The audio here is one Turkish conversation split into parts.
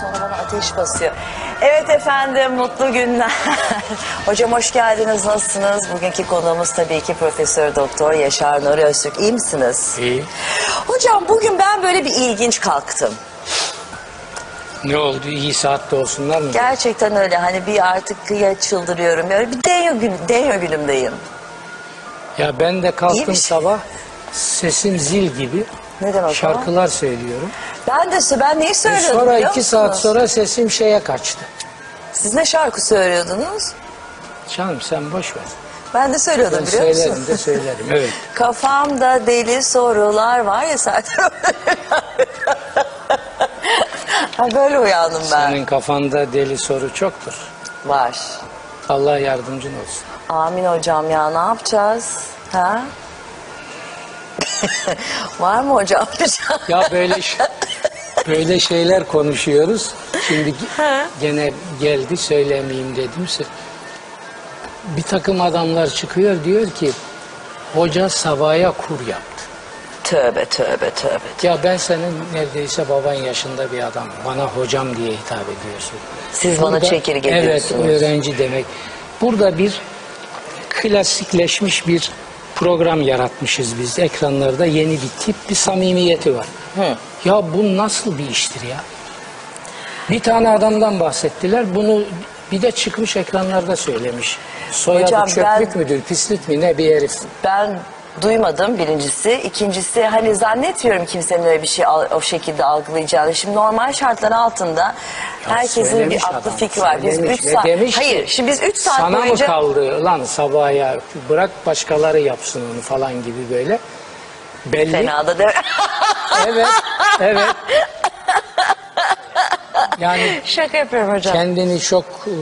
Sonra bana ateş basıyor. Evet efendim mutlu günler. Hocam hoş geldiniz. Nasılsınız? Bugünkü konuğumuz tabii ki Profesör Doktor Yaşar Nuri Öztürk. İyi misiniz? İyi. Hocam bugün ben böyle bir ilginç kalktım. Ne oldu? İyi saatte olsunlar mı? Gerçekten öyle hani bir artık ya çıldırıyorum. Böyle bir denyo, gün, denyo günümdeyim. Ya ben de kalktım sabah sesim zil gibi Neden o zaman? şarkılar söylüyorum. Ben de ben neyi E söylüyordum sonra biliyor iki saat musunuz? sonra sesim şeye kaçtı. Siz ne şarkı söylüyordunuz? Canım sen boş ver. Ben de söylüyordum Ben biliyor söylerim musun? de söylerim. Evet. Kafamda deli sorular var ya zaten. ha, böyle uyandım ben. Senin kafanda deli soru çoktur. Var. Allah yardımcın olsun. Amin hocam ya ne yapacağız? Ha? var mı hocam? Ya böyle böyle şeyler konuşuyoruz. Şimdi ge- gene geldi söylemeyeyim dedim. Bir takım adamlar çıkıyor diyor ki hoca sabaya kur yaptı. tövbe tövbe tövbe. Ya ben senin neredeyse baban yaşında bir adam. Bana hocam diye hitap ediyorsun. Siz bana çekirge Evet diyorsunuz. öğrenci demek. Burada bir klasikleşmiş bir program yaratmışız biz. Ekranlarda yeni bir tip bir samimiyeti var. Ya bu nasıl bir iştir ya? Bir tane adamdan bahsettiler. Bunu bir de çıkmış ekranlarda söylemiş. Soyadı Hocam çöplük ben- müdür, pislik mi ne bir herif. Ben duymadım birincisi. İkincisi hani zannetmiyorum kimsenin öyle bir şey al- o şekilde algılayacağını. Şimdi normal şartlar altında herkesin söylemiş bir aklı adam, fikri var. Biz söylemiş 3 ve saat demiş ki, Hayır, şimdi biz 3 saat Sana boyunca mı kaldı lan sabaha ya bırak başkaları yapsın onu falan gibi böyle. Belli. fena da de Evet, evet. Yani Şaka yapıyorum hocam. kendini çok e,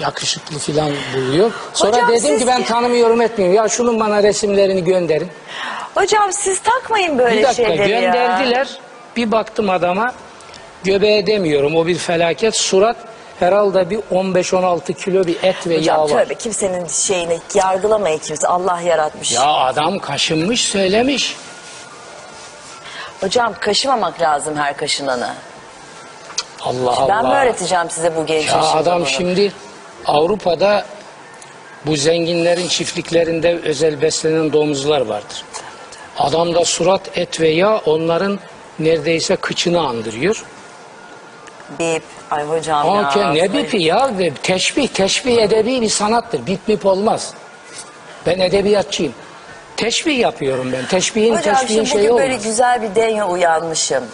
yakışıklı falan buluyor. Sonra Hocam dedim siz- ki ben tanımıyorum etmiyorum. Ya şunun bana resimlerini gönderin. Hocam siz takmayın böyle bir dakika şeyleri ya. gönderdiler. Bir baktım adama göbeğe demiyorum o bir felaket. Surat herhalde bir 15-16 kilo bir et ve yağ Hocam var. tövbe kimsenin şeyini yargılamayın kimse. Allah yaratmış. Ya adam kaşınmış söylemiş. Hocam kaşımamak lazım her kaşınanı. Allah Ben Allah. mi öğreteceğim size bu genç Ya yaşında adam bunu? şimdi Avrupa'da bu zenginlerin çiftliklerinde özel beslenen domuzlar vardır. Adamda surat, et ve yağ onların neredeyse kıçını andırıyor. Bip. Ay hocam Ama ya. ne bipi ya? Teşbih, teşbih edebi bir sanattır. Bip mip olmaz. Ben edebiyatçıyım. Teşbih yapıyorum ben. Teşbihin, Hocam teşbihin şimdi bugün şeyi böyle olmaz. güzel bir denyo uyanmışım.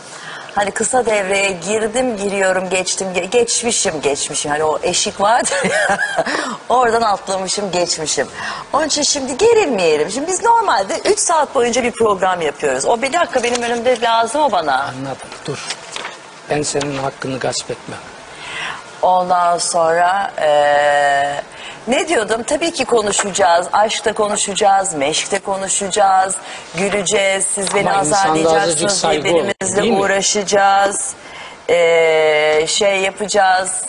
Hani kısa devreye girdim giriyorum geçtim ge- geçmişim geçmişim hani o eşik vardı ya oradan atlamışım geçmişim. Onun için şimdi gerilmeyelim. Şimdi biz normalde 3 saat boyunca bir program yapıyoruz. O bir dakika benim önümde lazım o bana. Anladım. Dur. Ben senin hakkını gasp etmem. Ondan sonra eee, ne diyordum? Tabii ki konuşacağız. Aşkta konuşacağız, meşkte konuşacağız, güleceğiz. Siz beni Ama insanda azıcık azarlayacaksınız, saygı olur, birbirimizle değil mi? uğraşacağız. Eee, şey yapacağız.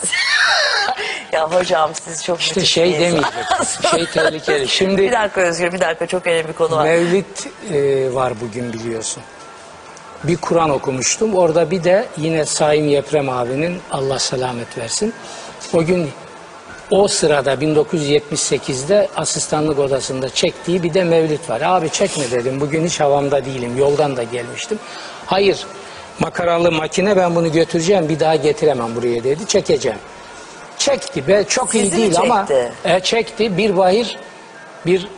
ya hocam siz çok İşte müthiş şey insan- demeyeceksin. Şey tehlikeli. Şimdi bir dakika Özgür, bir dakika çok önemli bir konu var. Mevlid e, var bugün biliyorsun. Bir Kur'an okumuştum. Orada bir de yine Saim Yeprem abinin Allah selamet versin. O gün o sırada 1978'de asistanlık odasında çektiği bir de Mevlid var. Abi çekme dedim. Bugün hiç havamda değilim. Yoldan da gelmiştim. Hayır. Makaralı makine ben bunu götüreceğim. Bir daha getiremem buraya dedi. Çekeceğim. Çekti be çok iyi Sizi mi değil ama çekti? e, çekti bir bahir bir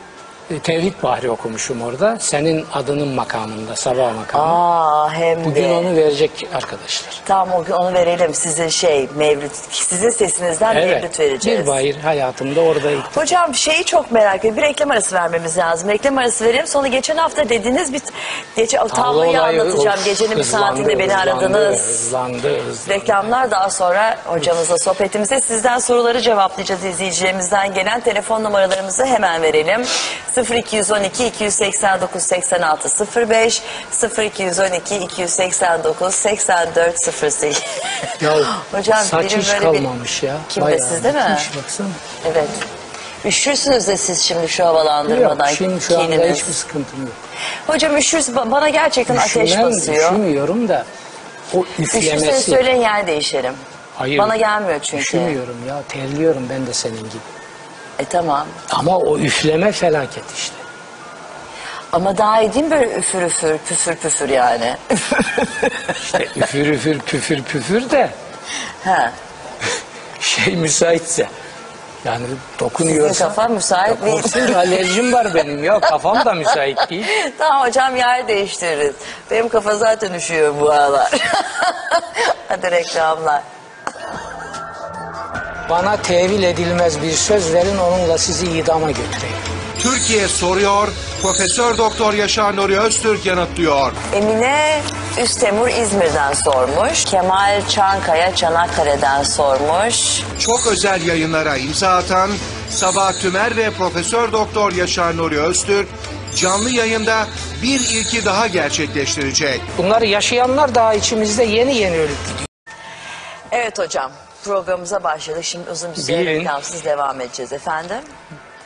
tevhid bahri okumuşum orada. Senin adının makamında sabah makamı. Aa hem Bugün de. onu verecek arkadaşlar. Tamam o gün onu verelim. Sizin şey Mevlüt, sizin sesinizden Mevlüt vereceğiz. bir bahir hayatımda orada ilk Hocam şeyi çok merak ediyorum. Bir reklam arası vermemiz lazım. Reklam arası verelim. Sonra geçen hafta dediğiniz bir geçe, o tabloyu olayı, anlatacağım. of, Gecenin bir hızlandı, saatinde beni hızlandı, aradınız. Hızlandı, hızlandı. Reklamlar daha sonra hocamızla sohbetimize sizden soruları cevaplayacağız izleyicilerimizden gelen telefon numaralarımızı hemen verelim. 0212 289 86 05 0212 289 84 08 Ya Hocam saç benim hiç böyle bir- kalmamış ya. Kimde, Bayağı sizde mi? Baksana. Evet. Üşürsünüz de siz şimdi şu havalandırmadan. Yok şimdi şu anda kininiz. hiçbir sıkıntım yok. Hocam üşürsün ba- bana gerçekten ateş basıyor. üşümüyorum da o Üşürseniz üflemesi. söyleyin yer değişerim. Hayır. Bana gelmiyor çünkü. Üşümüyorum ya terliyorum ben de senin gibi. E tamam. Ama o üfleme felaket işte. Ama daha iyi değil mi böyle üfür üfür püfür püfür yani? İşte üfür üfür püfür püfür de ha. şey müsaitse. Yani Sizin dokunuyorsa. kafa müsait değil. Olsun alerjim var benim ya kafam da müsait değil. tamam hocam yer değiştiririz. Benim kafa zaten üşüyor bu aralar. Hadi reklamlar. Bana tevil edilmez bir söz verin onunla sizi idama götüreyim. Türkiye soruyor, Profesör Doktor Yaşar Nuri Öztürk yanıtlıyor. Emine Üstemur İzmir'den sormuş. Kemal Çankaya Çanakkale'den sormuş. Çok özel yayınlara imza atan Sabah Tümer ve Profesör Doktor Yaşar Nuri Öztürk canlı yayında bir ilki daha gerçekleştirecek. Bunları yaşayanlar daha içimizde yeni yeni ölüp gidiyor. Evet hocam programımıza başladık. Şimdi uzun bir süre Bilin. reklamsız devam edeceğiz efendim.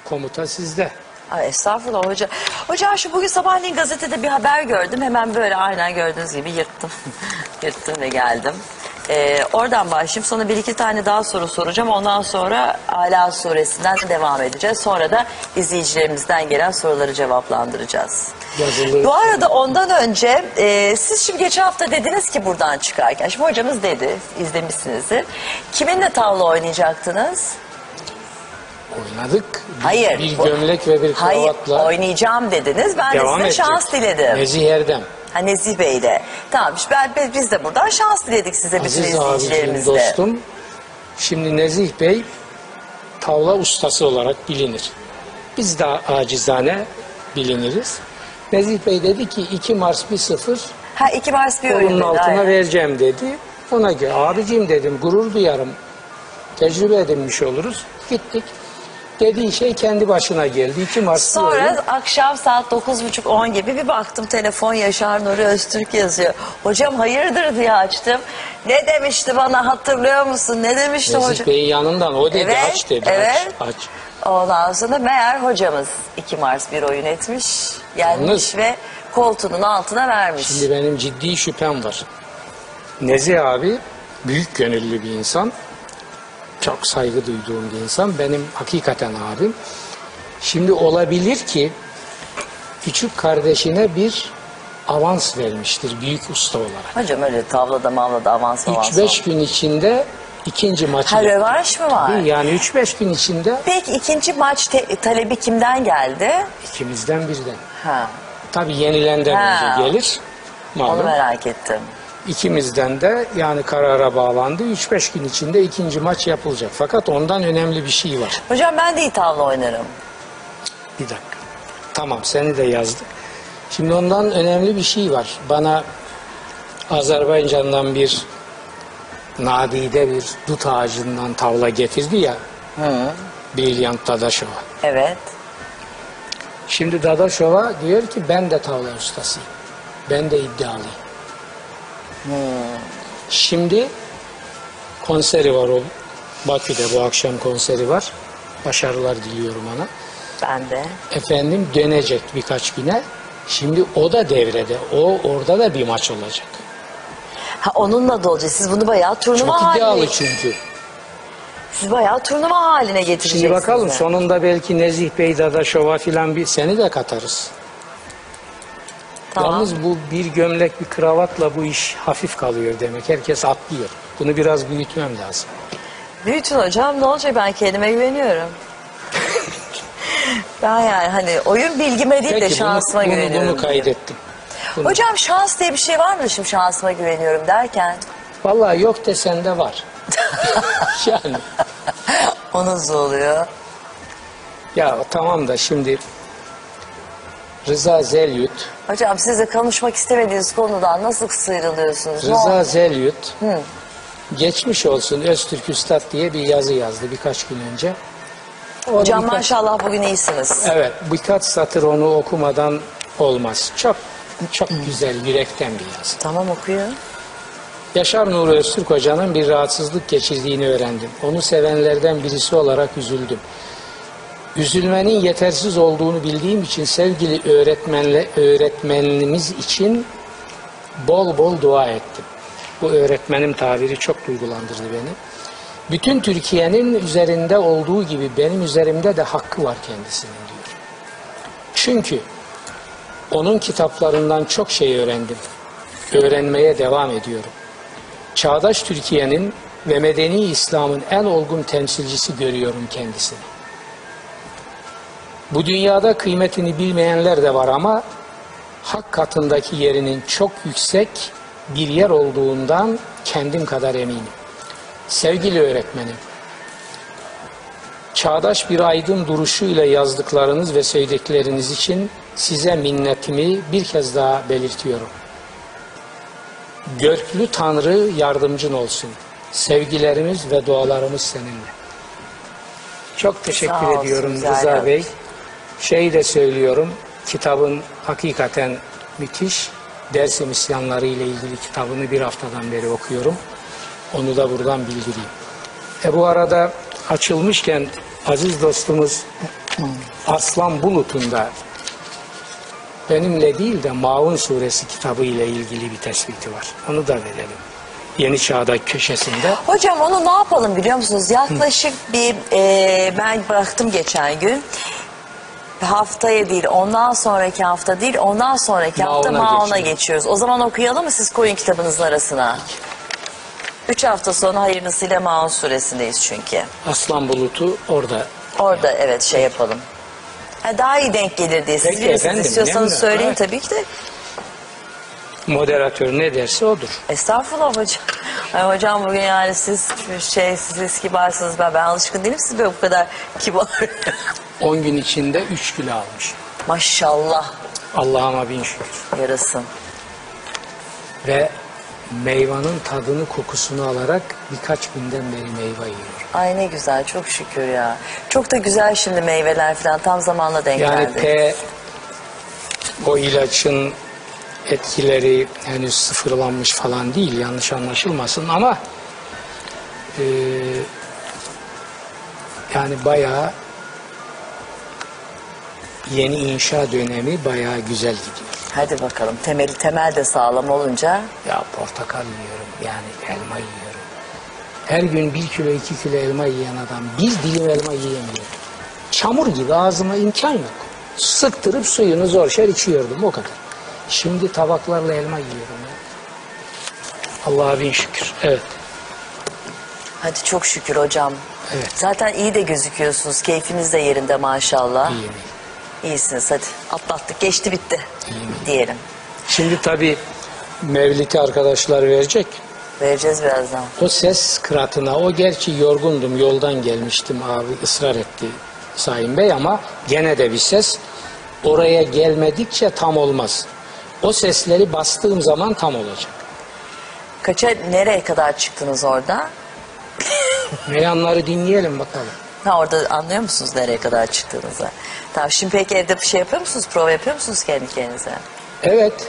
Komuta sizde. Ay estağfurullah hoca. Hocam şu bugün sabahleyin gazetede bir haber gördüm. Hemen böyle aynen gördüğünüz gibi yırttım. yırttım ve geldim. Ee, oradan başlayayım. Sonra bir iki tane daha soru soracağım. Ondan sonra Ala suresinden devam edeceğiz. Sonra da izleyicilerimizden gelen soruları cevaplandıracağız. Yazılı. Bu arada ondan önce e, siz şimdi geçen hafta dediniz ki buradan çıkarken. Şimdi hocamız dedi, izlemişsinizdir. Kiminle tavla oynayacaktınız? Oynadık. Bir- Hayır. Bir gömlek ve bir Hayır, kravatla oynayacağım dediniz. Ben devam de size edecek. şans diledim. Nezih Erdem. Ha, Nezih Bey'le. Tamam işte ben, biz de buradan şans diledik size bütün Aziz abicim izleyicilerimizle. dostum. Şimdi Nezih Bey tavla ustası olarak bilinir. Biz de acizane biliniriz. Nezih Bey dedi ki 2 Mars 1-0 Ha iki Mars bir kolunun dedi. altına aynen. vereceğim dedi. Ona göre abicim dedim gurur duyarım. Tecrübe edinmiş oluruz. Gittik. Dediği şey kendi başına geldi. 2 Mars bir oyun. Sonra akşam saat 9.30-10 gibi bir baktım telefon Yaşar Nuri Öztürk yazıyor. Hocam hayırdır diye açtım. Ne demişti bana hatırlıyor musun? Ne demişti Nezih hocam? Bey'in yanından o dedi Evet, aç dedi evet. aç aç. Ondan sonra meğer hocamız 2 Mars bir oyun etmiş, yenmiş Yalnız- ve koltuğunun altına vermiş. Şimdi benim ciddi şüphem var. Nezih abi büyük gönüllü bir insan. Çok saygı duyduğum bir insan. Benim hakikaten abim. Şimdi olabilir ki küçük kardeşine bir avans vermiştir büyük usta olarak. Hocam öyle tavlada mavlada avans avans. 3-5 gün içinde ikinci maçı Ha rövanş mı var? Yani 3-5 gün içinde Peki ikinci maç te- talebi kimden geldi? ikimizden birden. Ha, Tabii yenilenden Ha. önce gelir. onu Malum. merak ettim. İkimizden de yani karara bağlandı. 3-5 gün içinde ikinci maç yapılacak. Fakat ondan önemli bir şey var. Hocam ben de iyi tavla oynarım. Bir dakika. Tamam seni de yazdık. Şimdi ondan önemli bir şey var. Bana Azerbaycan'dan bir nadide bir dut ağacından tavla getirdi ya. Brilliant Dadaşova. Evet. Şimdi Dadaşova diyor ki ben de tavla ustasıyım. Ben de iddialıyım. Şimdi konseri var o Bakü'de bu akşam konseri var. Başarılar diliyorum ona. Ben de. Efendim dönecek birkaç güne. Şimdi o da devrede. O orada da bir maç olacak. Ha onunla da olacak. Siz bunu bayağı turnuva Çok iddialı haline, çünkü. siz bayağı turnuva haline getireceksiniz. Şimdi bakalım yani. sonunda belki Nezih Bey Dadaşova filan bir seni de katarız. Tamam. Yalnız bu bir gömlek bir kravatla bu iş hafif kalıyor demek. Herkes atlıyor. Bunu biraz büyütmem lazım. Büyütün hocam ne olacak ben kendime güveniyorum. ben yani hani oyun bilgime değil de Peki bunu, şansıma bunu, güveniyorum. bunu kaydettim. Bunu- Hocam şans diye bir şey var mı şimdi şansıma güveniyorum derken? Vallahi yok desen de var. yani O nasıl oluyor? ya tamam da şimdi Rıza Zelyut Hocam siz de konuşmak istemediğiniz konudan nasıl sıyrılıyorsunuz? Rıza? Zelyut geçmiş olsun Öztürk Üstad diye bir yazı yazdı birkaç gün önce. Onu Hocam birkaç- maşallah bugün iyisiniz. Evet birkaç satır onu okumadan olmaz. Çok çok güzel yürekten bir yazı. Tamam okuyun. Yaşar Nuri Öztürk Hoca'nın bir rahatsızlık geçirdiğini öğrendim. Onu sevenlerden birisi olarak üzüldüm. Üzülmenin yetersiz olduğunu bildiğim için sevgili öğretmenle öğretmenimiz için bol bol dua ettim. Bu öğretmenim tabiri çok duygulandırdı beni. Bütün Türkiye'nin üzerinde olduğu gibi benim üzerimde de hakkı var kendisinin diyor. Çünkü onun kitaplarından çok şey öğrendim. Öğrenmeye devam ediyorum. Çağdaş Türkiye'nin ve medeni İslam'ın en olgun temsilcisi görüyorum kendisini. Bu dünyada kıymetini bilmeyenler de var ama hak katındaki yerinin çok yüksek bir yer olduğundan kendim kadar eminim. Sevgili öğretmenim, çağdaş bir aydın duruşuyla yazdıklarınız ve söyledikleriniz için size minnetimi bir kez daha belirtiyorum. Görklü Tanrı yardımcın olsun. Sevgilerimiz ve dualarımız seninle. Çok teşekkür olsun, ediyorum Rıza. Bey. Şey de söylüyorum, kitabın hakikaten müthiş. Dersim isyanları ile ilgili kitabını bir haftadan beri okuyorum. Onu da buradan bildireyim. E bu arada açılmışken aziz dostumuz Aslan Bulut'un da benimle değil de Maun suresi kitabı ile ilgili bir tespiti var. Onu da verelim. Yeni Çağ'da köşesinde. Hocam onu ne yapalım biliyor musunuz? Yaklaşık bir e, ben bıraktım geçen gün. Haftaya değil, ondan sonraki hafta değil, ondan sonraki hafta Maun'a Maun'a geçiyoruz. geçiyoruz. O zaman okuyalım mı siz koyun kitabınızın arasına? Üç hafta sonra hayırlısıyla Maun suresindeyiz çünkü. Aslan Bulut'u orada Orada evet şey yapalım. Ha, daha iyi denk gelir diye. Siz Peki bilirsiniz. efendim, istiyorsanız söyleyin tabii ki de. Moderatör ne derse odur. Estağfurullah hocam. Ay hocam bugün yani siz şey siz kibarsınız ben ben alışkın değilim siz böyle bu kadar kibar. 10 gün içinde 3 kilo almış. Maşallah Allah'ıma bin şükür. yarasın. Ve meyvanın tadını kokusunu alarak birkaç günden beri meyve yiyor. Ay ne güzel çok şükür ya. Çok da güzel şimdi meyveler falan tam zamanla denk Yani geldi. T o ilacın etkileri henüz sıfırlanmış falan değil yanlış anlaşılmasın ama e, yani bayağı yeni inşa dönemi bayağı güzel gidiyor. Hadi bakalım temeli temel de sağlam olunca Ya portakal yiyorum yani elma yiyorum. Her gün bir kilo iki kilo elma yiyen adam bir dilim elma yiyemiyor. Çamur gibi ağzıma imkan yok. Sıktırıp suyunu zor şer içiyordum o kadar. Şimdi tabaklarla elma yiyorum ya. Allah'a bin şükür. Evet. hadi çok şükür hocam. Evet. Zaten iyi de gözüküyorsunuz. Keyfiniz de yerinde maşallah. İyiyim. İyisiniz hadi atlattık geçti bitti İyiyim. diyelim. Şimdi tabii Mevlid'i arkadaşlar verecek. Vereceğiz birazdan. O ses kıratına, o gerçi yorgundum, yoldan gelmiştim abi ısrar etti Sayın Bey ama gene de bir ses oraya gelmedikçe tam olmaz. O sesleri bastığım zaman tam olacak. Kaça nereye kadar çıktınız orada? Meyanları dinleyelim bakalım. Ha orada anlıyor musunuz nereye kadar çıktığınızı? Tamam şimdi peki evde bir şey yapıyor musunuz? Prova yapıyor musunuz kendi kendinize? Evet,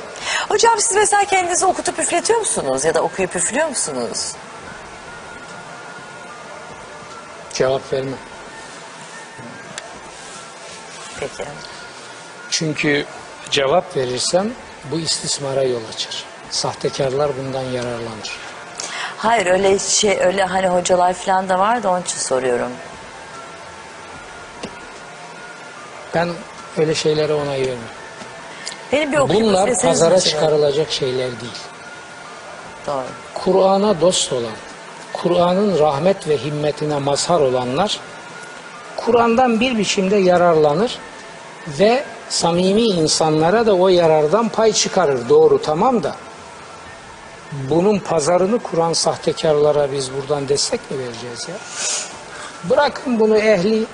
Hocam siz mesela kendinizi okutup üfletiyor musunuz? Ya da okuyup üflüyor musunuz? cevap verme. Peki. Çünkü cevap verirsem bu istismara yol açar. Sahtekarlar bundan yararlanır. Hayır öyle şey öyle hani hocalar falan da var da onun için soruyorum. Ben öyle şeylere onay vermem. Benim bir okuyup Bunlar pazara mesela. çıkarılacak şeyler değil. Doğru. Kur'an'a dost olan, Kur'an'ın rahmet ve himmetine mazhar olanlar Kur'an'dan bir biçimde yararlanır ve samimi insanlara da o yarardan pay çıkarır. Doğru tamam da bunun pazarını kuran sahtekarlara biz buradan destek mi vereceğiz ya? Bırakın bunu ehli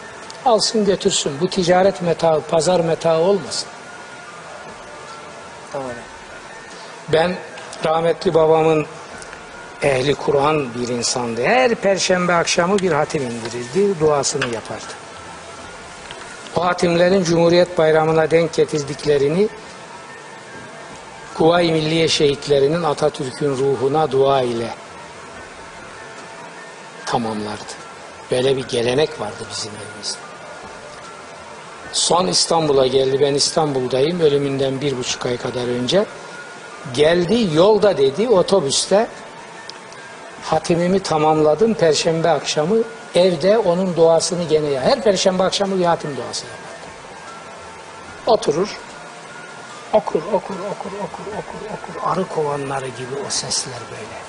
alsın götürsün. Bu ticaret metaı, pazar metaı olmasın. Doğru. Ben rahmetli babamın ehli Kur'an bir insandı. Her perşembe akşamı bir hatim indirirdi, duasını yapardı. O hatimlerin Cumhuriyet Bayramı'na denk getirdiklerini Kuvayi Milliye şehitlerinin Atatürk'ün ruhuna dua ile tamamlardı. Böyle bir gelenek vardı bizim evimizde. Son İstanbul'a geldi. Ben İstanbul'dayım. Ölümünden bir buçuk ay kadar önce. Geldi yolda dedi otobüste Hatimimi tamamladım perşembe akşamı. Evde onun duasını gene ya. Her perşembe akşamı bir hatim duası yapardım. Oturur. Okur, okur, okur, okur, okur, okur. Arı kovanları gibi o sesler böyle.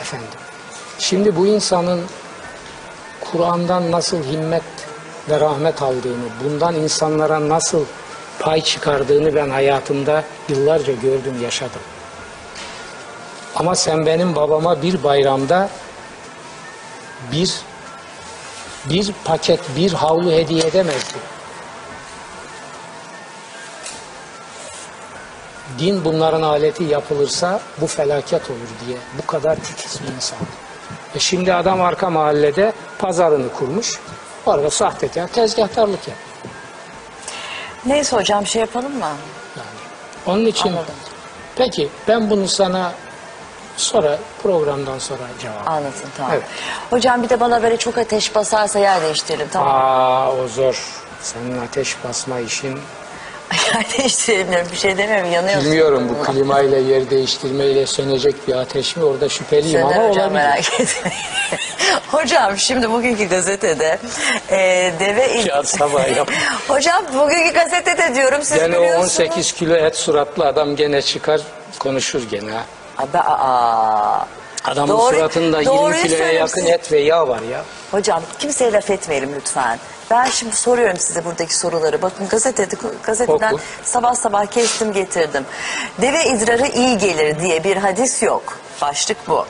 Efendim. Şimdi bu insanın Kur'an'dan nasıl himmet ve rahmet aldığını, bundan insanlara nasıl pay çıkardığını ben hayatımda yıllarca gördüm, yaşadım. Ama sen benim babama bir bayramda bir bir paket, bir havlu hediye edemezdin. Din bunların aleti yapılırsa bu felaket olur diye. Bu kadar titiz bir insan. E şimdi adam arka mahallede pazarını kurmuş. Orada sahtekar tezgahtarlık yapıyor. Neyse hocam şey yapalım mı? Yani. Onun için Anladım. peki ben bunu sana sonra programdan sonra cevap. Anlatın tamam. Evet. Hocam bir de bana böyle çok ateş basarsa yer değiştirelim tamam. Aa o zor. Senin ateş basma işin. yer değiştirelim bir şey demiyorum yanıyorsun. Bilmiyorum bu klimayla yer değiştirmeyle sönecek bir ateş mi orada şüpheliyim Söner ama hocam olabilir. merak etmeyin. hocam şimdi bugünkü gazetede e, deve... Ya sabah yap. hocam bugünkü gazetede diyorum siz Gene o biliyorsunuz. 18 kilo et suratlı adam gene çıkar konuşur gene. ha. Abi, aa. Adamın Doğru- suratında 20 doğruyu kiloya yakın söylemişsin. et ve yağ var ya. Hocam kimseye laf etmeyelim lütfen. Ben şimdi soruyorum size buradaki soruları. Bakın gazetede, gazeteden Oku. sabah sabah kestim getirdim. Deve idrarı iyi gelir diye bir hadis yok. Başlık bu.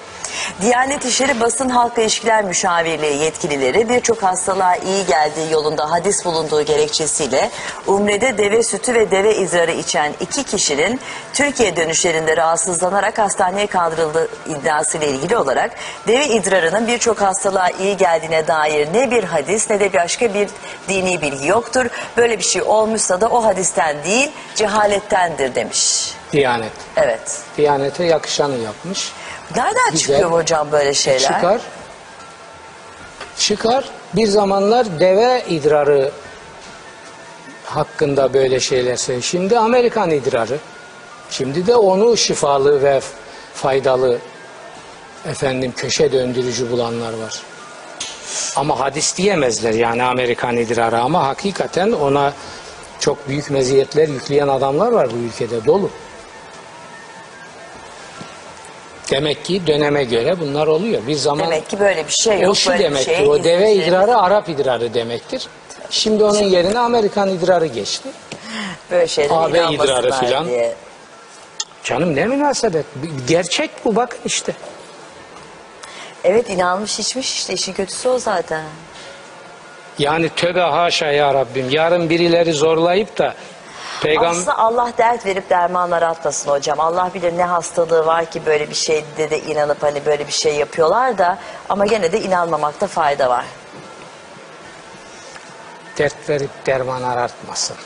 Diyanet İşleri Basın Halk İlişkiler Müşavirliği yetkilileri birçok hastalığa iyi geldiği yolunda hadis bulunduğu gerekçesiyle Umre'de deve sütü ve deve idrarı içen iki kişinin Türkiye dönüşlerinde rahatsızlanarak hastaneye kaldırıldığı iddiasıyla ilgili olarak deve idrarının birçok hastalığa iyi geldiğine dair ne bir hadis ne de başka bir dini bilgi yoktur. Böyle bir şey olmuşsa da o hadisten değil cehalettendir demiş. Diyanet. Evet. Diyanete yakışanı yapmış. Nereden Güzel. çıkıyor hocam böyle şeyler? Çıkar. Çıkar. Bir zamanlar deve idrarı hakkında böyle şeyler söylüyor. Şimdi Amerikan idrarı. Şimdi de onu şifalı ve faydalı efendim köşe döndürücü bulanlar var. Ama hadis diyemezler yani Amerikan idrarı ama hakikaten ona çok büyük meziyetler yükleyen adamlar var bu ülkede dolu. Demek ki döneme göre bunlar oluyor. Bir zaman Demek ki böyle bir şey yok. o şu böyle bir demektir. şeye o deve izin idrarı Arap idrarı demektir. Şimdi onun yerine Amerikan idrarı geçti. Böyle şeylere AB idrarı inanmasınlar filan. diye. Canım ne münasebet. Gerçek bu bakın işte. Evet inanmış içmiş işte işin kötüsü o zaten. Yani tövbe haşa ya Rabbim. Yarın birileri zorlayıp da peygamber Aslında Allah dert verip derman aratmasın hocam. Allah bilir ne hastalığı var ki böyle bir şeyde de inanıp hani böyle bir şey yapıyorlar da ama gene de inanmamakta fayda var. dert verip derman arartmasın.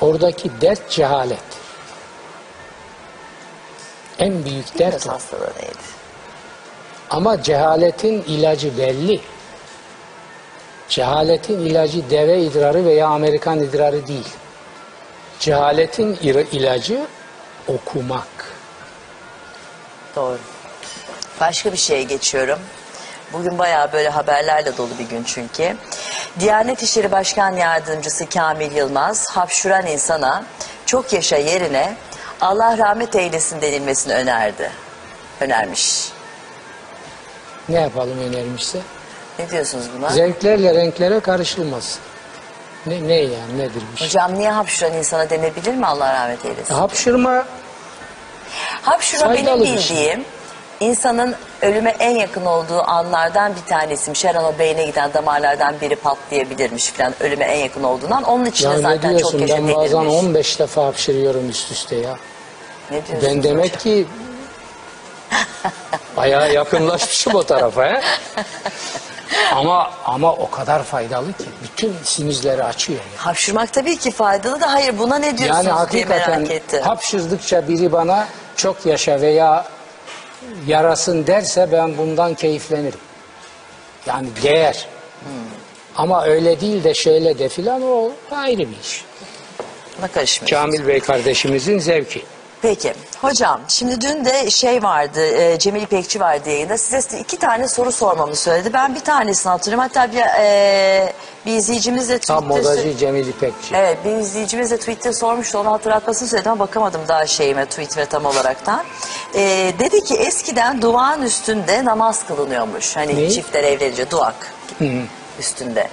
Oradaki dert cehalet. En büyük dert o. hastalığı neydi. Ama cehaletin ilacı belli. Cehaletin ilacı deve idrarı veya Amerikan idrarı değil. Cehaletin ilacı okumak. Doğru. Başka bir şeye geçiyorum. Bugün bayağı böyle haberlerle dolu bir gün çünkü. Diyanet İşleri Başkan Yardımcısı Kamil Yılmaz hapşuran insana çok yaşa yerine Allah rahmet eylesin denilmesini önerdi. Önermiş. Ne yapalım önermişse? Ne diyorsunuz buna? Zevklerle renklere karışılmaz. Ne, ne yani nedir bu şey? Hocam niye hapşuran insana denebilir mi Allah rahmet eylesin? Hapşırma Hapşura benim Faydalı bir şey. bildiğim insanın ölüme en yakın olduğu anlardan bir tanesiymiş. Her an o beyne giden damarlardan biri patlayabilirmiş falan ölüme en yakın olduğundan. Onun için de ya ne zaten çok diyorsun yaşa ben bazen denilmiş. 15 defa hapşırıyorum üst üste ya. Ne diyorsunuz Ben demek ki bayağı yakınlaşmışım o tarafa. He? Ama ama o kadar faydalı ki bütün sinüzleri açıyor. ya. Hapşırmak tabii ki faydalı da hayır buna ne diyorsunuz Yani diye hakikaten merak ettim. hapşırdıkça biri bana çok yaşa veya yarasın derse ben bundan keyiflenirim. Yani değer. Ama öyle değil de şöyle de filan o ayrı bir iş. Kamil Bey kardeşimizin zevki. Peki Hocam şimdi dün de şey vardı e, Cemil İpekçi vardı yayında size iki tane soru sormamı söyledi. Ben bir tanesini hatırlıyorum hatta bir, e, bir izleyicimiz de Tam Twitter'da- modacı Cemil İpekçi. Evet bir izleyicimiz de Twitter sormuştu onu hatırlatmasını söyledim ama bakamadım daha şeyime tweetime tam olaraktan. Ee, dedi ki eskiden duvağın üstünde namaz kılınıyormuş. Hani Ne? çiftler evlenince duvak üstünde.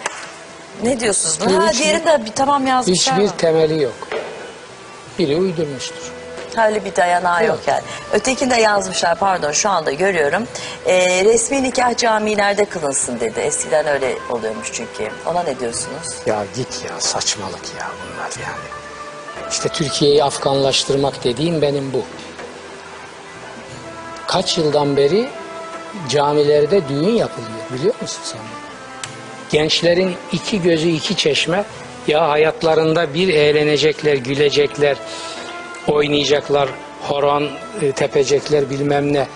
Ne diyorsunuz? Ha, Hiç- diğeri de bir tamam yazmışlar Hiçbir mı? temeli yok. Biri uydurmuştur. Öyle bir dayanağı yok Yok. yani. Ötekinde yazmışlar pardon şu anda görüyorum. Ee, resmi nikah camilerde kılınsın dedi. Eskiden öyle oluyormuş çünkü. Ona ne diyorsunuz? Ya git ya saçmalık ya bunlar yani. İşte Türkiye'yi Afganlaştırmak dediğim benim bu. Kaç yıldan beri camilerde düğün yapılıyor biliyor musun sen? Gençlerin iki gözü iki çeşme ya hayatlarında bir eğlenecekler, gülecekler, oynayacaklar, horon e, tepecekler bilmem ne.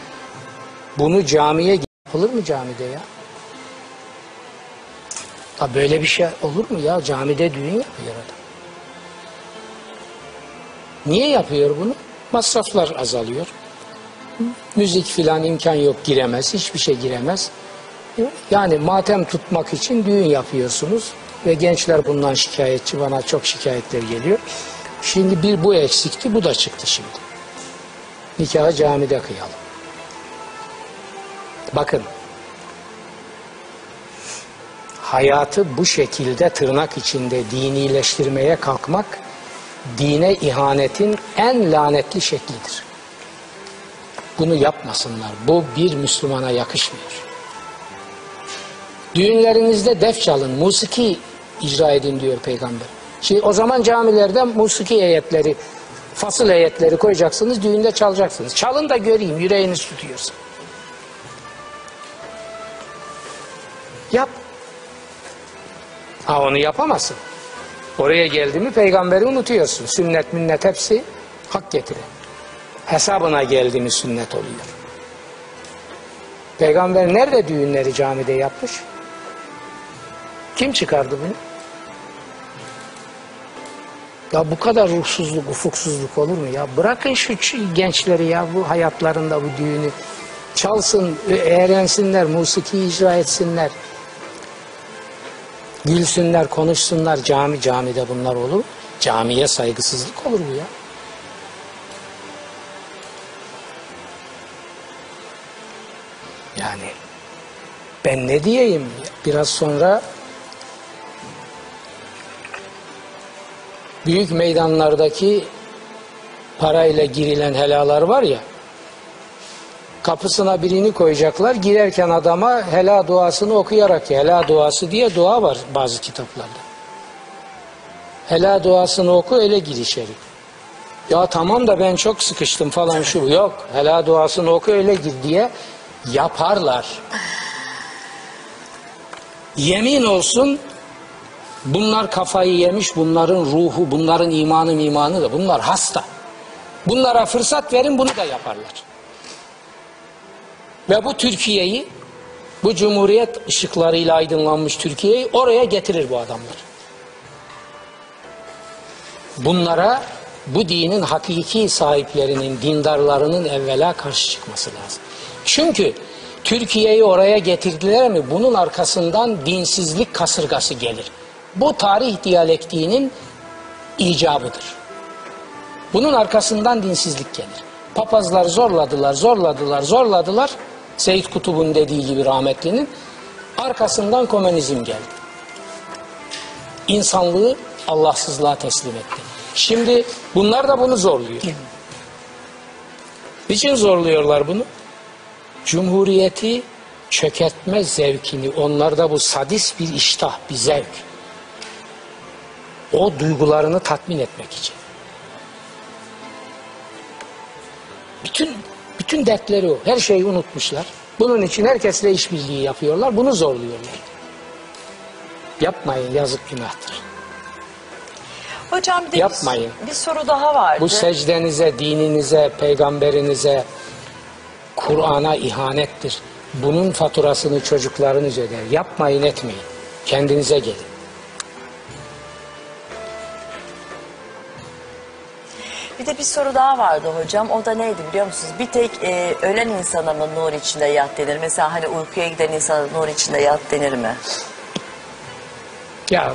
Bunu camiye yapılır mı camide ya? Ha böyle bir şey olur mu ya? Camide düğün yapıyor adam. Niye yapıyor bunu? Masraflar azalıyor. Müzik filan imkan yok giremez. Hiçbir şey giremez. Yani matem tutmak için düğün yapıyorsunuz. Ve gençler bundan şikayetçi. Bana çok şikayetler geliyor. Şimdi bir bu eksikti. Bu da çıktı şimdi. Nikahı camide kıyalım. Bakın hayatı bu şekilde tırnak içinde dinileştirmeye kalkmak dine ihanetin en lanetli şeklidir. Bunu yapmasınlar. Bu bir Müslümana yakışmıyor. Düğünlerinizde def çalın, musiki icra edin diyor peygamber. Şimdi o zaman camilerde musiki heyetleri, fasıl heyetleri koyacaksınız, düğünde çalacaksınız. Çalın da göreyim, yüreğiniz tutuyorsa. Yap. Ha onu yapamazsın. Oraya geldi mi peygamberi unutuyorsun. Sünnet minnet hepsi hak getirir. Hesabına geldi mi sünnet oluyor. Peygamber nerede düğünleri camide yapmış? Kim çıkardı bunu? Ya bu kadar ruhsuzluk, ufuksuzluk olur mu ya? Bırakın şu gençleri ya bu hayatlarında bu düğünü. Çalsın, eğlensinler, musiki icra etsinler. Gülsünler, konuşsunlar cami camide bunlar olur. Camiye saygısızlık olur mu ya? Yani ben ne diyeyim? Biraz sonra büyük meydanlardaki parayla girilen helalar var ya kapısına birini koyacaklar. Girerken adama hela duasını okuyarak hela duası diye dua var bazı kitaplarda. Hela duasını oku öyle gir içeri. Ya tamam da ben çok sıkıştım falan şu. Yok hela duasını oku öyle gir diye yaparlar. Yemin olsun bunlar kafayı yemiş, bunların ruhu, bunların imanı imanı da bunlar hasta. Bunlara fırsat verin bunu da yaparlar. Ve bu Türkiye'yi, bu cumhuriyet ışıklarıyla aydınlanmış Türkiye'yi oraya getirir bu adamlar. Bunlara bu dinin hakiki sahiplerinin, dindarlarının evvela karşı çıkması lazım. Çünkü Türkiye'yi oraya getirdiler mi bunun arkasından dinsizlik kasırgası gelir. Bu tarih diyalektiğinin icabıdır. Bunun arkasından dinsizlik gelir. Papazlar zorladılar, zorladılar, zorladılar. Seyyid Kutub'un dediği gibi rahmetlinin arkasından komünizm geldi. İnsanlığı Allahsızlığa teslim etti. Şimdi bunlar da bunu zorluyor. Niçin zorluyorlar bunu? Cumhuriyeti çökertme zevkini, onlarda bu sadist bir iştah, bir zevk. O duygularını tatmin etmek için. Bütün bütün dertleri o. Her şeyi unutmuşlar. Bunun için herkesle işbirliği yapıyorlar. Bunu zorluyorlar. Yapmayın yazık günahtır. Hocam bir de Yapmayın. Bir, bir soru daha vardı. Bu secdenize, dininize, peygamberinize, Kur'an'a ihanettir. Bunun faturasını çocuklarınız öder. Yapmayın etmeyin. Kendinize gelin. Bir de bir soru daha vardı hocam. O da neydi biliyor musunuz? Bir tek e, ölen insana mı nur içinde yat denir? Mesela hani uykuya giden insana nur içinde yat denir mi? Ya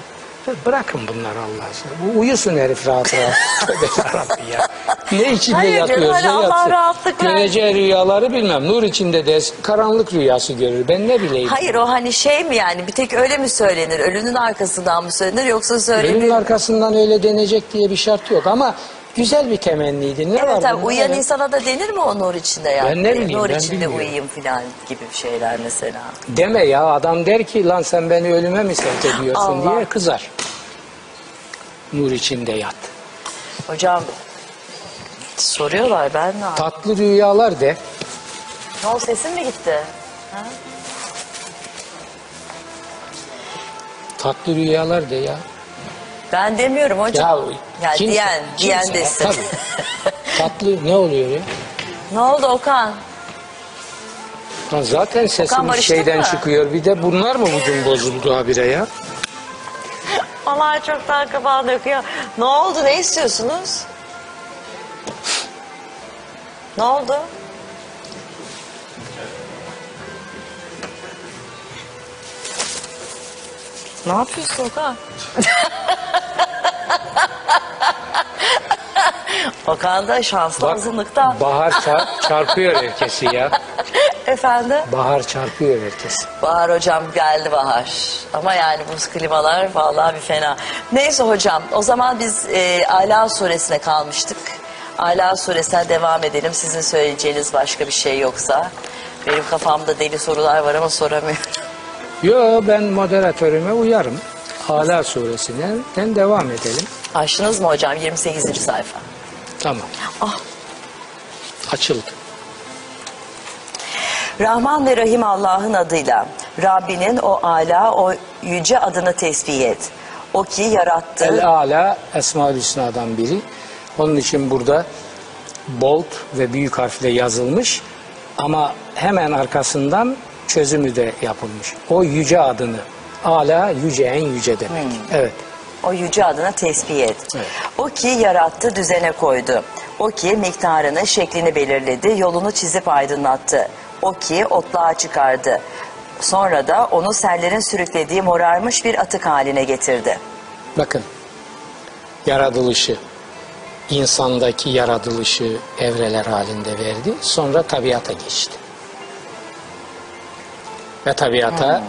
bırakın bunları Allah aşkına. Bu uyusun herif rahat rahat. Tövbe yarabbim ya. Ne içinde Hayır canım, yatıyorsa hani Allah yatsın. rahatlık. Göreceği rüyaları bilmem. Nur içinde de karanlık rüyası görür. Ben ne bileyim. Hayır o hani şey mi yani bir tek öyle mi söylenir? Ölünün arkasından mı söylenir yoksa söylenir? Ölümün arkasından öyle denecek diye bir şart yok ama güzel bir temenniydi. Ne Evet bunda? uyuyan Evet. insana da denir mi o nur içinde yat? Ben ne bileyim, Nur ben içinde bilmiyorum. uyuyayım falan gibi şeyler mesela. Deme ya adam der ki lan sen beni ölüme mi sevk ediyorsun Allah. diye kızar. Nur içinde yat. Hocam soruyorlar ben ne yapayım? Tatlı rüyalar de. Ne oldu sesin mi gitti? Ha? Tatlı rüyalar de ya. Ben demiyorum hocam. Ya, kimse- diyen, diyen kimse- desin. Tabii. Tatlı ne oluyor ya? ne oldu Okan? Ha zaten barıştık şeyden mı? çıkıyor. Bir de bunlar mı bugün bozuldu habire ya? Allah çoktan kapağı döküyor. Ne oldu ne istiyorsunuz? Ne oldu? Ne yapıyorsun Okan? Okan da şanslı azınlıkta. bahar çar- çarpıyor herkesi ya. Efendim? Bahar çarpıyor herkesi. Bahar hocam geldi Bahar. Ama yani bu klimalar vallahi bir fena. Neyse hocam o zaman biz e, Ala suresine kalmıştık. Ala suresine devam edelim. Sizin söyleyeceğiniz başka bir şey yoksa. Benim kafamda deli sorular var ama soramıyorum. Yo ben moderatörüme uyarım. Hala suresinden devam edelim. Açtınız mı hocam 28. sayfa? Tamam. Ah. Açıldı. Rahman ve Rahim Allah'ın adıyla Rabbinin o ala o yüce adını tesbih et. O ki yarattı. El Ala Esma-ül Hüsna'dan biri. Onun için burada bold ve büyük harfle yazılmış ama hemen arkasından çözümü de yapılmış. O yüce adını. Ala yüce en yüce demek. Evet. O yüce adına tesbih et. Evet. O ki yarattı, düzene koydu. O ki miktarını, şeklini belirledi, yolunu çizip aydınlattı. O ki otluğa çıkardı. Sonra da onu sellerin sürüklediği morarmış bir atık haline getirdi. Bakın. Yaratılışı, insandaki yaratılışı evreler halinde verdi. Sonra tabiata geçti. Ve tabiata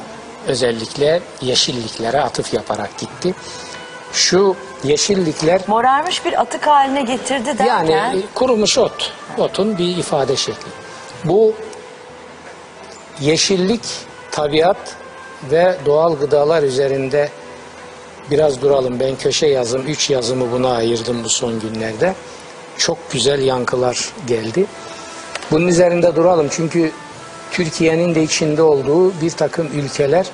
özellikle yeşilliklere atıf yaparak gitti. Şu yeşillikler Morarmış bir atık haline getirdi derken... yani e, kurumuş ot. Otun bir ifade şekli. Bu yeşillik, tabiat ve doğal gıdalar üzerinde biraz duralım. Ben köşe yazım, üç yazımı buna ayırdım bu son günlerde. Çok güzel yankılar geldi. Bunun üzerinde duralım çünkü Türkiye'nin de içinde olduğu bir takım ülkeler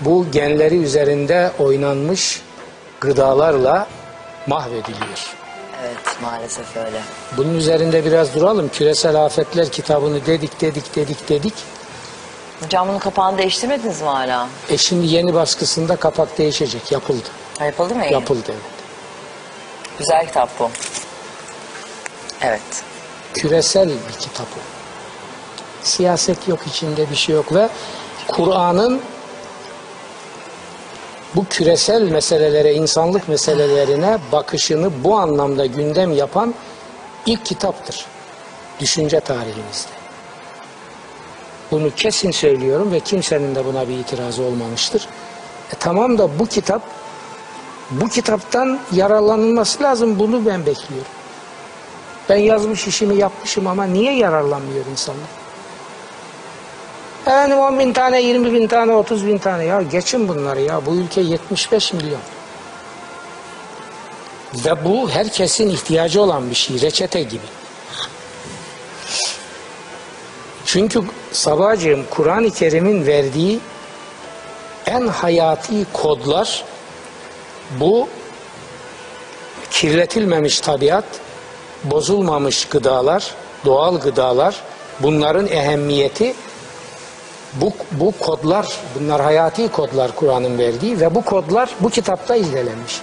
bu genleri üzerinde oynanmış gıdalarla mahvediliyor. Evet maalesef öyle. Bunun üzerinde biraz duralım. Küresel Afetler kitabını dedik dedik dedik dedik. Hocam bunun kapağını değiştirmediniz mi hala? E şimdi yeni baskısında kapak değişecek. Yapıldı. Ha, Yapıldı mı? Yapıldı evet. Güzel kitap bu. Evet. Küresel bir kitap o. Siyaset yok içinde bir şey yok ve Kur'an'ın bu küresel meselelere, insanlık meselelerine bakışını bu anlamda gündem yapan ilk kitaptır. Düşünce tarihimizde. Bunu kesin söylüyorum ve kimsenin de buna bir itirazı olmamıştır. E tamam da bu kitap bu kitaptan yararlanılması lazım. Bunu ben bekliyorum. Ben yazmış işimi yapmışım ama niye yararlanmıyor insanlar? Efendim 10 bin tane, 20 bin tane, 30 bin tane. Ya geçin bunları ya. Bu ülke 75 milyon. Ve bu herkesin ihtiyacı olan bir şey. Reçete gibi. Çünkü Sabahcığım Kur'an-ı Kerim'in verdiği en hayati kodlar bu kirletilmemiş tabiat, bozulmamış gıdalar, doğal gıdalar, bunların ehemmiyeti bu, bu kodlar, bunlar hayati kodlar Kur'an'ın verdiği ve bu kodlar bu kitapta izlenmiş.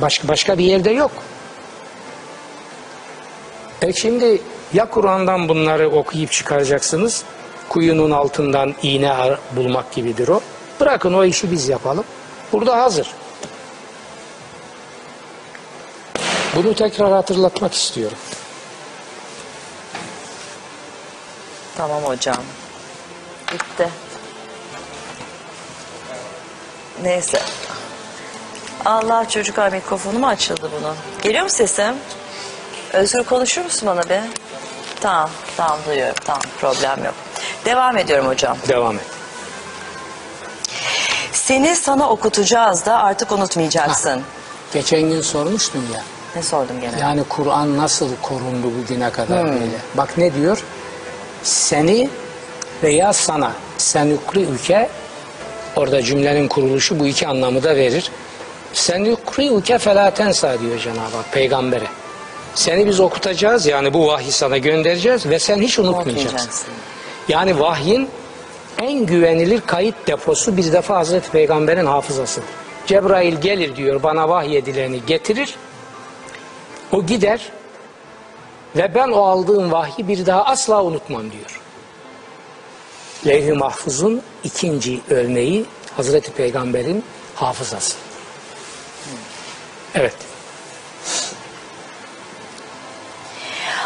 Başka, başka bir yerde yok. E şimdi ya Kur'an'dan bunları okuyup çıkaracaksınız, kuyunun altından iğne bulmak gibidir o. Bırakın o işi biz yapalım. Burada hazır. Bunu tekrar hatırlatmak istiyorum. Tamam hocam. Bitti. Neyse. Allah çocuklar mikrofonu mu açıldı bunun? Geliyor mu sesim? Özgür konuşur musun bana bir? Tamam, tamam duyuyorum. Tamam, problem yok. Devam ediyorum hocam. Devam et. Seni sana okutacağız da artık unutmayacaksın. Geçen gün sormuştun ya. Ne sordum gene? Yani Kur'an nasıl korundu bugüne kadar böyle. Bak ne diyor? Seni veya sana. Senukri ülke orada cümlenin kuruluşu bu iki anlamı da verir. Senukri ülke felatensa diyor Cenab-ı Hak peygambere. Seni biz okutacağız yani bu vahyi sana göndereceğiz ve sen hiç unutmayacaksın. Yani vahyin en güvenilir kayıt deposu bir defa Hazreti Peygamber'in hafızasıdır. Cebrail gelir diyor bana vahyedileni getirir. O gider ve ben o aldığım vahyi bir daha asla unutmam diyor. Levh-i Mahfuz'un ikinci örneği Hazreti Peygamber'in hafızası. Evet.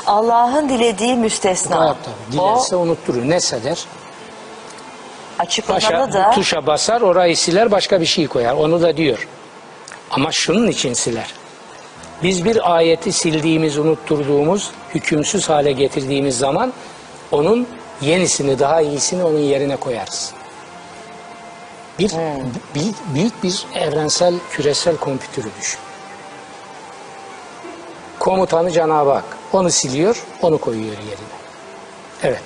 Allah'ın dilediği müstesna. Gayet tabii. O Dilerse unutturur. Ne seder? açıklananı Başa, da tuşa basar orayı siler başka bir şey koyar. Onu da diyor. Ama şunun için siler. Biz bir ayeti sildiğimiz, unutturduğumuz, hükümsüz hale getirdiğimiz zaman onun yenisini, daha iyisini onun yerine koyarız. Bir, büyük, büyük bir evrensel, küresel kompütürü düşün. Komutanı Cenab-ı Hak. Onu siliyor, onu koyuyor yerine. Evet.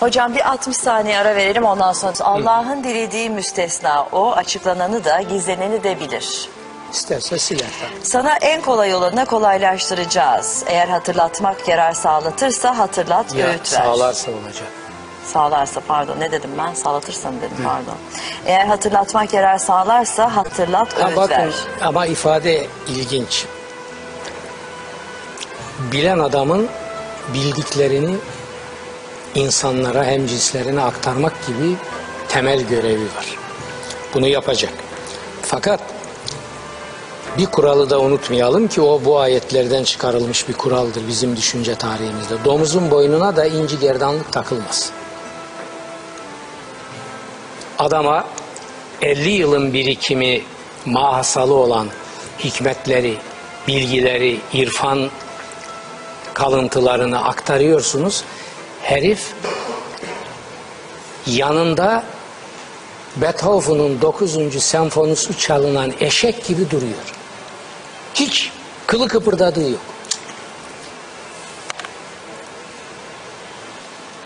Hocam bir 60 saniye ara verelim ondan sonra Allah'ın dilediği müstesna o açıklananı da gizleneni de bilir. İsterse siler tabii. Sana en kolay olanı kolaylaştıracağız. Eğer hatırlatmak yarar sağlatırsa hatırlat, Ya, öğüt ver. sağlarsa olacak. Sağlarsa pardon ne dedim ben? Sağlatırsa mı dedim pardon. Eğer hatırlatmak yarar sağlarsa hatırlat, Ha, öğüt bakın ver. ama ifade ilginç. Bilen adamın bildiklerini insanlara hem cinslerine aktarmak gibi temel görevi var. Bunu yapacak. Fakat bir kuralı da unutmayalım ki o bu ayetlerden çıkarılmış bir kuraldır bizim düşünce tarihimizde. Domuzun boynuna da inci gerdanlık takılmaz. Adama 50 yılın birikimi mahasalı olan hikmetleri, bilgileri, irfan kalıntılarını aktarıyorsunuz. Herif yanında Beethoven'un 9. senfonisi çalınan eşek gibi duruyor. Hiç kılı kıpırdadığı yok.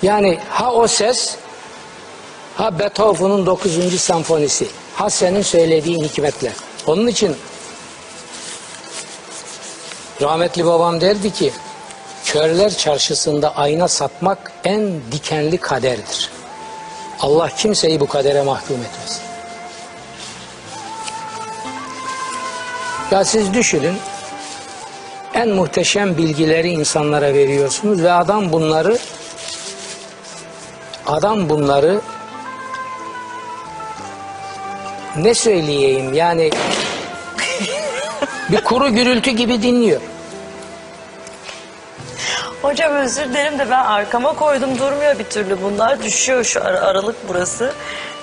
Yani ha o ses ha Beethoven'un 9. senfonisi ha senin söylediğin hikmetler. Onun için rahmetli babam derdi ki körler çarşısında ayna satmak en dikenli kaderdir. Allah kimseyi bu kadere mahkum etmez. Ya siz düşünün en muhteşem bilgileri insanlara veriyorsunuz ve adam bunları adam bunları ne söyleyeyim yani bir kuru gürültü gibi dinliyor. Hocam özür dilerim de ben arkama koydum durmuyor bir türlü bunlar düşüyor şu ara- aralık burası.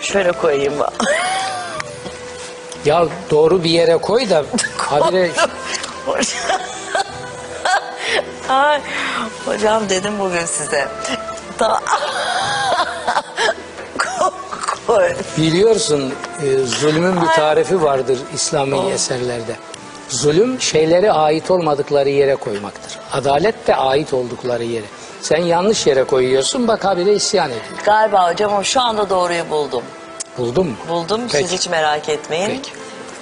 Şöyle koyayım ben. Ya doğru bir yere koy da habire Hocam. Ay, hocam dedim bugün size. Ta Koy. Biliyorsun e, zulmün bir tarifi vardır İslami eserlerde. Zulüm şeyleri ait olmadıkları yere koymaktır. Adalet de ait oldukları yere. Sen yanlış yere koyuyorsun bak habire isyan ediyor. Galiba hocam o şu anda doğruyu buldum. Buldun mu? Buldum Peki. siz hiç merak etmeyin. Peki.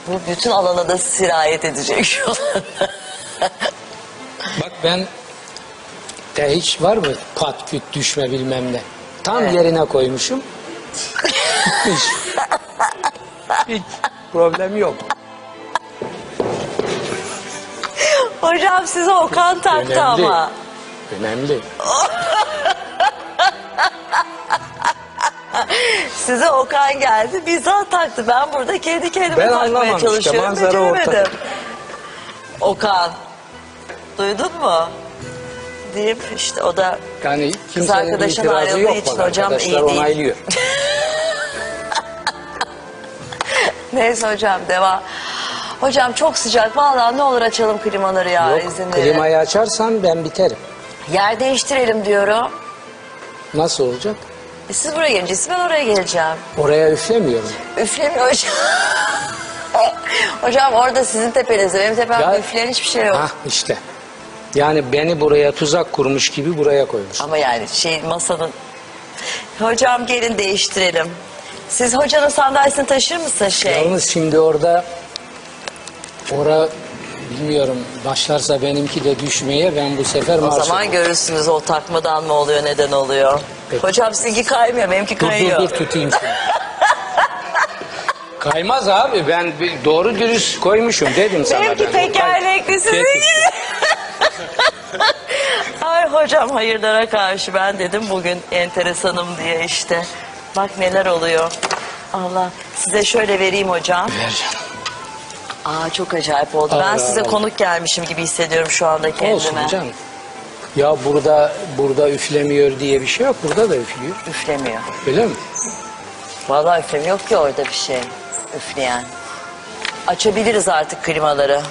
Bu bütün alana da sirayet edecek şu. Bak ben de hiç var mı pat küt düşme bilmem ne. Tam Evet. yerine koymuşum. Hiç, hiç problem yok. hocam size Okan taktı Önemli. ama. Önemli. Size Okan geldi bizzat taktı. Ben burada kendi kendime Ben takmaya anlamam işte, çalışıyorum. manzara beceremedim. ortada. Okan. Duydun mu? Deyip işte o da Yani bir arkadaşın ayrıldığı yok için hocam iyi değil. onaylıyor. neyse hocam devam. Hocam çok sıcak. Vallahi ne olur açalım klimaları ya Yok, izin verin. klimayı açarsan ben biterim. Yer değiştirelim diyorum. Nasıl olacak? E siz buraya geleceksiniz ben oraya geleceğim. Oraya üflemiyorum. Üflemiyor hocam. hocam orada sizin tepenizde benim tepemde üfleyen hiçbir şey yok. Hah işte. Yani beni buraya tuzak kurmuş gibi buraya koymuş. Ama yani şey masanın... Hocam gelin değiştirelim. Siz hocanın sandalyesini taşır mısın şey? Yalnız şimdi orada ora bilmiyorum başlarsa benimki de düşmeye ben bu sefer o marş zaman görürsünüz o takmadan mı oluyor neden oluyor. Peki. Hocam sizinki kaymıyor benimki Dur kayıyor. dur dur tutayım seni. Kaymaz abi ben bir- doğru dürüst koymuşum dedim sana. Benimki ben. tekerlekli. Peki. Ay hocam hayırlara karşı ben dedim bugün enteresanım diye işte. Bak neler oluyor. Allah size şöyle vereyim hocam. Ver canım. Aa çok acayip oldu. ben Allah size Allah. konuk gelmişim gibi hissediyorum şu anda kendime. Olsun canım. Ya burada burada üflemiyor diye bir şey yok. Burada da üflüyor. Üflemiyor. Öyle mi? Vallahi üflemiyor yok ki orada bir şey üfleyen. Açabiliriz artık klimaları.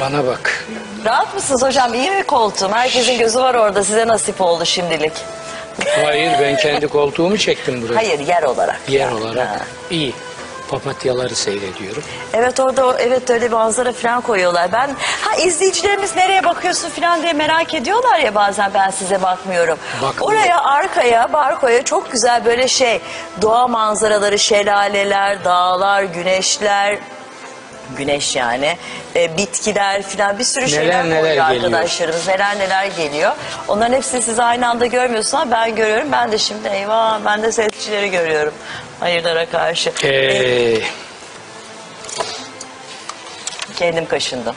Bana bak. Rahat mısınız hocam? İyi mi koltuğum? Herkesin gözü var orada. Size nasip oldu şimdilik. Hayır ben kendi koltuğumu çektim buraya. Hayır yer olarak. Yer Ha. olarak iyi. Papatyaları seyrediyorum. Evet orada evet öyle manzara falan koyuyorlar. Ben ha izleyicilerimiz nereye bakıyorsun falan diye merak ediyorlar ya bazen ben size bakmıyorum. Bakmıyorum. Oraya arkaya barkoya çok güzel böyle şey doğa manzaraları şelaleler, dağlar, güneşler güneş yani e, bitkiler falan bir sürü şeyler neler koyuyor geliyor. arkadaşlarımız neler neler geliyor. Onların hepsini siz aynı anda görmüyorsunuz ama ben görüyorum. Ben de şimdi eyvah ben de sesçileri görüyorum. Hayırlara karşı. Ee, Kendim kaşındım.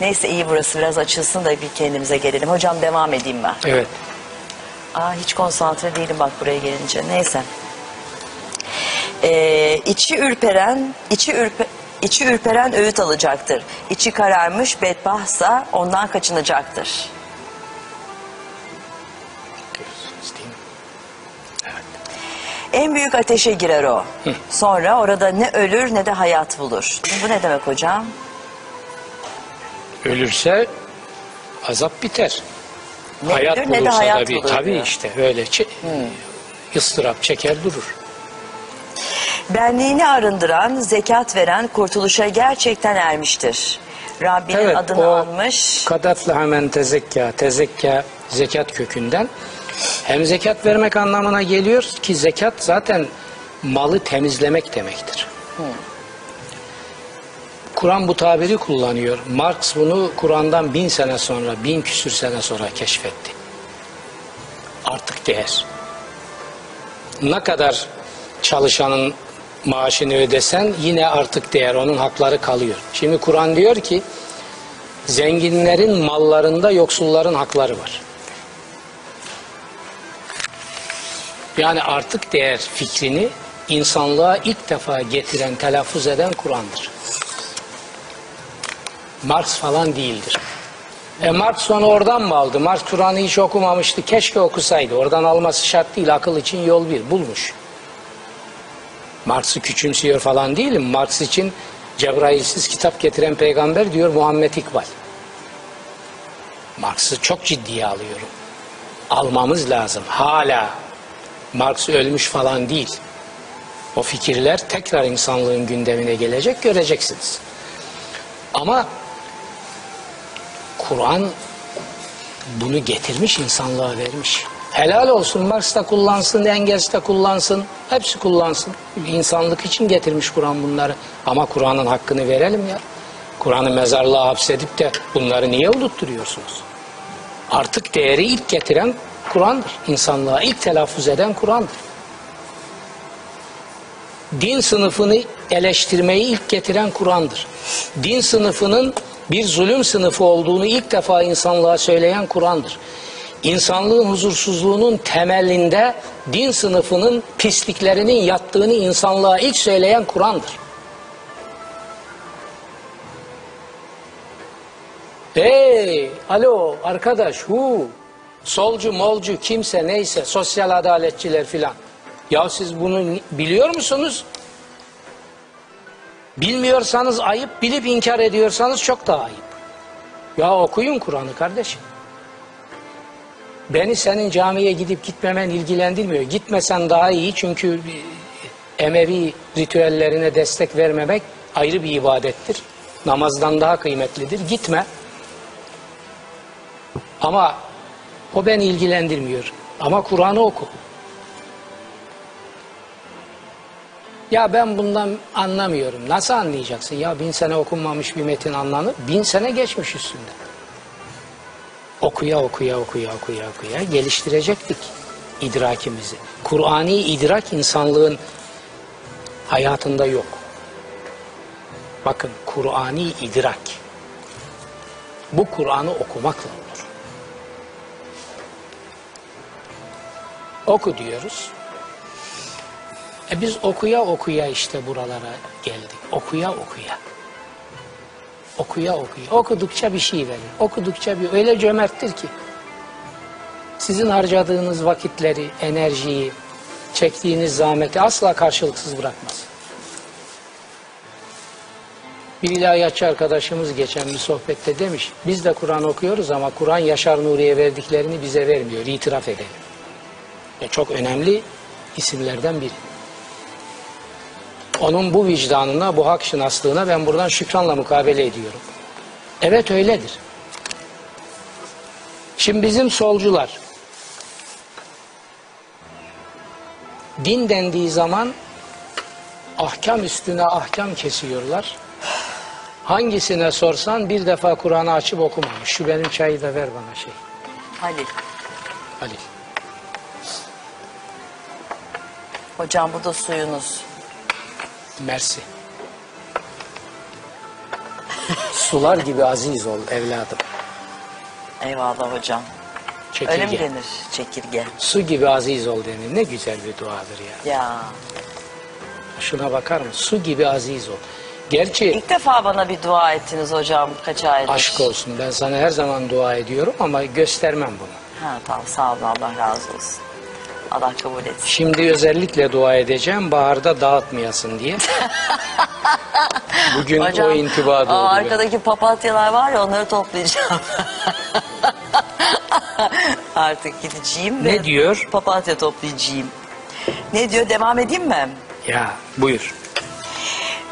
Neyse iyi burası biraz açılsın da bir kendimize gelelim. Hocam devam edeyim ben. evet. Aa hiç konsantre değilim bak buraya gelince. Neyse. Ee, içi ürperen, içi ürpe, içi ürperen öğüt alacaktır. İçi kararmış bedbahtsa ondan kaçınacaktır. En büyük ateşe girer o. Sonra orada ne ölür ne de hayat bulur. Bu ne demek hocam? Ölürse azap biter. Ne hayat ölür ne de bulursa hayat tabii, bulur. tabii diyor. işte öyle çe- ıstırap çeker durur. Benliğini arındıran, zekat veren kurtuluşa gerçekten ermiştir. Rabbinin Evet, adını almış. Kadafla hemen tezekka, tezekka zekat kökünden. Hem zekat vermek anlamına geliyor ki zekat zaten malı temizlemek demektir. Kur'an bu tabiri kullanıyor. Marx bunu Kur'an'dan bin sene sonra, bin küsür sene sonra keşfetti. Artık değer. Ne kadar çalışanın maaşını ödesen yine artık değer, onun hakları kalıyor. Şimdi Kur'an diyor ki, zenginlerin mallarında yoksulların hakları var. Yani artık değer fikrini insanlığa ilk defa getiren, telaffuz eden Kur'an'dır. Marx falan değildir. E Marx onu oradan mı aldı? Marx Kur'an'ı hiç okumamıştı. Keşke okusaydı. Oradan alması şart değil. Akıl için yol bir. Bulmuş. Marx'ı küçümsüyor falan değilim. Marx için Cebrailsiz kitap getiren peygamber diyor Muhammed İkbal. Marx'ı çok ciddiye alıyorum. Almamız lazım. Hala Marx ölmüş falan değil. O fikirler tekrar insanlığın gündemine gelecek göreceksiniz. Ama Kur'an bunu getirmiş insanlığa vermiş. Helal olsun Marx da kullansın, Engels de kullansın, hepsi kullansın. İnsanlık için getirmiş Kur'an bunları. Ama Kur'an'ın hakkını verelim ya. Kur'an'ı mezarlığa hapsedip de bunları niye unutturuyorsunuz? Artık değeri ilk getiren Kur'an'dır. İnsanlığa ilk telaffuz eden Kur'an'dır. Din sınıfını eleştirmeyi ilk getiren Kur'an'dır. Din sınıfının bir zulüm sınıfı olduğunu ilk defa insanlığa söyleyen Kur'an'dır. İnsanlığın huzursuzluğunun temelinde din sınıfının pisliklerinin yattığını insanlığa ilk söyleyen Kur'an'dır. Hey, alo arkadaş, hu, solcu, molcu, kimse neyse, sosyal adaletçiler filan. Ya siz bunu biliyor musunuz? Bilmiyorsanız ayıp, bilip inkar ediyorsanız çok daha ayıp. Ya okuyun Kur'an'ı kardeşim. Beni senin camiye gidip gitmemen ilgilendirmiyor. Gitmesen daha iyi çünkü e, Emevi ritüellerine destek vermemek ayrı bir ibadettir. Namazdan daha kıymetlidir. Gitme. Ama o beni ilgilendirmiyor. Ama Kur'an'ı oku. Ya ben bundan anlamıyorum. Nasıl anlayacaksın? Ya bin sene okunmamış bir metin anlanır. Bin sene geçmiş üstünde. Okuya okuya okuya okuya okuya geliştirecektik idrakimizi. Kur'ani idrak insanlığın hayatında yok. Bakın Kur'ani idrak. Bu Kur'an'ı okumakla olur. Oku diyoruz. E biz okuya okuya işte buralara geldik. Okuya okuya. Okuya okuya. Okudukça bir şey verir. Okudukça bir öyle cömerttir ki. Sizin harcadığınız vakitleri, enerjiyi, çektiğiniz zahmeti asla karşılıksız bırakmaz. Bir ilahiyatçı arkadaşımız geçen bir sohbette demiş, biz de Kur'an okuyoruz ama Kur'an Yaşar Nuri'ye verdiklerini bize vermiyor, itiraf edelim. E çok önemli isimlerden biri. Onun bu vicdanına, bu hak şınaslığına ben buradan şükranla mukabele ediyorum. Evet öyledir. Şimdi bizim solcular din dendiği zaman ahkam üstüne ahkam kesiyorlar. Hangisine sorsan bir defa Kur'an'ı açıp okumamış. Şu benim çayı da ver bana şey. Halil. Halil. Hocam bu da suyunuz. Mersi. Sular gibi aziz ol evladım. Eyvallah hocam. Çekirge. Öyle mi denir? Çekirge. Su gibi aziz ol denir. Ne güzel bir duadır ya. Ya. Şuna bakar mısın? Su gibi aziz ol. Gerçi İlk defa bana bir dua ettiniz hocam kaç aydır. aşk olsun. Ben sana her zaman dua ediyorum ama göstermem bunu. Ha tamam sağ olun Allah razı olsun. Allah kabul etsin. Şimdi özellikle dua edeceğim baharda dağıtmayasın diye. Bugün o intiba doğdu. arkadaki papatyalar var ya onları toplayacağım. Artık gideceğim ve Ne diyor? papatya toplayacağım. Ne diyor devam edeyim mi? Ya buyur.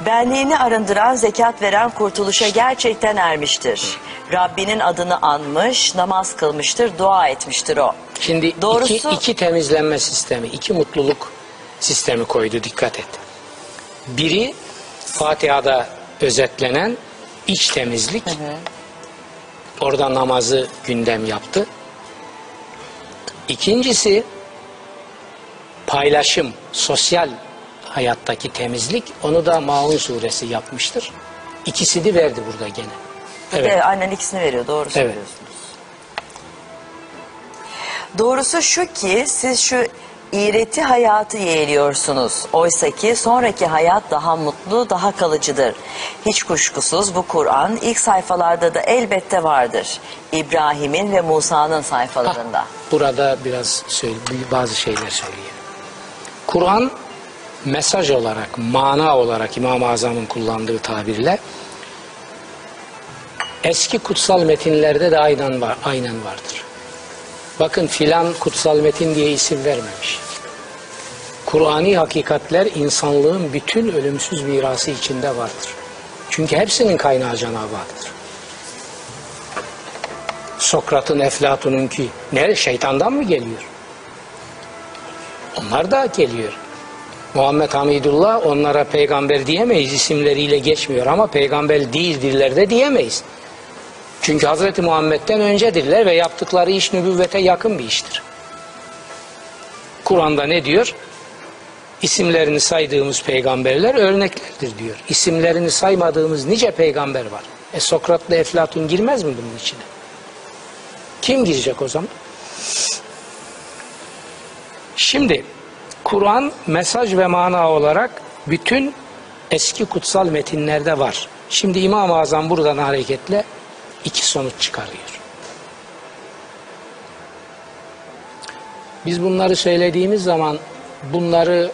Benliğini arındıran, zekat veren kurtuluşa gerçekten ermiştir. Rabbinin adını anmış, namaz kılmıştır, dua etmiştir o. Şimdi Doğrusu- iki, iki temizlenme sistemi, iki mutluluk sistemi koydu dikkat et. Biri Fatiha'da özetlenen iç temizlik. Orada namazı gündem yaptı. İkincisi paylaşım, sosyal hayattaki temizlik. Onu da Maun suresi yapmıştır. İkisini verdi burada gene. Evet. Evet. annen ikisini veriyor, doğru söylüyorsunuz. Doğrusu şu ki siz şu iğreti hayatı yeğliyorsunuz. Oysa ki sonraki hayat daha mutlu, daha kalıcıdır. Hiç kuşkusuz bu Kur'an ilk sayfalarda da elbette vardır. İbrahim'in ve Musa'nın sayfalarında. Burada biraz söyle, bazı şeyler söyleyeyim. Kur'an mesaj olarak, mana olarak İmam-ı Azam'ın kullandığı tabirle eski kutsal metinlerde de aynen, var, aynen vardır. Bakın filan kutsal metin diye isim vermemiş. Kur'ani hakikatler insanlığın bütün ölümsüz mirası içinde vardır. Çünkü hepsinin kaynağı Cenab-ı Hak'tır. Sokrat'ın, Eflatun'un ki ne şeytandan mı geliyor? Onlar da geliyor. Muhammed Hamidullah onlara peygamber diyemeyiz isimleriyle geçmiyor ama peygamber değildirler de diyemeyiz. Çünkü Hazreti Muhammed'den öncedirler ve yaptıkları iş nübüvvete yakın bir iştir. Kur'an'da ne diyor? İsimlerini saydığımız peygamberler örneklerdir diyor. İsimlerini saymadığımız nice peygamber var. E Sokrat'la Eflatun girmez mi bunun içine? Kim girecek o zaman? Şimdi Kur'an mesaj ve mana olarak bütün eski kutsal metinlerde var. Şimdi İmam-ı Azam buradan hareketle iki sonuç çıkarıyor. Biz bunları söylediğimiz zaman bunları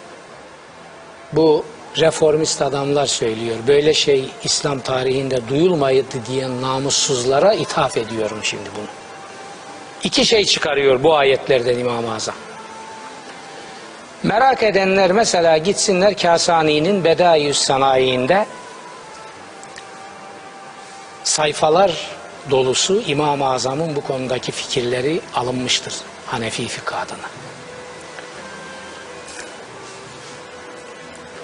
bu reformist adamlar söylüyor. Böyle şey İslam tarihinde duyulmaydı diyen namussuzlara ithaf ediyorum şimdi bunu. İki şey çıkarıyor bu ayetlerden İmam-ı Azam. Merak edenler mesela gitsinler Kasani'nin Bedaiüs Sanayi'inde sayfalar dolusu İmam-ı Azam'ın bu konudaki fikirleri alınmıştır Hanefi fıkıh adına.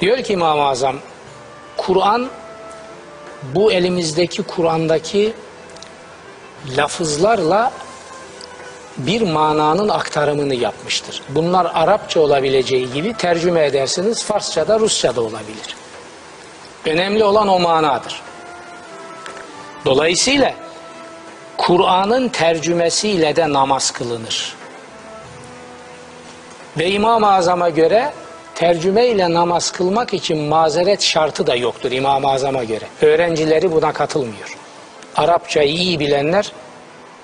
Diyor ki İmam-ı Azam, Kur'an bu elimizdeki Kur'an'daki lafızlarla bir mananın aktarımını yapmıştır. Bunlar Arapça olabileceği gibi tercüme edersiniz Farsça'da Rusça'da olabilir. Önemli olan o manadır. Dolayısıyla Kur'an'ın tercümesiyle de namaz kılınır. Ve İmam-ı Azam'a göre tercüme ile namaz kılmak için mazeret şartı da yoktur İmam-ı Azam'a göre. Öğrencileri buna katılmıyor. Arapçayı iyi bilenler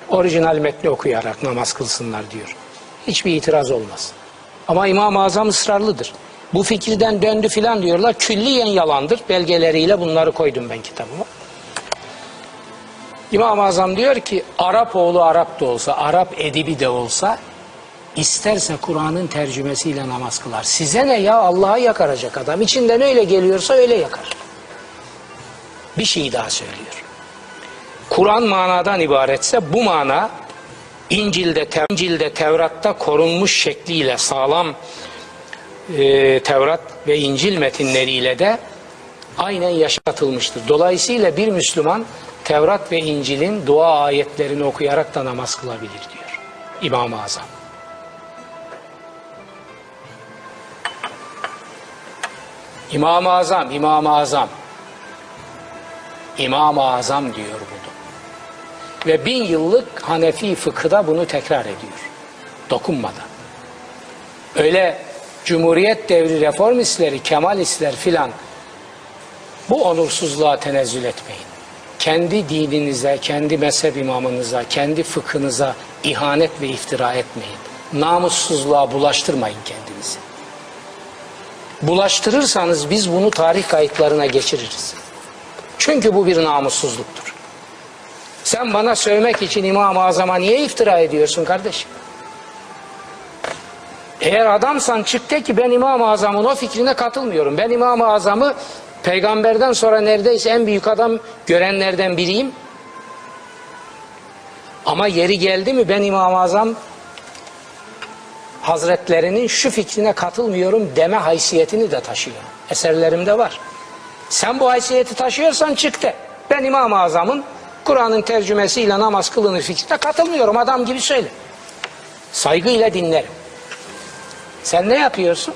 orijinal metni okuyarak namaz kılsınlar diyor. Hiçbir itiraz olmaz. Ama İmam-ı Azam ısrarlıdır. Bu fikirden döndü filan diyorlar. Külliyen yalandır. Belgeleriyle bunları koydum ben kitabıma. İmam-ı Azam diyor ki Arap oğlu Arap da olsa, Arap edibi de olsa isterse Kur'an'ın tercümesiyle namaz kılar. Size ne ya Allah'a yakaracak adam. İçinden öyle geliyorsa öyle yakar. Bir şey daha söylüyor. Kur'an manadan ibaretse bu mana İncil'de, Tev İncil'de Tevrat'ta korunmuş şekliyle sağlam e, Tevrat ve İncil metinleriyle de aynen yaşatılmıştır. Dolayısıyla bir Müslüman Tevrat ve İncil'in dua ayetlerini okuyarak da namaz kılabilir diyor İmam-ı Azam. İmam-ı Azam, İmam-ı Azam. İmam-ı Azam diyor bunu. Ve bin yıllık Hanefi fıkıda bunu tekrar ediyor. Dokunmadan. Öyle Cumhuriyet devri reformistleri, Kemalistler filan bu onursuzluğa tenezzül etmeyin. Kendi dininize, kendi mezhep imamınıza, kendi fıkhınıza ihanet ve iftira etmeyin. Namussuzluğa bulaştırmayın kendinizi. Bulaştırırsanız biz bunu tarih kayıtlarına geçiririz. Çünkü bu bir namussuzluktur. Sen bana sövmek için İmam-ı Azam'a niye iftira ediyorsun kardeşim? Eğer adamsan çık de ki ben İmam-ı Azam'ın o fikrine katılmıyorum. Ben İmam-ı Azam'ı peygamberden sonra neredeyse en büyük adam görenlerden biriyim. Ama yeri geldi mi ben İmam-ı Azam Hazretlerinin şu fikrine katılmıyorum deme haysiyetini de taşıyorum. Eserlerimde var. Sen bu haysiyeti taşıyorsan çık de. Ben İmam-ı Azam'ın Kur'an'ın tercümesiyle namaz kılınır fikrine katılmıyorum. Adam gibi söyle. Saygıyla dinlerim. Sen ne yapıyorsun?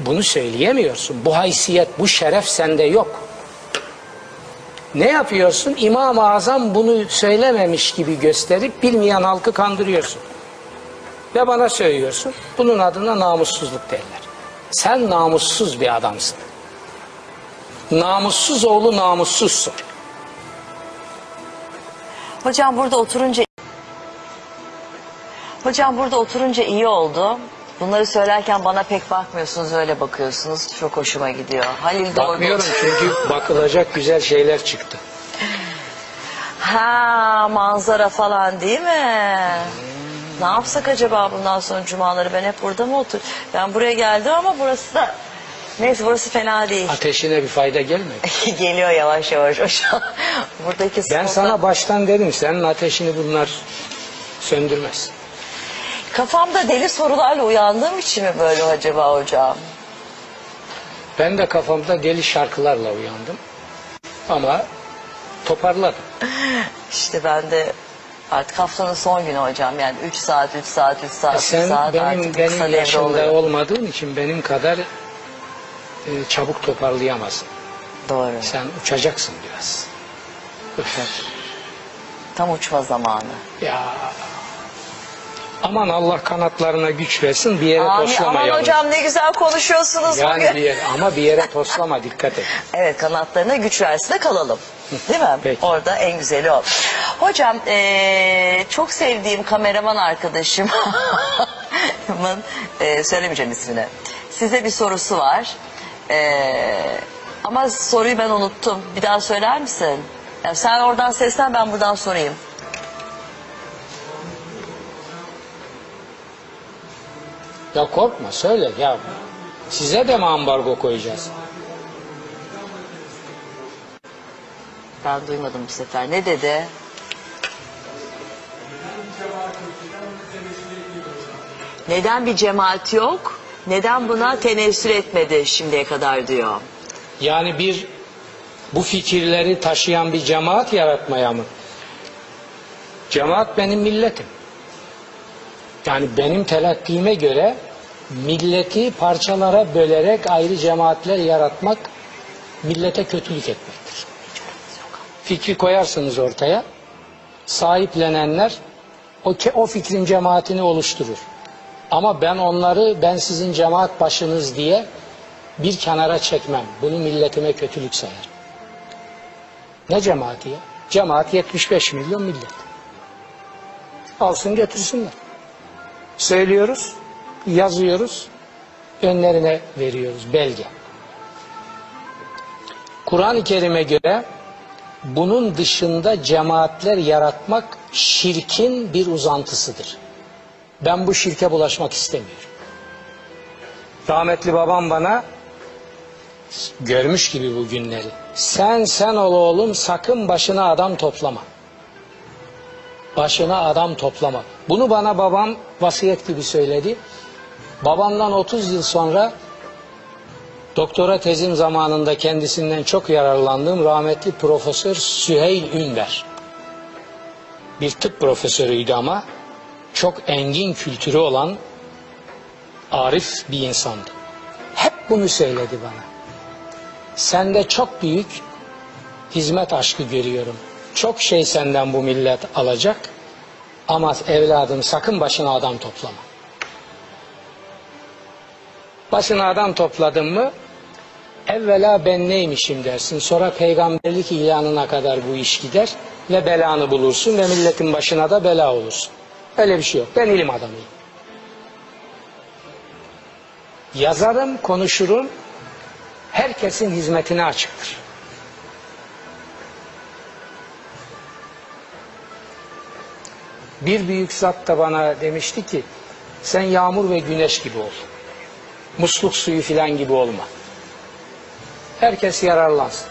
Bunu söyleyemiyorsun. Bu haysiyet, bu şeref sende yok. Ne yapıyorsun? İmam-ı Azam bunu söylememiş gibi gösterip bilmeyen halkı kandırıyorsun. Ve bana söylüyorsun. Bunun adına namussuzluk derler. Sen namussuz bir adamsın. Namussuz oğlu namussuzsun. Hocam burada oturunca Hocam burada oturunca iyi oldu. Bunları söylerken bana pek bakmıyorsunuz öyle bakıyorsunuz. Çok hoşuma gidiyor. Halil de Bakmıyorum çünkü bakılacak güzel şeyler çıktı. Ha manzara falan değil mi? Ne yapsak acaba bundan sonra cumaları ben hep burada mı otur? Ben buraya geldim ama burası da neyse burası fena değil. Ateşine bir fayda gelmedi. Geliyor yavaş yavaş. Buradaki Ben sana baştan dedim senin ateşini bunlar söndürmez. Kafamda deli sorularla uyandığım için mi böyle acaba hocam? Ben de kafamda deli şarkılarla uyandım. Ama toparladım. İşte ben de artık haftanın son günü hocam yani 3 saat 3 saat 3 saat 3 E Sen saat benim artık kısa benim devre yaşımda oluyor. olmadığın için benim kadar e, çabuk toparlayamazsın. Doğru. Sen uçacaksın biraz. Tam uçma zamanı. Ya aman Allah kanatlarına güç versin bir yere Amin. toslama Aman yavrum. hocam ne güzel konuşuyorsunuz Yani bugün. bir yere, ama bir yere toslama dikkat et. Evet kanatlarına güç versin de kalalım. Değil mi? Peki. Orada en güzeli o. Hocam eee, çok sevdiğim kameraman arkadaşımın eee, söylemeyeceğim ismini. Size bir sorusu var. Eee, ama soruyu ben unuttum. Bir daha söyler misin? Yani sen oradan seslen ben buradan sorayım. Ya korkma söyle ya. Size de mi ambargo koyacağız? Ben duymadım bu sefer. Ne dedi? Neden bir cemaat yok? Neden buna tenessür etmedi şimdiye kadar diyor. Yani bir bu fikirleri taşıyan bir cemaat yaratmaya mı? Cemaat benim milletim. Yani benim telakkime göre milleti parçalara bölerek ayrı cemaatler yaratmak millete kötülük etmektir. Fikri koyarsınız ortaya. Sahiplenenler o, o fikrin cemaatini oluşturur. Ama ben onları ben sizin cemaat başınız diye bir kenara çekmem. Bunu milletime kötülük sayar. Ne cemaati ya? Cemaat 75 milyon millet. Alsın götürsünler. Söylüyoruz, yazıyoruz, önlerine veriyoruz belge. Kur'an-ı Kerim'e göre bunun dışında cemaatler yaratmak şirkin bir uzantısıdır. Ben bu şirke bulaşmak istemiyorum. Rahmetli babam bana görmüş gibi bu günleri. Sen sen ol oğlum sakın başına adam toplama. Başına adam toplama. Bunu bana babam vasiyet gibi söyledi. Babamdan 30 yıl sonra doktora tezim zamanında kendisinden çok yararlandığım rahmetli Profesör Süheyl Ünver. Bir tıp profesörüydü ama çok engin kültürü olan arif bir insandı. Hep bunu söyledi bana. Sende çok büyük hizmet aşkı görüyorum. Çok şey senden bu millet alacak. Ama evladım sakın başına adam toplama. Başına adam topladın mı evvela ben neymişim dersin. Sonra peygamberlik ilanına kadar bu iş gider ve belanı bulursun ve milletin başına da bela olursun. Öyle bir şey yok. Ben ilim adamıyım. Yazarım, konuşurum. Herkesin hizmetine açıktır. Bir büyük zat da bana demişti ki sen yağmur ve güneş gibi ol. Musluk suyu filan gibi olma. Herkes yararlansın.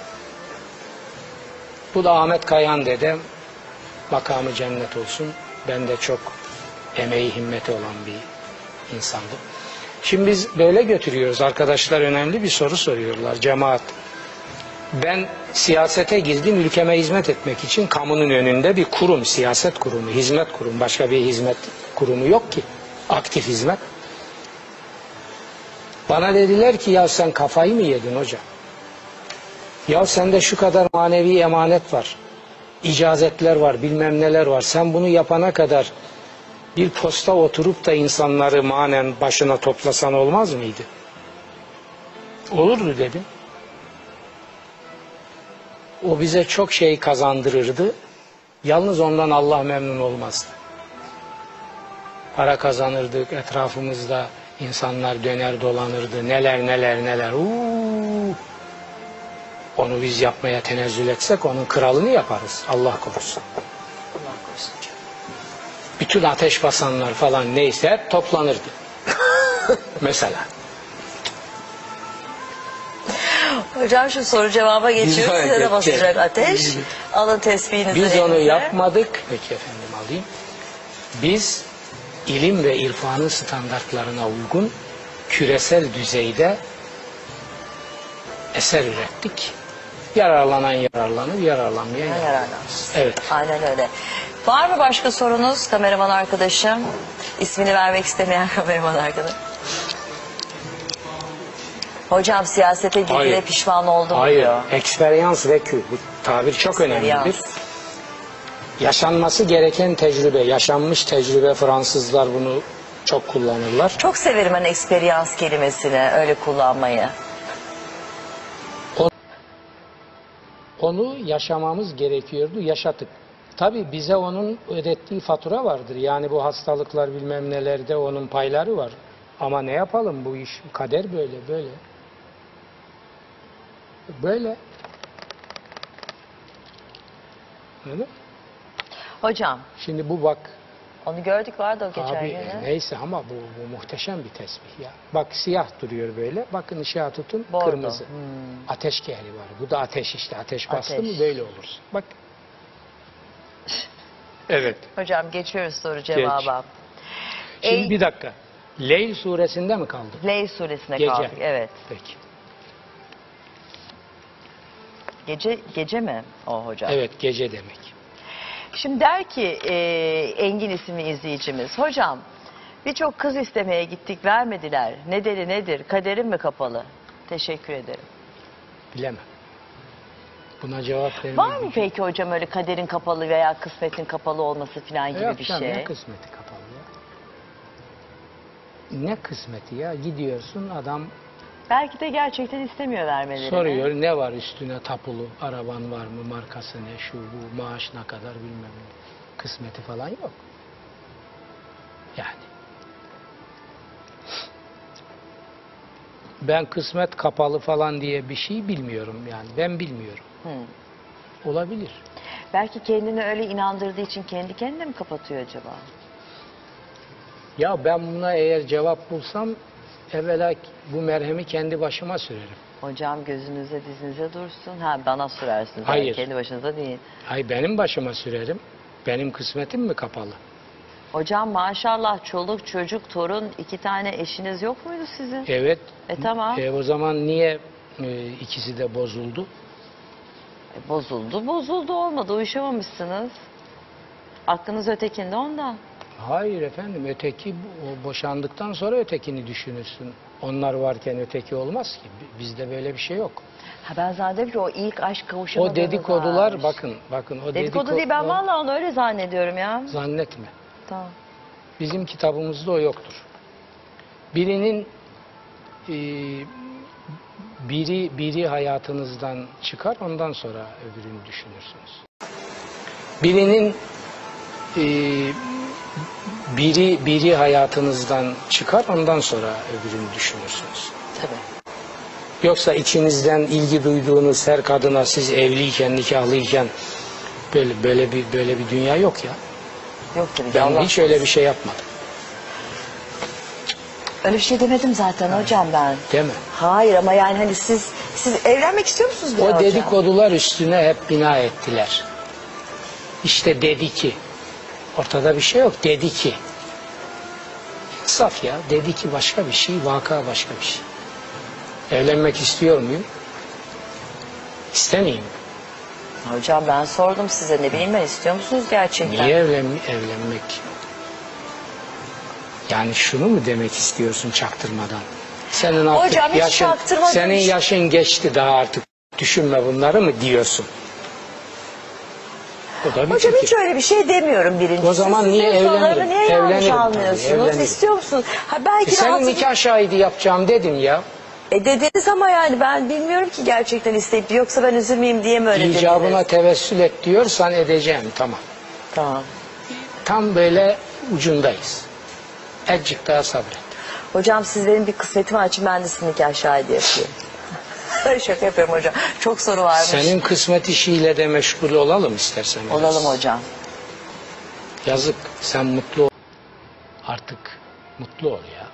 Bu da Ahmet Kayhan dedem. Makamı cennet olsun. Ben de çok emeği himmeti olan bir insandım. Şimdi biz böyle götürüyoruz. Arkadaşlar önemli bir soru soruyorlar. Cemaat. Ben siyasete girdim ülkeme hizmet etmek için kamunun önünde bir kurum, siyaset kurumu, hizmet kurumu. Başka bir hizmet kurumu yok ki. Aktif hizmet. Bana dediler ki ya sen kafayı mı yedin hocam? Ya sende şu kadar manevi emanet var. icazetler var, bilmem neler var. Sen bunu yapana kadar bir posta oturup da insanları manen başına toplasan olmaz mıydı? Olurdu dedim. O bize çok şey kazandırırdı. Yalnız ondan Allah memnun olmazdı. Para kazanırdık, etrafımızda insanlar döner dolanırdı. Neler neler neler. Uuu. Onu biz yapmaya tenezzül etsek onun kralını yaparız. Allah korusun. Allah korusun. Bütün ateş basanlar falan neyse hep toplanırdı. Mesela. Hocam şu soru cevaba geçiyor. Biz- Size de basacak ateş. Alın tesbihinizi Biz onu elinize. yapmadık. Peki efendim alayım. Biz ilim ve irfanın standartlarına uygun küresel düzeyde eser ürettik. Yararlanan yararlanır, yararlanmayan yararlansın. Evet. Aynen öyle. Var mı başka sorunuz kameraman arkadaşım? İsmini vermek istemeyen kameraman arkadaş. Hocam siyasete girdiğine Hayır. pişman oldum Hayır, diyor. eksperyans ve kü. Bu tabir çok önemlidir. Eksperyans. Yaşanması gereken tecrübe, yaşanmış tecrübe Fransızlar bunu çok kullanırlar. Çok severim ben eksperyans kelimesini öyle kullanmayı. Onu yaşamamız gerekiyordu, yaşadık. Tabii bize onun ödettiği fatura vardır. Yani bu hastalıklar bilmem nelerde onun payları var. Ama ne yapalım bu iş, kader böyle, böyle. Böyle. Öyle. Hocam Şimdi bu bak, onu gördük vardı o geçen abi gün. e, neyse ama bu, bu muhteşem bir tesbih ya. Bak siyah duruyor böyle, bakın ışığa tutun, Bordo. kırmızı. Ateş gehri var. Bu da ateş işte, ateş bastı Ateş. mı böyle olursun. Bak. Evet. Hocam geçiyoruz soru cevaba. Şimdi Ey- bir dakika. Leyl suresinde mi kaldık? Ley suresine Gece. kaldık. Evet. Peki. Gece gece mi o hocam? Evet gece demek. Şimdi der ki e, Engin isimli izleyicimiz. Hocam birçok kız istemeye gittik vermediler. Nedeni nedir? Kaderim mi kapalı? Teşekkür ederim. Bilemem. Buna cevap vermem. Var mı peki hocam öyle kaderin kapalı veya kısmetin kapalı olması falan gibi Yok bir canım, şey? Ne kısmeti kapalı ya? Ne kısmeti ya? Gidiyorsun adam Belki de gerçekten istemiyor vermelerini. soruyor ne var üstüne tapulu, araban var mı, markası ne, şu bu, maaş ne kadar bilmem ne. Kısmeti falan yok. Yani. Ben kısmet kapalı falan diye bir şey bilmiyorum yani. Ben bilmiyorum. Hı. Olabilir. Belki kendini öyle inandırdığı için kendi kendine mi kapatıyor acaba? Ya ben buna eğer cevap bulsam evvela bu merhemi kendi başıma sürerim. Hocam gözünüze dizinize dursun. Ha bana sürersiniz. Hayır. Yani kendi başınıza değil. Ay benim başıma sürerim. Benim kısmetim mi kapalı? Hocam maşallah çoluk çocuk torun iki tane eşiniz yok muydu sizin? Evet. E, tamam. E, o zaman niye e, ikisi de bozuldu? E, bozuldu bozuldu olmadı uyuşamamışsınız. Aklınız ötekinde ondan. Hayır efendim öteki o boşandıktan sonra ötekini düşünürsün. Onlar varken öteki olmaz ki. Bizde böyle bir şey yok. Ha ben zannediyorum ki o ilk aşk kavuşamadığınız O dedikodular varmış. bakın bakın o Dedikodu dediko- değil ben o- vallahi onu öyle zannediyorum ya. zannetme. Tamam. Bizim kitabımızda o yoktur. Birinin e, biri biri hayatınızdan çıkar ondan sonra öbürünü düşünürsünüz. Birinin e, biri biri hayatınızdan çıkar ondan sonra öbürünü düşünürsünüz. Tabii. Yoksa içinizden ilgi duyduğunuz her kadına siz evliyken nikahlıyken böyle böyle bir böyle bir dünya yok ya. Yok tabii Ben Allah hiç öyle bir şey yapmadım. Öyle bir şey demedim zaten hocam ben. Değil mi? Hayır ama yani hani siz siz evlenmek istiyor musunuz O hocam? dedikodular üstüne hep bina ettiler. İşte dedi ki. Ortada bir şey yok. Dedi ki. Saf ya. Dedi ki başka bir şey. Vaka başka bir şey. Evlenmek istiyor muyum? İstemeyeyim. Hocam ben sordum size ne bileyim ben istiyor musunuz gerçekten? Niye evlen evlenmek? Yani şunu mu demek istiyorsun çaktırmadan? Senin artık Hocam hiç yaşın, senin yaşın geçti daha artık düşünme bunları mı diyorsun? O da bir Hocam fikir. hiç öyle bir şey demiyorum birincisi. O zaman Siz niye evlenirim? Niye yanlış Evlenirim tabii, anlıyorsunuz? evlenirim. İstiyor musunuz? Ha belki E senin rahatsız- nikah şahidi yapacağım dedim ya. E dediniz ama yani ben bilmiyorum ki gerçekten isteyip yoksa ben üzülmeyeyim diye mi öyle İcabına dediniz? tevessül et diyorsan edeceğim tamam. Tamam. Tam böyle ucundayız. Azıcık daha sabret. Hocam siz benim bir kısmetimi açın ben de sizin nikah şahidi yapayım. Şaka yapıyorum hocam. Çok soru varmış. Senin kısmet işiyle de meşgul olalım istersen. biraz. Olalım hocam. Yazık sen mutlu ol. Artık mutlu ol ya.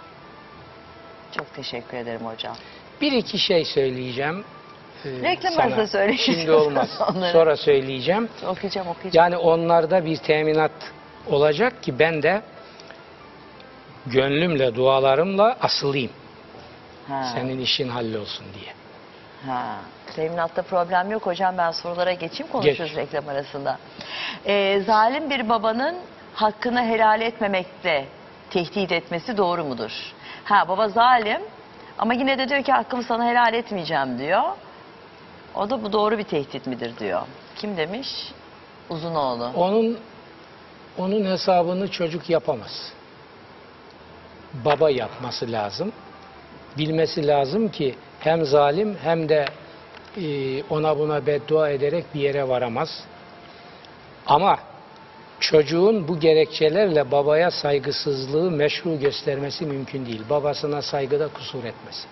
Çok teşekkür ederim hocam. Bir iki şey söyleyeceğim. ee, Reklam sana. arasında söyleyin. Şimdi olmaz. Onları. Sonra söyleyeceğim. Okuyacağım okuyacağım. Yani onlarda bir teminat olacak ki ben de gönlümle, dualarımla asılayım. Ha. Senin işin hallolsun diye. Ha. Teminatta problem yok hocam ben sorulara geçeyim konuşuruz Geç. reklam arasında. Ee, zalim bir babanın hakkını helal etmemekle tehdit etmesi doğru mudur? Ha baba zalim ama yine de diyor ki hakkımı sana helal etmeyeceğim diyor. O da bu doğru bir tehdit midir diyor. Kim demiş? Uzun oğlu. Onun onun hesabını çocuk yapamaz. Baba yapması lazım. Bilmesi lazım ki hem zalim hem de e, ona buna beddua ederek bir yere varamaz. Ama çocuğun bu gerekçelerle babaya saygısızlığı meşru göstermesi mümkün değil. Babasına saygıda kusur etmesin.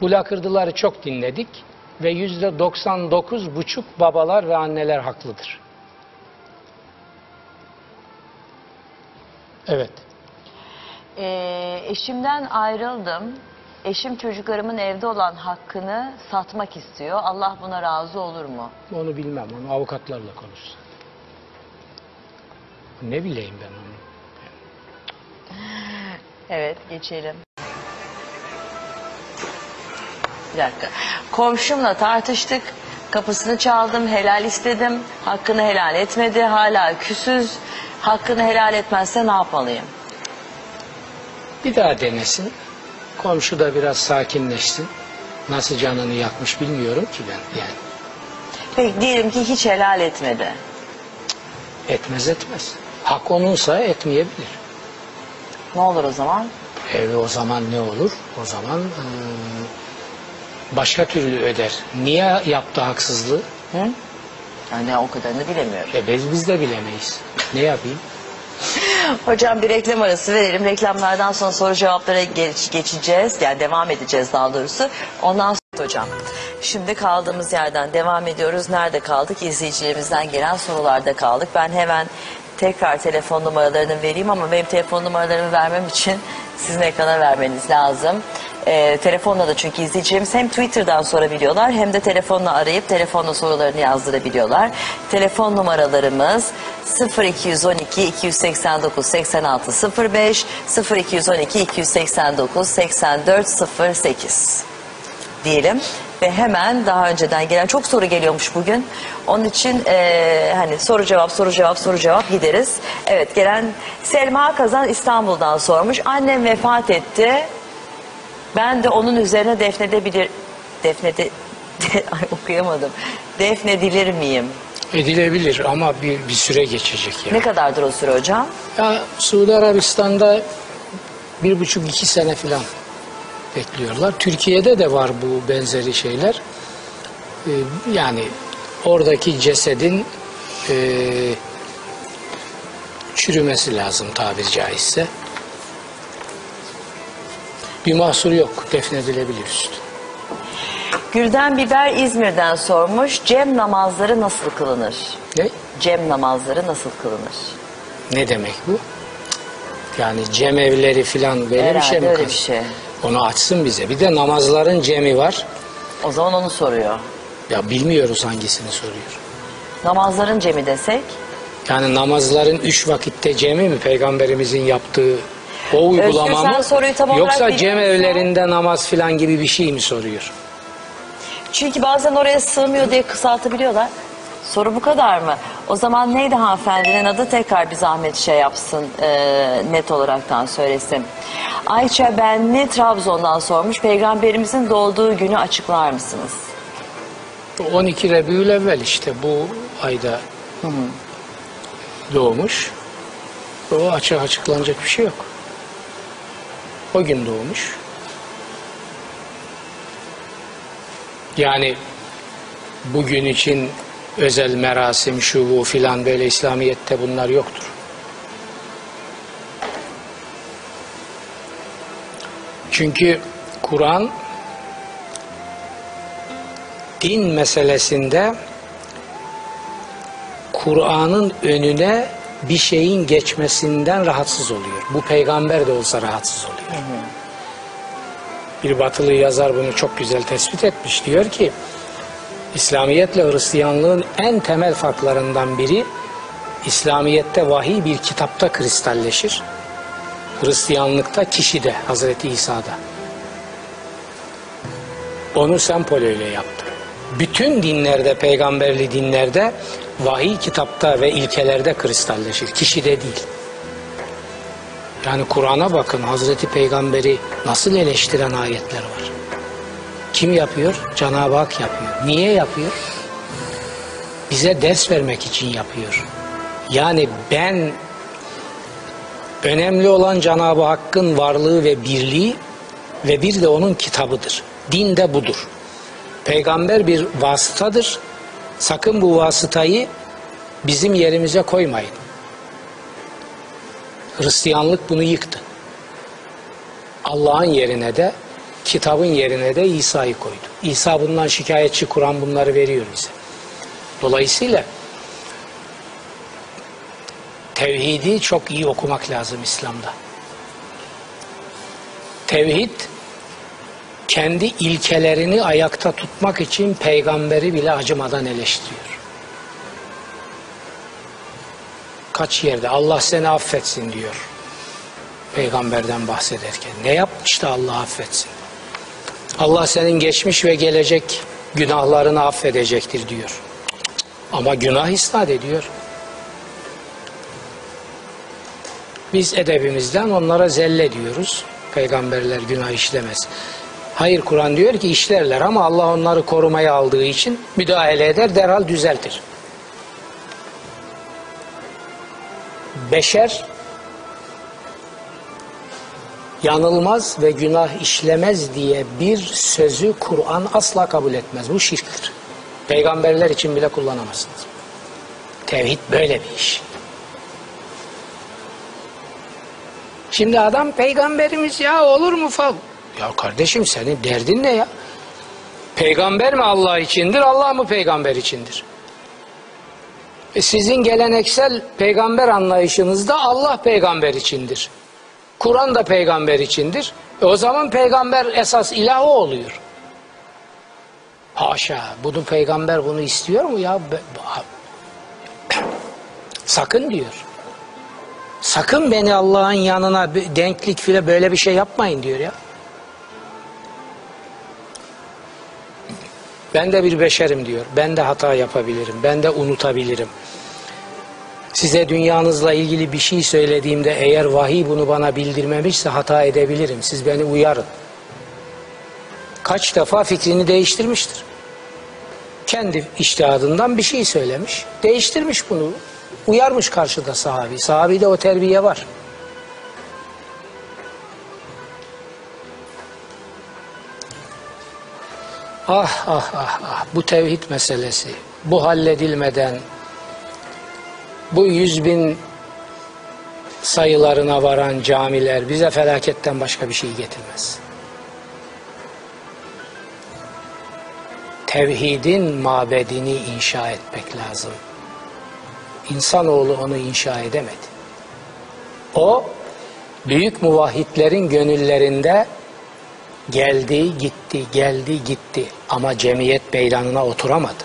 Bu lakırdıları çok dinledik ve yüzde 99 buçuk babalar ve anneler haklıdır. Evet. Ee, eşimden ayrıldım. Eşim çocuklarımın evde olan hakkını satmak istiyor. Allah buna razı olur mu? Onu bilmem. Onu avukatlarla konuşsun. Ne bileyim ben onu. Evet, geçelim. Bir dakika. Komşumla tartıştık. Kapısını çaldım, helal istedim. Hakkını helal etmedi. Hala küsüz. Hakkını helal etmezse ne yapmalıyım? Bir daha denesin. Komşu da biraz sakinleşsin. Nasıl canını yakmış bilmiyorum ki ben yani. Peki diyelim ki hiç helal etmedi. Etmez etmez. Hak onunsa etmeyebilir. Ne olur o zaman? E, o zaman ne olur? O zaman e, başka türlü öder. Niye yaptı haksızlığı? Hı? Yani o kadarını bilemiyorum. E, biz, biz de bilemeyiz. Ne yapayım? Hocam bir reklam arası verelim. Reklamlardan sonra soru cevaplara geç, geçeceğiz. Yani devam edeceğiz daha doğrusu. Ondan sonra hocam. Şimdi kaldığımız yerden devam ediyoruz. Nerede kaldık? İzleyicilerimizden gelen sorularda kaldık. Ben hemen tekrar telefon numaralarını vereyim ama benim telefon numaralarımı vermem için sizin ekrana vermeniz lazım. Ee, telefonla da çünkü izleyicilerimiz hem Twitter'dan sorabiliyorlar hem de telefonla arayıp telefonla sorularını yazdırabiliyorlar. Telefon numaralarımız 0212 289 86 05 0212 289 84 08 diyelim ve hemen daha önceden gelen çok soru geliyormuş bugün. Onun için eee, hani soru cevap soru cevap soru cevap gideriz. Evet gelen Selma Kazan İstanbul'dan sormuş. Annem vefat etti. Ben de onun üzerine defnedebilir defnede ay okuyamadım. Defnedilir miyim? Edilebilir ama bir, bir süre geçecek yani. Ne kadardır o süre hocam? Ya Suudi Arabistan'da bir buçuk iki sene falan bekliyorlar. Türkiye'de de var bu benzeri şeyler. Ee, yani oradaki cesedin e, çürümesi lazım tabiri caizse. Bir mahsur yok. Defnedilebilir üstü. Gülden Biber İzmir'den sormuş. Cem namazları nasıl kılınır? Ne? Cem namazları nasıl kılınır? Ne demek bu? Yani cemevleri falan böyle bir şey mi? Öyle bir şey. Onu açsın bize. Bir de namazların cemi var. O zaman onu soruyor. Ya bilmiyoruz hangisini soruyor. Namazların cemi desek? Yani namazların üç vakitte cemi mi peygamberimizin yaptığı o uygulama sen mı? soruyu tam olarak Yoksa biliyor cem musun? evlerinde namaz filan gibi bir şey mi soruyor? Çünkü bazen oraya sığmıyor diye kısaltabiliyorlar. Soru bu kadar mı? O zaman neydi hanımefendinin adı tekrar bir zahmet şey yapsın e, net olaraktan söylesin. Ayça Benli Trabzon'dan sormuş. Peygamberimizin doğduğu günü açıklar mısınız? 12 Rebiyül evvel işte bu ayda doğmuş. O açık açıklanacak bir şey yok. O gün doğmuş. Yani bugün için özel merasim, şu bu filan böyle İslamiyet'te bunlar yoktur. Çünkü Kur'an din meselesinde Kur'an'ın önüne bir şeyin geçmesinden rahatsız oluyor. Bu peygamber de olsa rahatsız oluyor. Bir batılı yazar bunu çok güzel tespit etmiş. Diyor ki İslamiyetle Hristiyanlığın en temel farklarından biri İslamiyet'te vahiy bir kitapta kristalleşir. Hristiyanlıkta kişide, Hazreti İsa'da. Onu sempol öyle yaptı. Bütün dinlerde, peygamberli dinlerde vahiy kitapta ve ilkelerde kristalleşir. Kişide değil. Yani Kur'an'a bakın Hazreti Peygamberi nasıl eleştiren ayetler var. Kim yapıyor? Cenab-ı Hak yapıyor. Niye yapıyor? bize ders vermek için yapıyor. Yani ben önemli olan Cenab-ı Hakk'ın varlığı ve birliği ve bir de onun kitabıdır. Din de budur. Peygamber bir vasıtadır. Sakın bu vasıtayı bizim yerimize koymayın. Hristiyanlık bunu yıktı. Allah'ın yerine de kitabın yerine de İsa'yı koydu. İsa bundan şikayetçi Kur'an bunları veriyor bize. Dolayısıyla tevhidi çok iyi okumak lazım İslam'da. Tevhid kendi ilkelerini ayakta tutmak için peygamberi bile acımadan eleştiriyor. Kaç yerde Allah seni affetsin diyor peygamberden bahsederken. Ne yapmış da Allah affetsin? Allah senin geçmiş ve gelecek günahlarını affedecektir diyor. Ama günah isnat ediyor. Biz edebimizden onlara zelle diyoruz. Peygamberler günah işlemez. Hayır Kur'an diyor ki işlerler ama Allah onları korumaya aldığı için müdahale eder derhal düzeltir. Beşer yanılmaz ve günah işlemez diye bir sözü Kur'an asla kabul etmez. Bu şirktir. Peygamberler için bile kullanamazsınız. Tevhid böyle bir iş. Şimdi adam peygamberimiz ya olur mu falan. Ya kardeşim senin derdin ne ya? Peygamber mi Allah içindir, Allah mı peygamber içindir? E sizin geleneksel peygamber anlayışınızda Allah peygamber içindir. Kur'an da peygamber içindir. E o zaman peygamber esas ilahı oluyor. Haşa, bunu peygamber bunu istiyor mu ya? Sakın diyor. Sakın beni Allah'ın yanına denklik file böyle bir şey yapmayın diyor ya. Ben de bir beşerim diyor. Ben de hata yapabilirim. Ben de unutabilirim. Size dünyanızla ilgili bir şey söylediğimde eğer vahiy bunu bana bildirmemişse hata edebilirim. Siz beni uyarın. Kaç defa fikrini değiştirmiştir. Kendi iştihadından bir şey söylemiş. Değiştirmiş bunu. Uyarmış karşıda sahabi. Sahabide o terbiye var. Ah ah ah ah bu tevhid meselesi bu halledilmeden bu yüz bin sayılarına varan camiler bize felaketten başka bir şey getirmez. Tevhidin mabedini inşa etmek lazım. İnsanoğlu onu inşa edemedi. O büyük muvahhidlerin gönüllerinde geldi gitti geldi gitti ama cemiyet meydanına oturamadı.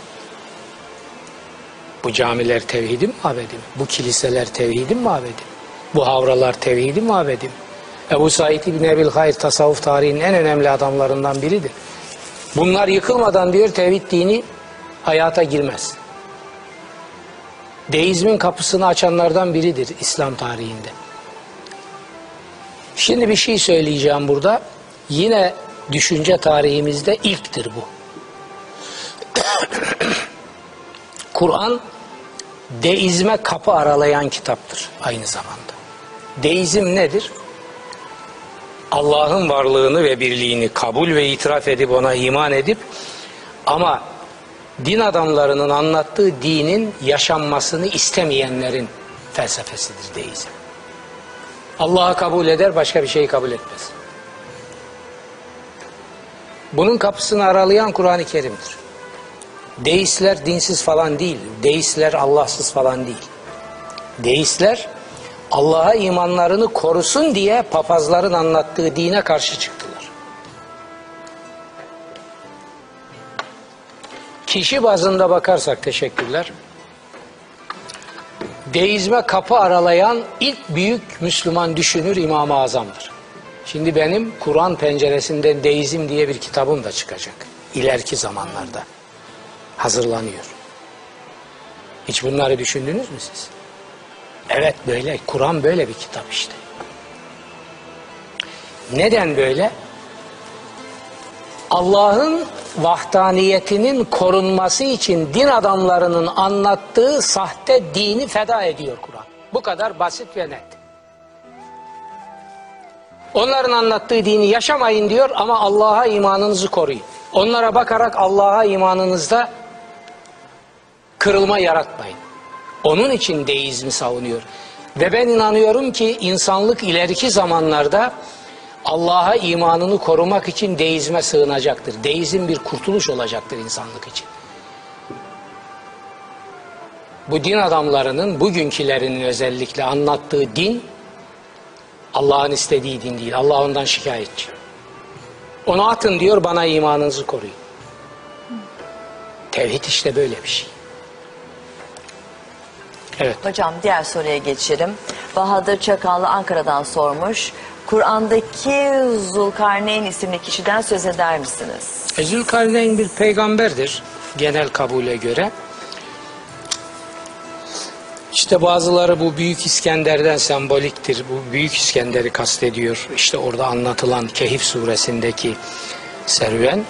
Bu camiler tevhidin mabedi mi? Bu kiliseler tevhidin mabedi mi? Bu havralar tevhidin mabedi mi? Ebu Said İbni Ebil Hayr tasavvuf tarihinin en önemli adamlarından biridir. Bunlar yıkılmadan diyor tevhid dini hayata girmez. Deizmin kapısını açanlardan biridir İslam tarihinde. Şimdi bir şey söyleyeceğim burada. Yine düşünce tarihimizde ilktir bu. Kur'an deizme kapı aralayan kitaptır aynı zamanda. Deizm nedir? Allah'ın varlığını ve birliğini kabul ve itiraf edip ona iman edip ama din adamlarının anlattığı dinin yaşanmasını istemeyenlerin felsefesidir deizm. Allah'ı kabul eder başka bir şeyi kabul etmez. Bunun kapısını aralayan Kur'an-ı Kerim'dir. Deistler dinsiz falan değil. Deistler Allahsız falan değil. Deistler Allah'a imanlarını korusun diye papazların anlattığı dine karşı çıktılar. Kişi bazında bakarsak teşekkürler. Deizme kapı aralayan ilk büyük Müslüman düşünür İmam-ı Azam'dır. Şimdi benim Kur'an penceresinden deizm diye bir kitabım da çıkacak. İleriki zamanlarda. Hazırlanıyor. Hiç bunları düşündünüz mü siz? Evet böyle. Kur'an böyle bir kitap işte. Neden böyle? Allah'ın vahdaniyetinin korunması için din adamlarının anlattığı sahte dini feda ediyor Kur'an. Bu kadar basit ve net. Onların anlattığı dini yaşamayın diyor ama Allah'a imanınızı koruyun. Onlara bakarak Allah'a imanınızda kırılma yaratmayın. Onun için deizmi savunuyor. Ve ben inanıyorum ki insanlık ileriki zamanlarda Allah'a imanını korumak için deizme sığınacaktır. Deizm bir kurtuluş olacaktır insanlık için. Bu din adamlarının, bugünkülerinin özellikle anlattığı din Allah'ın istediği din değil. Allah ondan şikayetçi. Onu atın diyor bana imanınızı koruyun. Tevhid işte böyle bir şey. Evet. Hocam diğer soruya geçelim. Bahadır Çakallı Ankara'dan sormuş. Kur'an'daki Zulkarneyn isimli kişiden söz eder misiniz? E, Zülkarneyn bir peygamberdir genel kabule göre. İşte bazıları bu Büyük İskender'den semboliktir. Bu Büyük İskender'i kastediyor. İşte orada anlatılan Kehif suresindeki serüven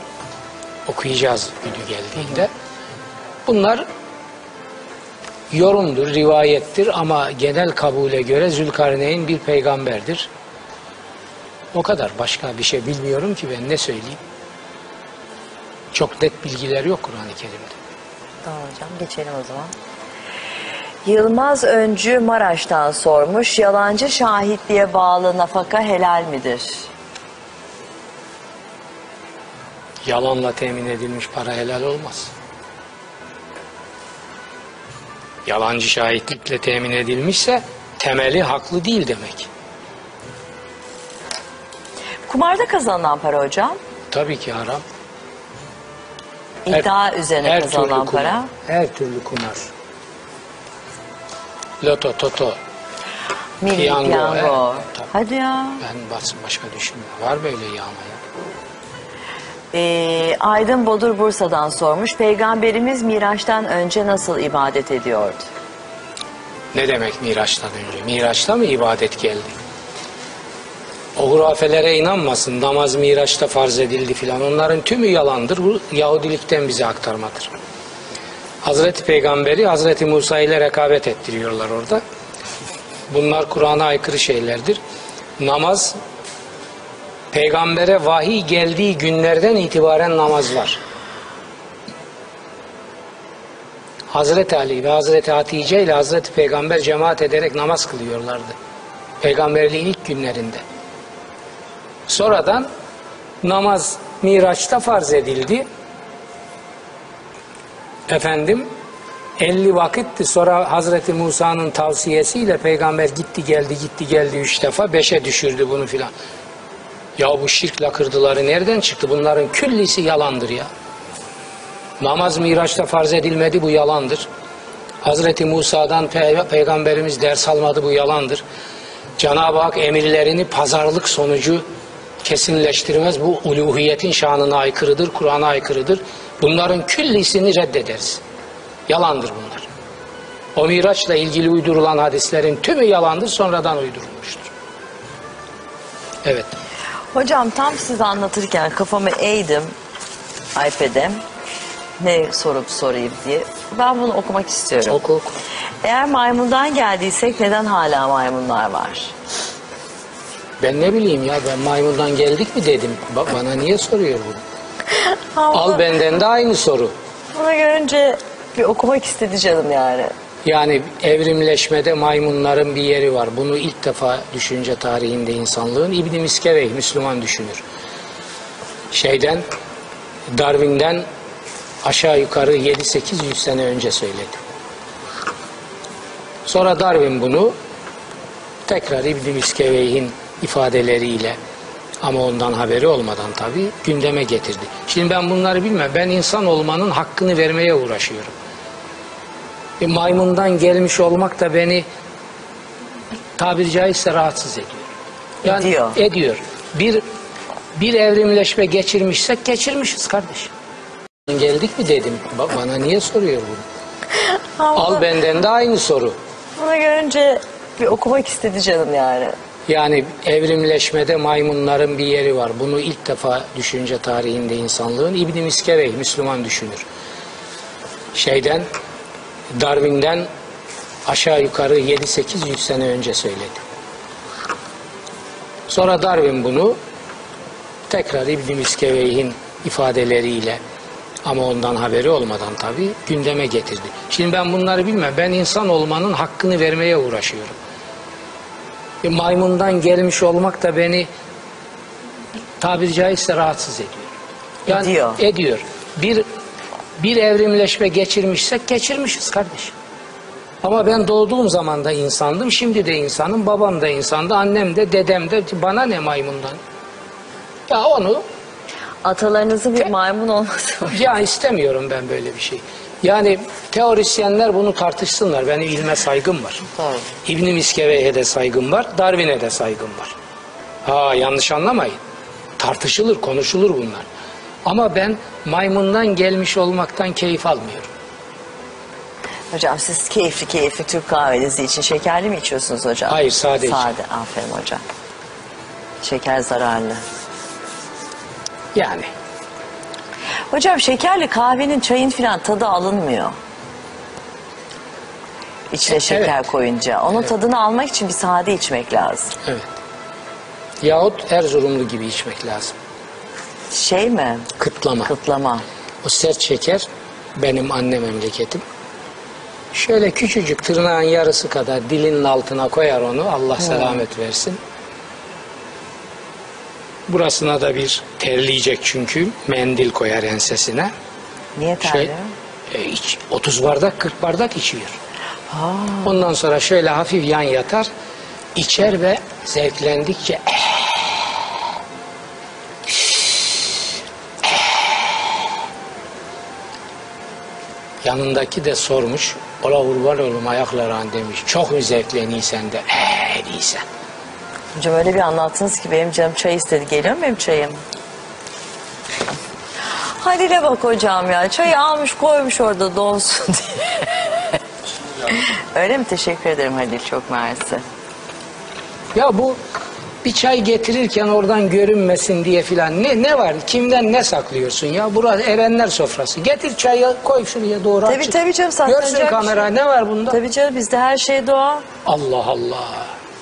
okuyacağız günü geldiğinde. Bunlar yorumdur, rivayettir ama genel kabule göre Zülkarneyn bir peygamberdir. O kadar. Başka bir şey bilmiyorum ki ben ne söyleyeyim. Çok net bilgiler yok Kur'an-ı Kerim'de. Tamam hocam geçelim o zaman. Yılmaz Öncü Maraş'tan sormuş. Yalancı şahitliğe bağlı nafaka helal midir? Yalanla temin edilmiş para helal olmaz. Yalancı şahitlikle temin edilmişse temeli haklı değil demek. Kumarda kazanılan para hocam. Tabii ki haram. Her- İddia üzerine her kazanılan kumar. para. Her türlü kumar. Loto, toto. Milli Piyango, piyango. evet, tabii. Hadi ya. Ben başka düşünmüyorum. Var böyle yağma Ee, Aydın Bodur Bursa'dan sormuş. Peygamberimiz Miraç'tan önce nasıl ibadet ediyordu? Ne demek Miraç'tan önce? Miraç'ta mı ibadet geldi? O hurafelere inanmasın. Namaz Miraç'ta farz edildi filan. Onların tümü yalandır. Bu Yahudilikten bize aktarmadır. Hazreti Peygamberi Hazreti Musa ile rekabet ettiriyorlar orada. Bunlar Kur'an'a aykırı şeylerdir. Namaz peygambere vahiy geldiği günlerden itibaren namaz var. Hazreti Ali ve Hazreti Hatice ile Hazreti Peygamber cemaat ederek namaz kılıyorlardı. Peygamberliğin ilk günlerinde. Sonradan namaz Miraç'ta farz edildi. Efendim 50 vakitti sonra Hazreti Musa'nın tavsiyesiyle peygamber gitti geldi gitti geldi üç defa beşe düşürdü bunu filan. Ya bu şirk lakırdıları nereden çıktı? Bunların küllisi yalandır ya. Namaz Miraç'ta farz edilmedi bu yalandır. Hazreti Musa'dan pe- peygamberimiz ders almadı bu yalandır. Cenab-ı Hak emirlerini pazarlık sonucu kesinleştirmez. Bu uluhiyetin şanına aykırıdır, Kur'an'a aykırıdır. Bunların küllisini reddederiz. Yalandır bunlar. O Miraç'la ilgili uydurulan hadislerin tümü yalandır, sonradan uydurulmuştur. Evet. Hocam tam siz anlatırken kafamı eğdim iPad'e. Ne sorup sorayım diye. Ben bunu okumak istiyorum. Oku oku. Eğer maymundan geldiysek neden hala maymunlar var? Ben ne bileyim ya ben maymundan geldik mi dedim. Ba- bana niye soruyor bunu? Al benden de aynı soru. Bunu görünce bir okumak istedi canım yani. Yani evrimleşmede maymunların bir yeri var. Bunu ilk defa düşünce tarihinde insanlığın İbn Miskevey Müslüman düşünür. Şeyden Darwin'den aşağı yukarı 7-800 sene önce söyledi. Sonra Darwin bunu tekrar İbn Miskevey'in ifadeleriyle ama ondan haberi olmadan tabii gündeme getirdi. Şimdi ben bunları bilmem. Ben insan olmanın hakkını vermeye uğraşıyorum. Bir maymundan gelmiş olmak da beni tabiri caizse rahatsız ediyor. Yani Ediyor. ediyor. Bir bir evrimleşme geçirmişsek geçirmişiz kardeşim. Geldik mi dedim. Ba- Bana niye soruyor bunu? Al benden de aynı soru. Bunu görünce bir okumak istedi canım yani. Yani evrimleşmede maymunların bir yeri var. Bunu ilk defa düşünce tarihinde insanlığın İbn Miskevey Müslüman düşünür. Şeyden Darwin'den aşağı yukarı 7-800 sene önce söyledi. Sonra Darwin bunu tekrar İbn Miskevey'in ifadeleriyle ama ondan haberi olmadan tabii gündeme getirdi. Şimdi ben bunları bilmem. Ben insan olmanın hakkını vermeye uğraşıyorum. E, maymundan gelmiş olmak da beni tabiri caizse rahatsız ediyor. Yani Ediyor. Ediyor. Bir bir evrimleşme geçirmişsek geçirmişiz kardeşim. Ama ben doğduğum zaman da insandım, şimdi de insanım, babam da insandı, annem de, dedem de. Bana ne maymundan? Ya onu Atalarınızın bir maymun olması var. ya istemiyorum ben böyle bir şey. Yani teorisyenler bunu tartışsınlar. Benim ilme saygım var. Tabii. İbn Miskevey'e de saygım var, Darwin'e de saygım var. Ha yanlış anlamayın. Tartışılır, konuşulur bunlar. Ama ben maymundan gelmiş olmaktan keyif almıyorum. Hocam siz keyifli keyifli Türk kahvenizi için şekerli mi içiyorsunuz hocam? Hayır, sade Sade. Aferin hocam. Şeker zararlı. Yani Hocam şekerli kahvenin çayın filan tadı alınmıyor. İçine şeker Evet. koyunca. Onun tadını almak için bir sade içmek lazım. evet. Yahut Erzurumlu gibi içmek lazım. Şey mi? Kıtlama. Kıtlama. O sert şeker benim anne memleketim. Şöyle küçücük tırnağın yarısı kadar dilinin altına koyar onu. Allah selamet versin. Burasına da bir terleyecek çünkü. Mendil koyar ensesine. Niye Şey, terliyor? e, iç- 30 bardak 40 bardak içiyor. Ha. Ondan sonra şöyle hafif yan yatar. içer ve zevklendikçe Yanındaki de sormuş. Ola kurban oğlum ayaklarına demiş. Çok mu zevkleniysen de. Eee değilsen. Hocam öyle bir anlattınız ki benim canım çay istedi. Geliyor mu benim çayım? Halil'e bak hocam ya. Çayı almış koymuş orada donsun diye. öyle mi? Teşekkür ederim Halil. Çok mersi. Ya bu bir çay getirirken oradan görünmesin diye filan ne ne var? Kimden ne saklıyorsun ya? Burası erenler sofrası. Getir çayı koy şuraya doğru Tabii, açık. tabii canım, saklanacak Görsün bir kamera şey. ne var bunda? Tabii canım bizde her şey doğa. Allah Allah.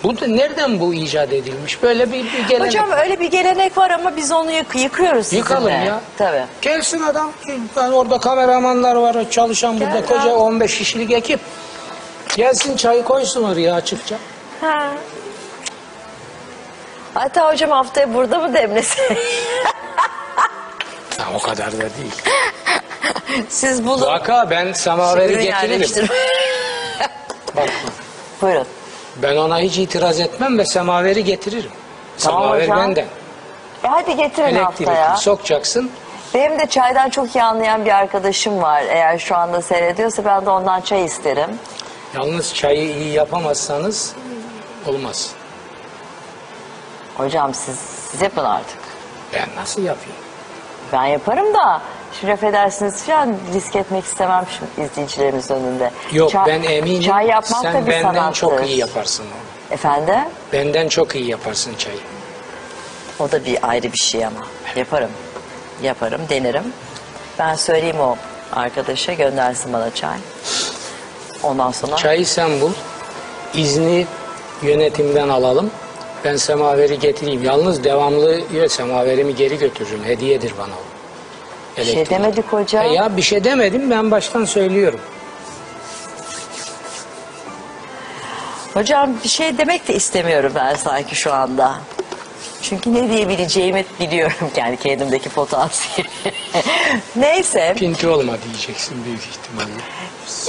Bu da nereden bu icat edilmiş? Böyle bir, bir gelenek. Hocam öyle bir gelenek var ama biz onu yık yıkıyoruz sizinle. Yıkalım ya. Tabii. Gelsin adam. Yani orada kameramanlar var, çalışan burada Gel koca ya. 15 kişilik ekip. Gelsin çayı koysun oraya açıkça. Ha. Hatta hocam haftaya burada mı demlese? Ha, o kadar da değil. Siz bulun. Vaka ben semaveri Ürün getiririm. Bak, Buyurun. ben ona hiç itiraz etmem ve semaveri getiririm. Tamam Semaver hocam. benden. E hadi getirin haftaya. Elektrikli sokacaksın. Benim de çaydan çok iyi anlayan bir arkadaşım var. Eğer şu anda seyrediyorsa ben de ondan çay isterim. Yalnız çayı iyi yapamazsanız olmaz. Hocam siz, siz yapın artık. Ben nasıl yapayım? Ben yaparım da şimdi affedersiniz falan risk etmek istemem şimdi izleyicilerimiz önünde. Yok Çay- ben eminim Çay yapmak da sen bir benden sanattır. çok iyi yaparsın onu. Efendim? Benden çok iyi yaparsın çayı. O da bir ayrı bir şey ama. Yaparım. Yaparım, denerim. Ben söyleyeyim o arkadaşa göndersin bana çay. Ondan sonra Çayı sen bul. İzni yönetimden alalım. Ben semaveri getireyim. Yalnız devamlı ya, semaverimi geri götürürüm. Hediyedir bana o. bir şey demedik hocam. E ya bir şey demedim ben baştan söylüyorum. Hocam bir şey demek de istemiyorum ben sanki şu anda. Çünkü ne diyebileceğimi biliyorum yani kendimdeki potansiyeli. Neyse. Pinti olma diyeceksin büyük ihtimalle.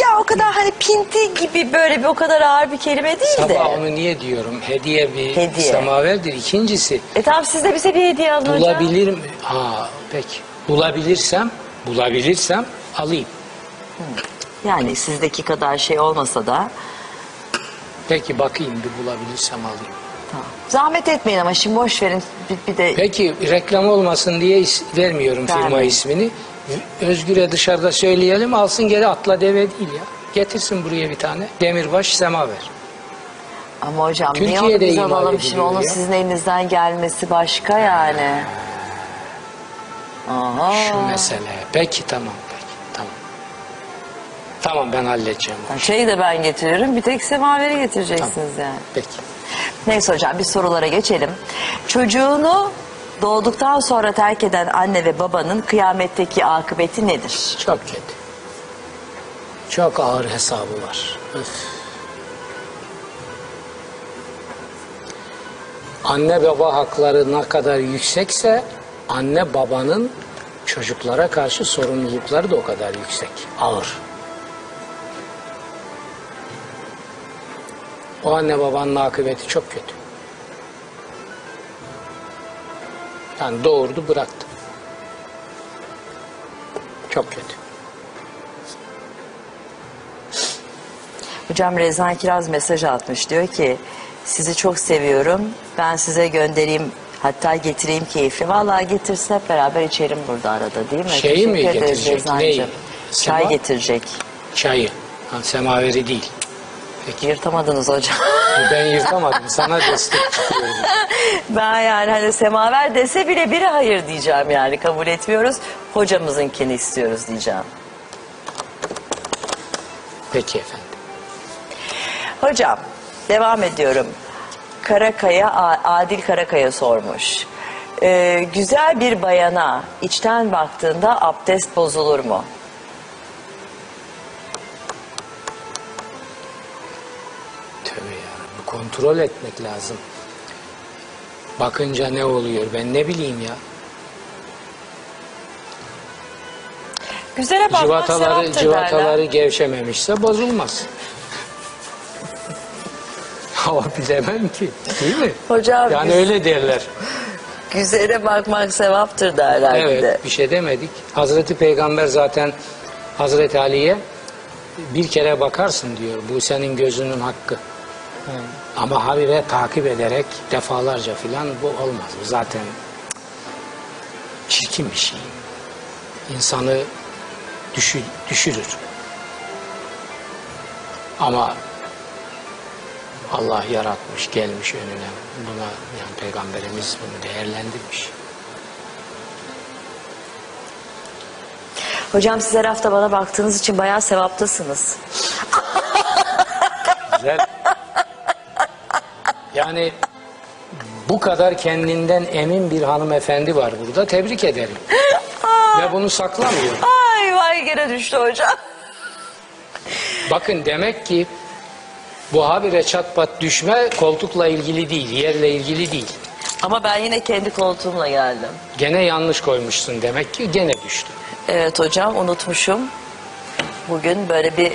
Ya o kadar hani pinti gibi böyle bir o kadar ağır bir kelime değil de. Sabah onu niye diyorum? Hediye bir Hediye. semaverdir. İkincisi E tamam siz de bize bir hediye alın hocam. bulabilir mi? Ha peki. Bulabilirsem, bulabilirsem alayım. Yani sizdeki kadar şey olmasa da Peki bakayım bir bulabilirsem alayım. tamam. Zahmet etmeyin ama şimdi boş verin bir, bir de Peki reklam olmasın diye is- vermiyorum firma Vermeyin. ismini. Özgür'e dışarıda söyleyelim alsın geri atla deve değil ya. Getirsin buraya bir tane. Demirbaş semaver. Ama hocam niye onu Türkiye'de biz imal alalım şimdi ediliyor onun ya. sizin elinizden gelmesi başka yani. Aha. Şu mesele. Peki tamam peki tamam. Tamam ben halledeceğim. Çayı da ben getiririm bir tek semaveri getireceksiniz yani. Peki. Neyse hocam bir sorulara geçelim. Çocuğunu doğduktan sonra terk eden anne ve babanın kıyametteki akıbeti nedir? Çok kötü. Çok ağır hesabı var. Öf. Anne baba hakları ne kadar yüksekse anne babanın çocuklara karşı sorumlulukları da o kadar yüksek, ağır. O anne babanın akıbeti çok kötü. Yani doğurdu bıraktı. Çok kötü. Hocam Rezan Kiraz mesaj atmış diyor ki sizi çok seviyorum ben size göndereyim hatta getireyim keyifli. Vallahi getirsin hep beraber içerim burada arada değil mi? Şeyi mi Teşekkür ederiz getirecek? Neyi? Çay getirecek. Çayı. Ha, semaveri değil. Peki. Yırtamadınız hocam. Ben yırtamadım. Sana destek çıkıyorum. ben yani hani semaver dese bile biri hayır diyeceğim yani kabul etmiyoruz. Hocamızınkini istiyoruz diyeceğim. Peki efendim. Hocam devam ediyorum. Karakaya Adil Karakaya sormuş. Ee, güzel bir bayana içten baktığında abdest bozulur mu? Tövbe ya. Bu kontrol etmek lazım. Bakınca ne oluyor ben ne bileyim ya. Güzele bakmak Civataları, civataları derler. gevşememişse bozulmaz. Ama bilemem ki. Değil mi? Hocam Yani güz- öyle derler. güzele bakmak sevaptır derler bir de. Evet bir şey demedik. Hazreti Peygamber zaten Hazreti Ali'ye bir kere bakarsın diyor. Bu senin gözünün hakkı. Ama habire takip ederek defalarca filan bu olmaz. Bu zaten çirkin bir şey. İnsanı düşü- düşürür. Ama Allah yaratmış, gelmiş önüne. Buna yani Peygamberimiz bunu değerlendirmiş. Hocam siz her hafta bana baktığınız için bayağı sevaptasınız. Güzel. Yani bu kadar kendinden emin bir hanımefendi var burada. Tebrik ederim. Ve bunu saklamıyor. Ay vay gene düştü hocam. Bakın demek ki bu habire çat pat düşme koltukla ilgili değil, yerle ilgili değil. Ama ben yine kendi koltuğumla geldim. Gene yanlış koymuşsun demek ki gene düştü. Evet hocam unutmuşum. Bugün böyle bir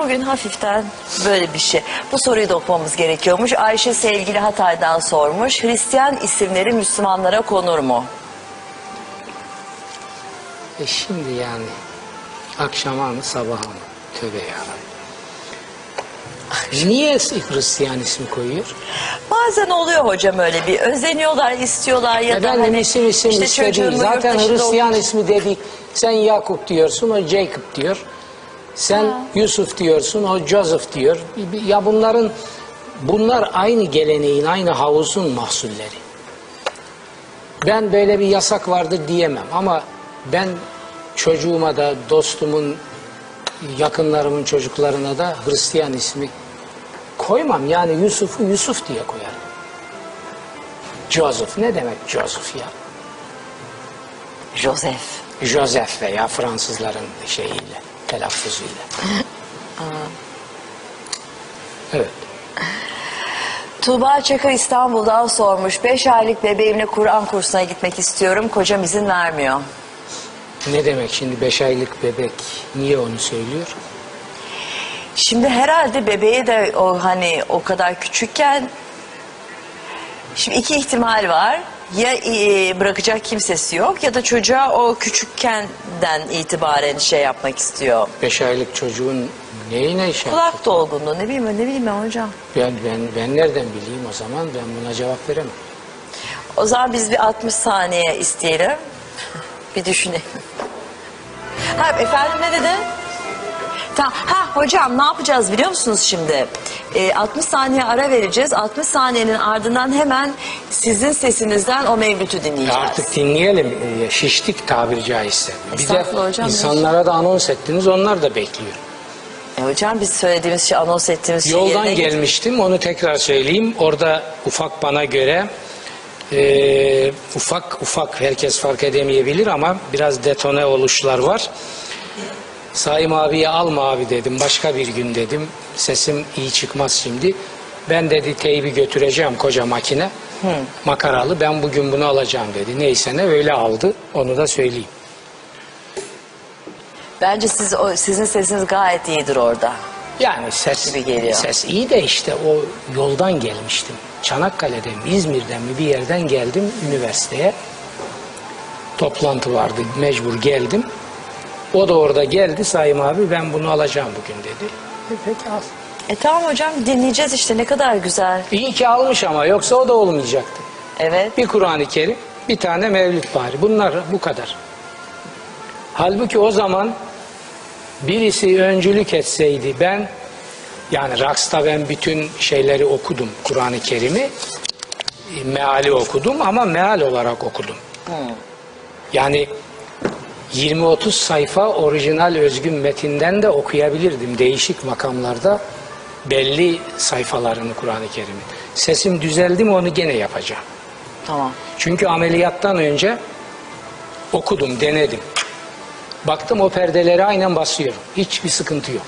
bugün hafiften böyle bir şey. Bu soruyu da okumamız gerekiyormuş. Ayşe sevgili Hatay'dan sormuş. Hristiyan isimleri Müslümanlara konur mu? E şimdi yani akşama mı sabaha mı? Tövbe yarabbim. Niye Hristiyan ismi koyuyor? Bazen oluyor hocam öyle bir özeniyorlar, istiyorlar ya da Efendim hani isim isim işte işte yurt Zaten dışında Hristiyan okut- ismi dedik. Sen Yakup diyorsun, o Jacob diyor. Sen Yusuf diyorsun, o Joseph diyor. Ya bunların bunlar aynı geleneğin, aynı havuzun mahsulleri. Ben böyle bir yasak vardır diyemem ama ben çocuğuma da dostumun yakınlarımın çocuklarına da Hristiyan ismi koymam. Yani Yusuf'u Yusuf diye koyarım. Joseph ne demek Joseph ya? Joseph. Joseph veya Fransızların şeyiyle, telaffuzuyla. evet. Tuğba Çakır İstanbul'dan sormuş. 5 aylık bebeğimle Kur'an kursuna gitmek istiyorum. Kocam izin vermiyor. Ne demek şimdi beş aylık bebek? Niye onu söylüyor? Şimdi herhalde bebeğe de o hani o kadar küçükken şimdi iki ihtimal var. Ya e, bırakacak kimsesi yok ya da çocuğa o küçükkenden itibaren şey yapmak istiyor. Beş aylık çocuğun neyine şey Kulak dolgunluğu ne bileyim ne bileyim ben hocam. Ben, ben, ben nereden bileyim o zaman ben buna cevap veremem. O zaman biz bir 60 saniye isteyelim. Bir düşünelim. Ha efendim ne dedi? Tamam. Ha hocam ne yapacağız biliyor musunuz şimdi? e, 60 saniye ara vereceğiz. 60 saniyenin ardından hemen sizin sesinizden o mevlütü dinleyeceğiz. Artık dinleyelim. Ee, Şiştik tabiri caizse. Bir de Estağfurullah hocam, insanlara da anons ettiniz. Onlar da bekliyor. E, hocam biz söylediğimiz şey, anons ettiğimiz şey Yoldan yerine getir- gelmiştim. Onu tekrar söyleyeyim. Orada ufak bana göre e, ufak ufak herkes fark edemeyebilir ama biraz detone oluşlar var. Saim abiye alma abi dedim. Başka bir gün dedim. Sesim iyi çıkmaz şimdi. Ben dedi teybi götüreceğim koca makine. Makaralı. Ben bugün bunu alacağım dedi. Neyse ne öyle aldı. Onu da söyleyeyim. Bence siz, o, sizin sesiniz gayet iyidir orada. Yani ses Gibi geliyor. ses iyi de işte o yoldan gelmiştim. Çanakkale'den mi İzmir'den mi bir yerden geldim üniversiteye. Toplantı vardı mecbur geldim. O da orada geldi Sayım abi ben bunu alacağım bugün dedi. E, peki al. E tamam hocam dinleyeceğiz işte ne kadar güzel. İyi ki almış ama yoksa o da olmayacaktı. Evet. Bir Kur'an-ı Kerim, bir tane Mevlüt bari. Bunlar bu kadar. Halbuki o zaman birisi öncülük etseydi ben yani Raks'ta ben bütün şeyleri okudum Kur'an-ı Kerim'i e, meali okudum ama meal olarak okudum. Yani 20-30 sayfa orijinal özgün metinden de okuyabilirdim değişik makamlarda belli sayfalarını Kur'an-ı Kerim'in. Sesim düzeldi mi onu gene yapacağım. Tamam. Çünkü ameliyattan önce okudum, denedim. Baktım o perdeleri aynen basıyorum. Hiçbir sıkıntı yok.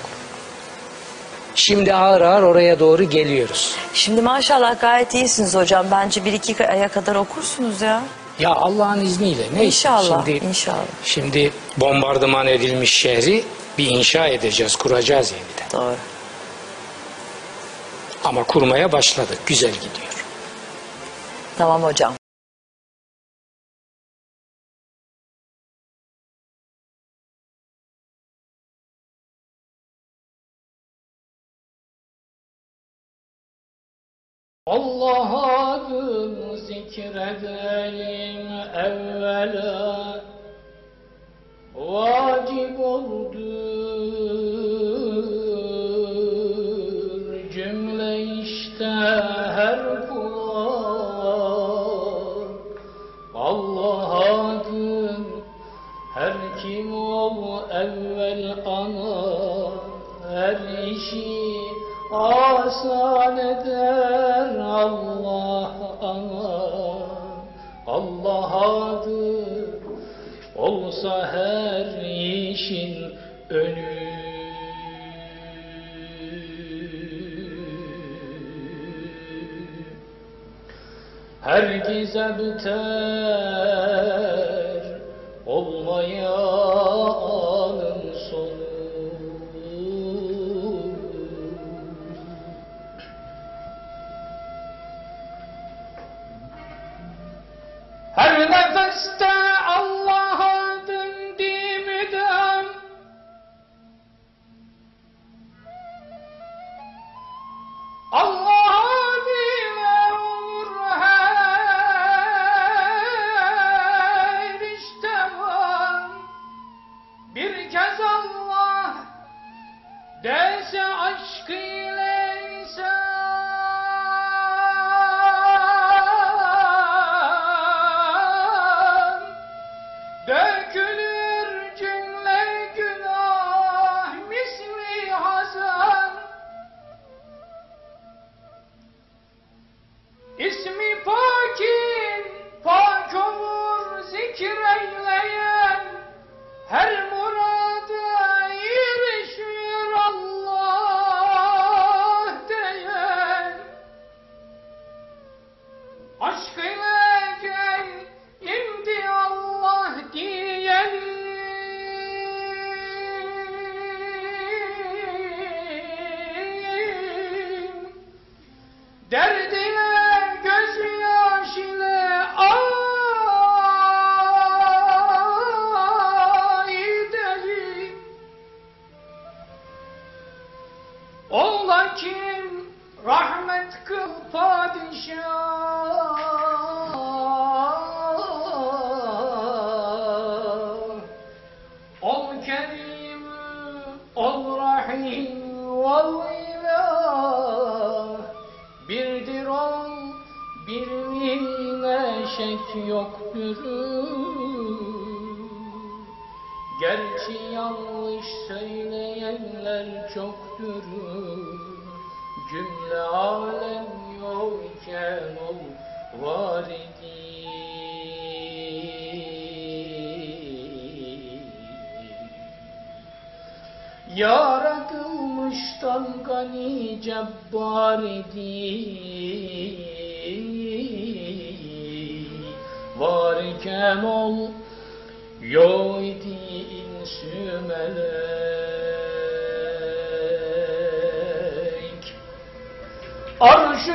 Şimdi ağır ağır oraya doğru geliyoruz. Şimdi maşallah gayet iyisiniz hocam. Bence bir iki aya kadar okursunuz ya. Ya Allah'ın izniyle neyse. İnşallah, Şimdi, inşallah. Şimdi bombardıman edilmiş şehri bir inşa edeceğiz, kuracağız yeniden. Doğru. Ama kurmaya başladık, güzel gidiyor. Tamam hocam. Allah adını zikredelim evvela. Vacip oldur cümle işte her kula Allah adın her kim ol evvel ana. Her işi asan eder Allah Allah adı olsa her işin önü. Herkese biter olmayanın Stop. Yoktur. Gerçi yanlış söyleyenler çoktur. Cümle alem yokken ol var idi. Yaratılmıştan gani cebbar idi Varken ol yo idi insü melek Arşı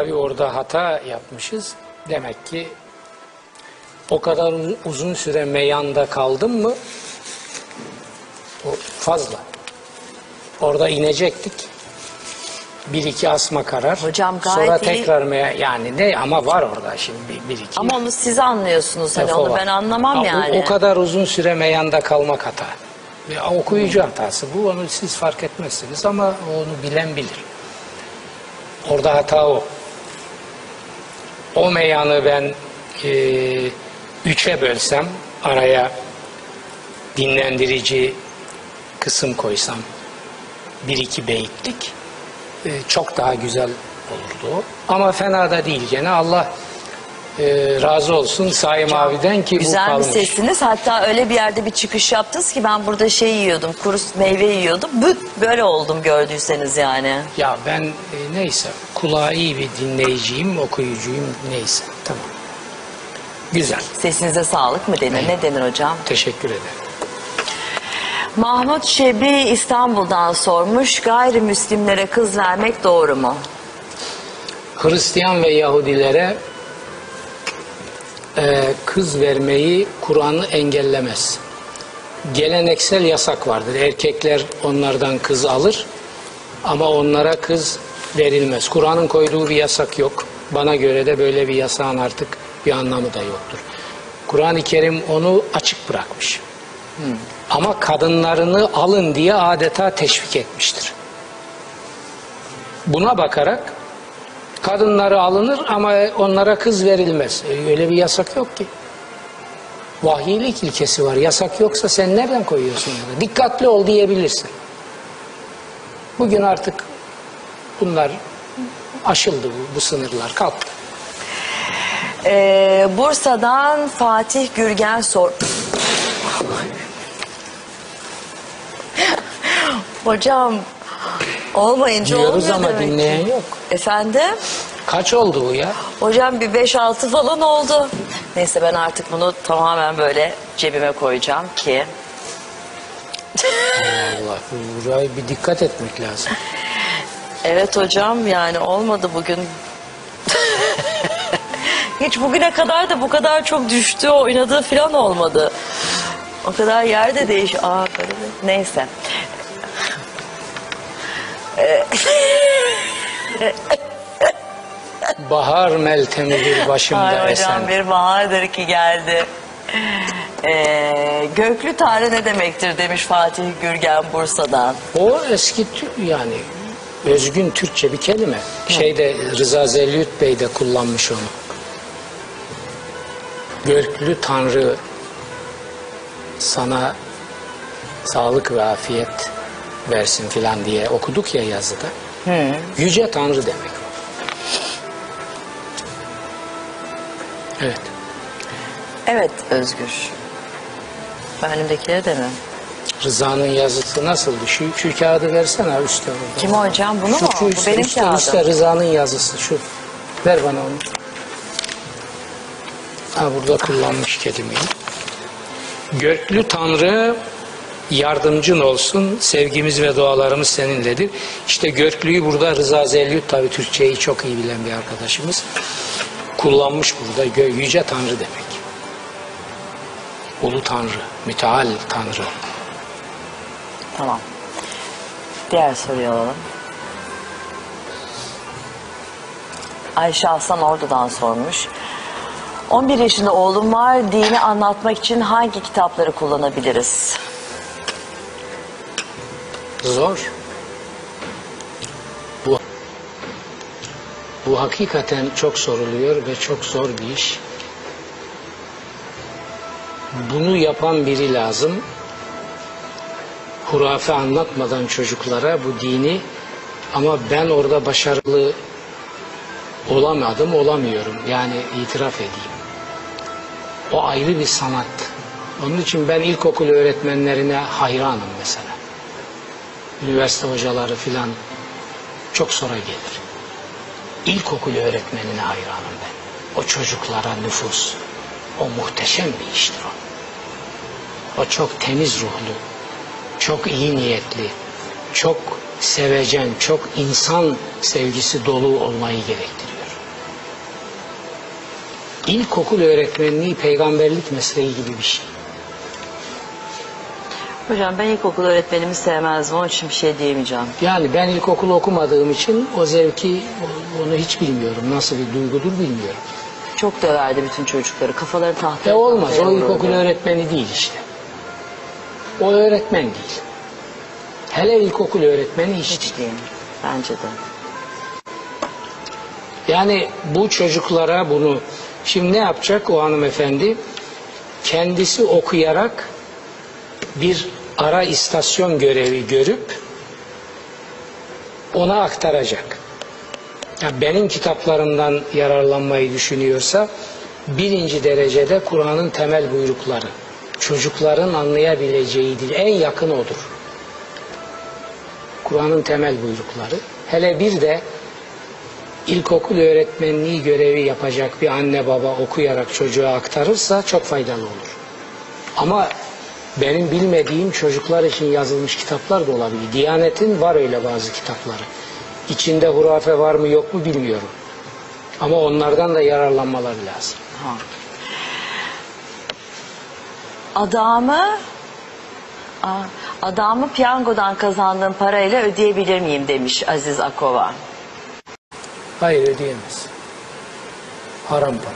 Tabi orada hata yapmışız. Demek ki o kadar uz- uzun süre meyanda kaldım mı o fazla. Orada inecektik. Bir iki asma karar. Hocam gayet Sonra iyi. tekrar meya yani ne ama var orada şimdi bir, bir iki. Ama onu siz anlıyorsunuz. Hani onu var. ben anlamam Ha, o- yani. O, kadar uzun süre meyanda kalmak hata. Ve okuyucu hatası bu. Onu siz fark etmezsiniz ama onu bilen bilir. Orada hata o. O meyanı ben e, üçe bölsem araya dinlendirici kısım koysam bir iki beyitlik e, çok daha güzel olurdu. Ama fena da değil gene Allah e, razı olsun Saim abiden ki bu Güzel bir kalmış. sesiniz. Hatta öyle bir yerde bir çıkış yaptınız ki ben burada şey yiyordum. Kuru meyve yiyordum. Büt böyle oldum gördüyseniz yani. Ya ben e, neyse kulağı iyi bir dinleyiciyim, okuyucuyum neyse tamam. Güzel. Sesinize sağlık mı denir? Ne denir hocam? Teşekkür ederim. Mahmut Şebi İstanbul'dan sormuş. Gayrimüslimlere kız vermek doğru mu? Hristiyan ve Yahudilere e, kız vermeyi Kur'an'ı engellemez. Geleneksel yasak vardır. Erkekler onlardan kız alır ama onlara kız verilmez. Kur'an'ın koyduğu bir yasak yok. Bana göre de böyle bir yasağın artık bir anlamı da yoktur. Kur'an-ı Kerim onu açık bırakmış. Ama kadınlarını alın diye adeta teşvik etmiştir. Buna bakarak Kadınları alınır ama onlara kız verilmez. E, Öyle bir yasak yok ki. Vahiylik ilkesi var. Yasak yoksa sen nereden koyuyorsun? Dikkatli ol diyebilirsin. Bugün artık bunlar aşıldı bu, bu sınırlar kalktı. Ee, Bursa'dan Fatih Gürgen sor. Hocam olmayınca Diyoruz olmuyor ama demek dinleyen yok. Efendim? Kaç oldu bu ya? Hocam bir 5-6 falan oldu. Neyse ben artık bunu tamamen böyle cebime koyacağım ki. Allah buraya bir dikkat etmek lazım. Evet hocam yani olmadı bugün. Hiç bugüne kadar da bu kadar çok düştü oynadığı falan olmadı. O kadar yerde değiş. Aa böyle bir- Neyse. Bahar meltemidir başımda Ay hocam esen. bir bahardır ki geldi. Ee, göklü Tanrı ne demektir demiş Fatih Gürgen Bursa'dan. O eski yani özgün Türkçe bir kelime. Şeyde Rıza Zelyut Bey de kullanmış onu. Göklü Tanrı sana sağlık ve afiyet versin filan diye okuduk ya yazıda. Yüce Tanrı demek. Evet. Evet Özgür. Ben önümdekileri de mi? Rıza'nın yazısı nasıldı? Şu, şu kağıdı versene abi üstte orada. Kim hocam? Bunu Şu, mu? şu Bu üstte, benim üstte, kağıdım. üstte Rıza'nın yazısı şu. Ver bana onu. Ha burada kullanmış kelimeyi. Göklü Tanrı yardımcın olsun. Sevgimiz ve dualarımız seninledir. İşte Göklü'yü burada Rıza Zelyut tabi Türkçeyi çok iyi bilen bir arkadaşımız. Kullanmış burada. Yüce Tanrı demek. Ulu Tanrı, müteal Tanrı. Tamam. Diğer soruyu alalım. Ayşe Aslan Ordu'dan sormuş. 11 yaşında oğlum var. Dini anlatmak için hangi kitapları kullanabiliriz? Zor. Bu bu hakikaten çok soruluyor ve çok zor bir iş. Bunu yapan biri lazım. Hurafe anlatmadan çocuklara bu dini ama ben orada başarılı olamadım, olamıyorum. Yani itiraf edeyim. O ayrı bir sanat. Onun için ben ilkokul öğretmenlerine hayranım mesela üniversite hocaları filan çok sonra gelir. İlkokul öğretmenine hayranım ben. O çocuklara nüfus. O muhteşem bir iştir o. O çok temiz ruhlu, çok iyi niyetli, çok sevecen, çok insan sevgisi dolu olmayı gerektiriyor. İlkokul öğretmenliği peygamberlik mesleği gibi bir şey. Hocam ben ilkokul öğretmenimi sevmezdim. Onun için bir şey diyemeyeceğim. Yani ben ilkokul okumadığım için o zevki onu hiç bilmiyorum. Nasıl bir duygudur bilmiyorum. Çok döverdi bütün çocukları. Kafaları tahtaya E olmaz. O ilkokul öğretmeni değil işte. O öğretmen değil. Hele ilkokul öğretmeni hiç. Hiç değil. Bence de. Yani bu çocuklara bunu şimdi ne yapacak o hanımefendi? Kendisi okuyarak bir ara istasyon görevi görüp ona aktaracak. Ya benim kitaplarımdan yararlanmayı düşünüyorsa birinci derecede Kur'an'ın temel buyrukları. Çocukların anlayabileceği dil en yakın odur. Kur'an'ın temel buyrukları. Hele bir de ilkokul öğretmenliği görevi yapacak bir anne baba okuyarak çocuğa aktarırsa çok faydalı olur. Ama benim bilmediğim çocuklar için yazılmış kitaplar da olabilir. Diyanet'in var öyle bazı kitapları. İçinde hurafe var mı yok mu bilmiyorum. Ama onlardan da yararlanmaları lazım. Ha. Adamı adamı piyangodan kazandığım parayla ödeyebilir miyim demiş Aziz Akova. Hayır ödeyemez. Haram para.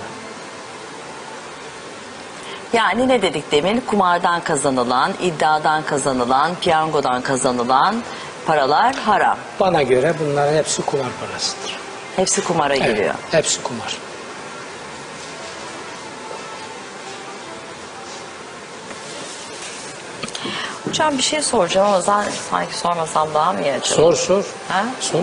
Yani ne dedik demin? Kumardan kazanılan, iddiadan kazanılan, piyangodan kazanılan paralar haram. Bana göre bunların hepsi kumar parasıdır. Hepsi kumara Evet, giriyor. hepsi kumar. Hocam bir şey soracağım ama ben sanki sormasam daha mı iyi acaba? Sor sor. Ha? Sor.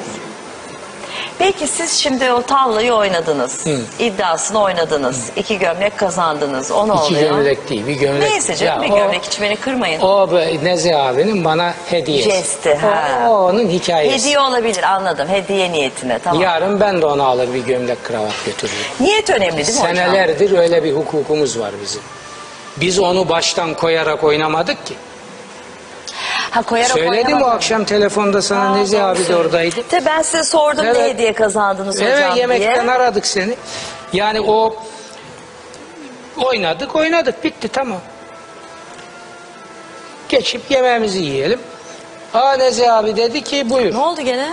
Peki siz şimdi o tallayı oynadınız. İddiasını oynadınız. İki gömlek kazandınız. O ne İki oluyor? gömlek değil, bir gömlek. Neyse canım Ya bir o- gömlek hiç beni kırmayın. O be- Nezi abinin bana hediyesi. Jesti, ha. O, o onun hikayesi. Hediye olabilir anladım. Hediye niyetine tamam. Yarın ben de ona alır bir gömlek kravat götürürüm. Niyet önemli değil mi hocam? Senelerdir öyle bir hukukumuz var bizim. Biz onu baştan koyarak oynamadık ki. Ha, koyarak Söyledim oynamadım. akşam telefonda sana Aa, Nezi doğru abi de oradaydı. Tabii ben size sordum ne Evet. hediye kazandınız hocam Evet yemekten diye. aradık seni. Yani o oynadık oynadık bitti tamam. Geçip yemeğimizi yiyelim. Aa Nezi abi dedi ki buyur. Ne oldu gene?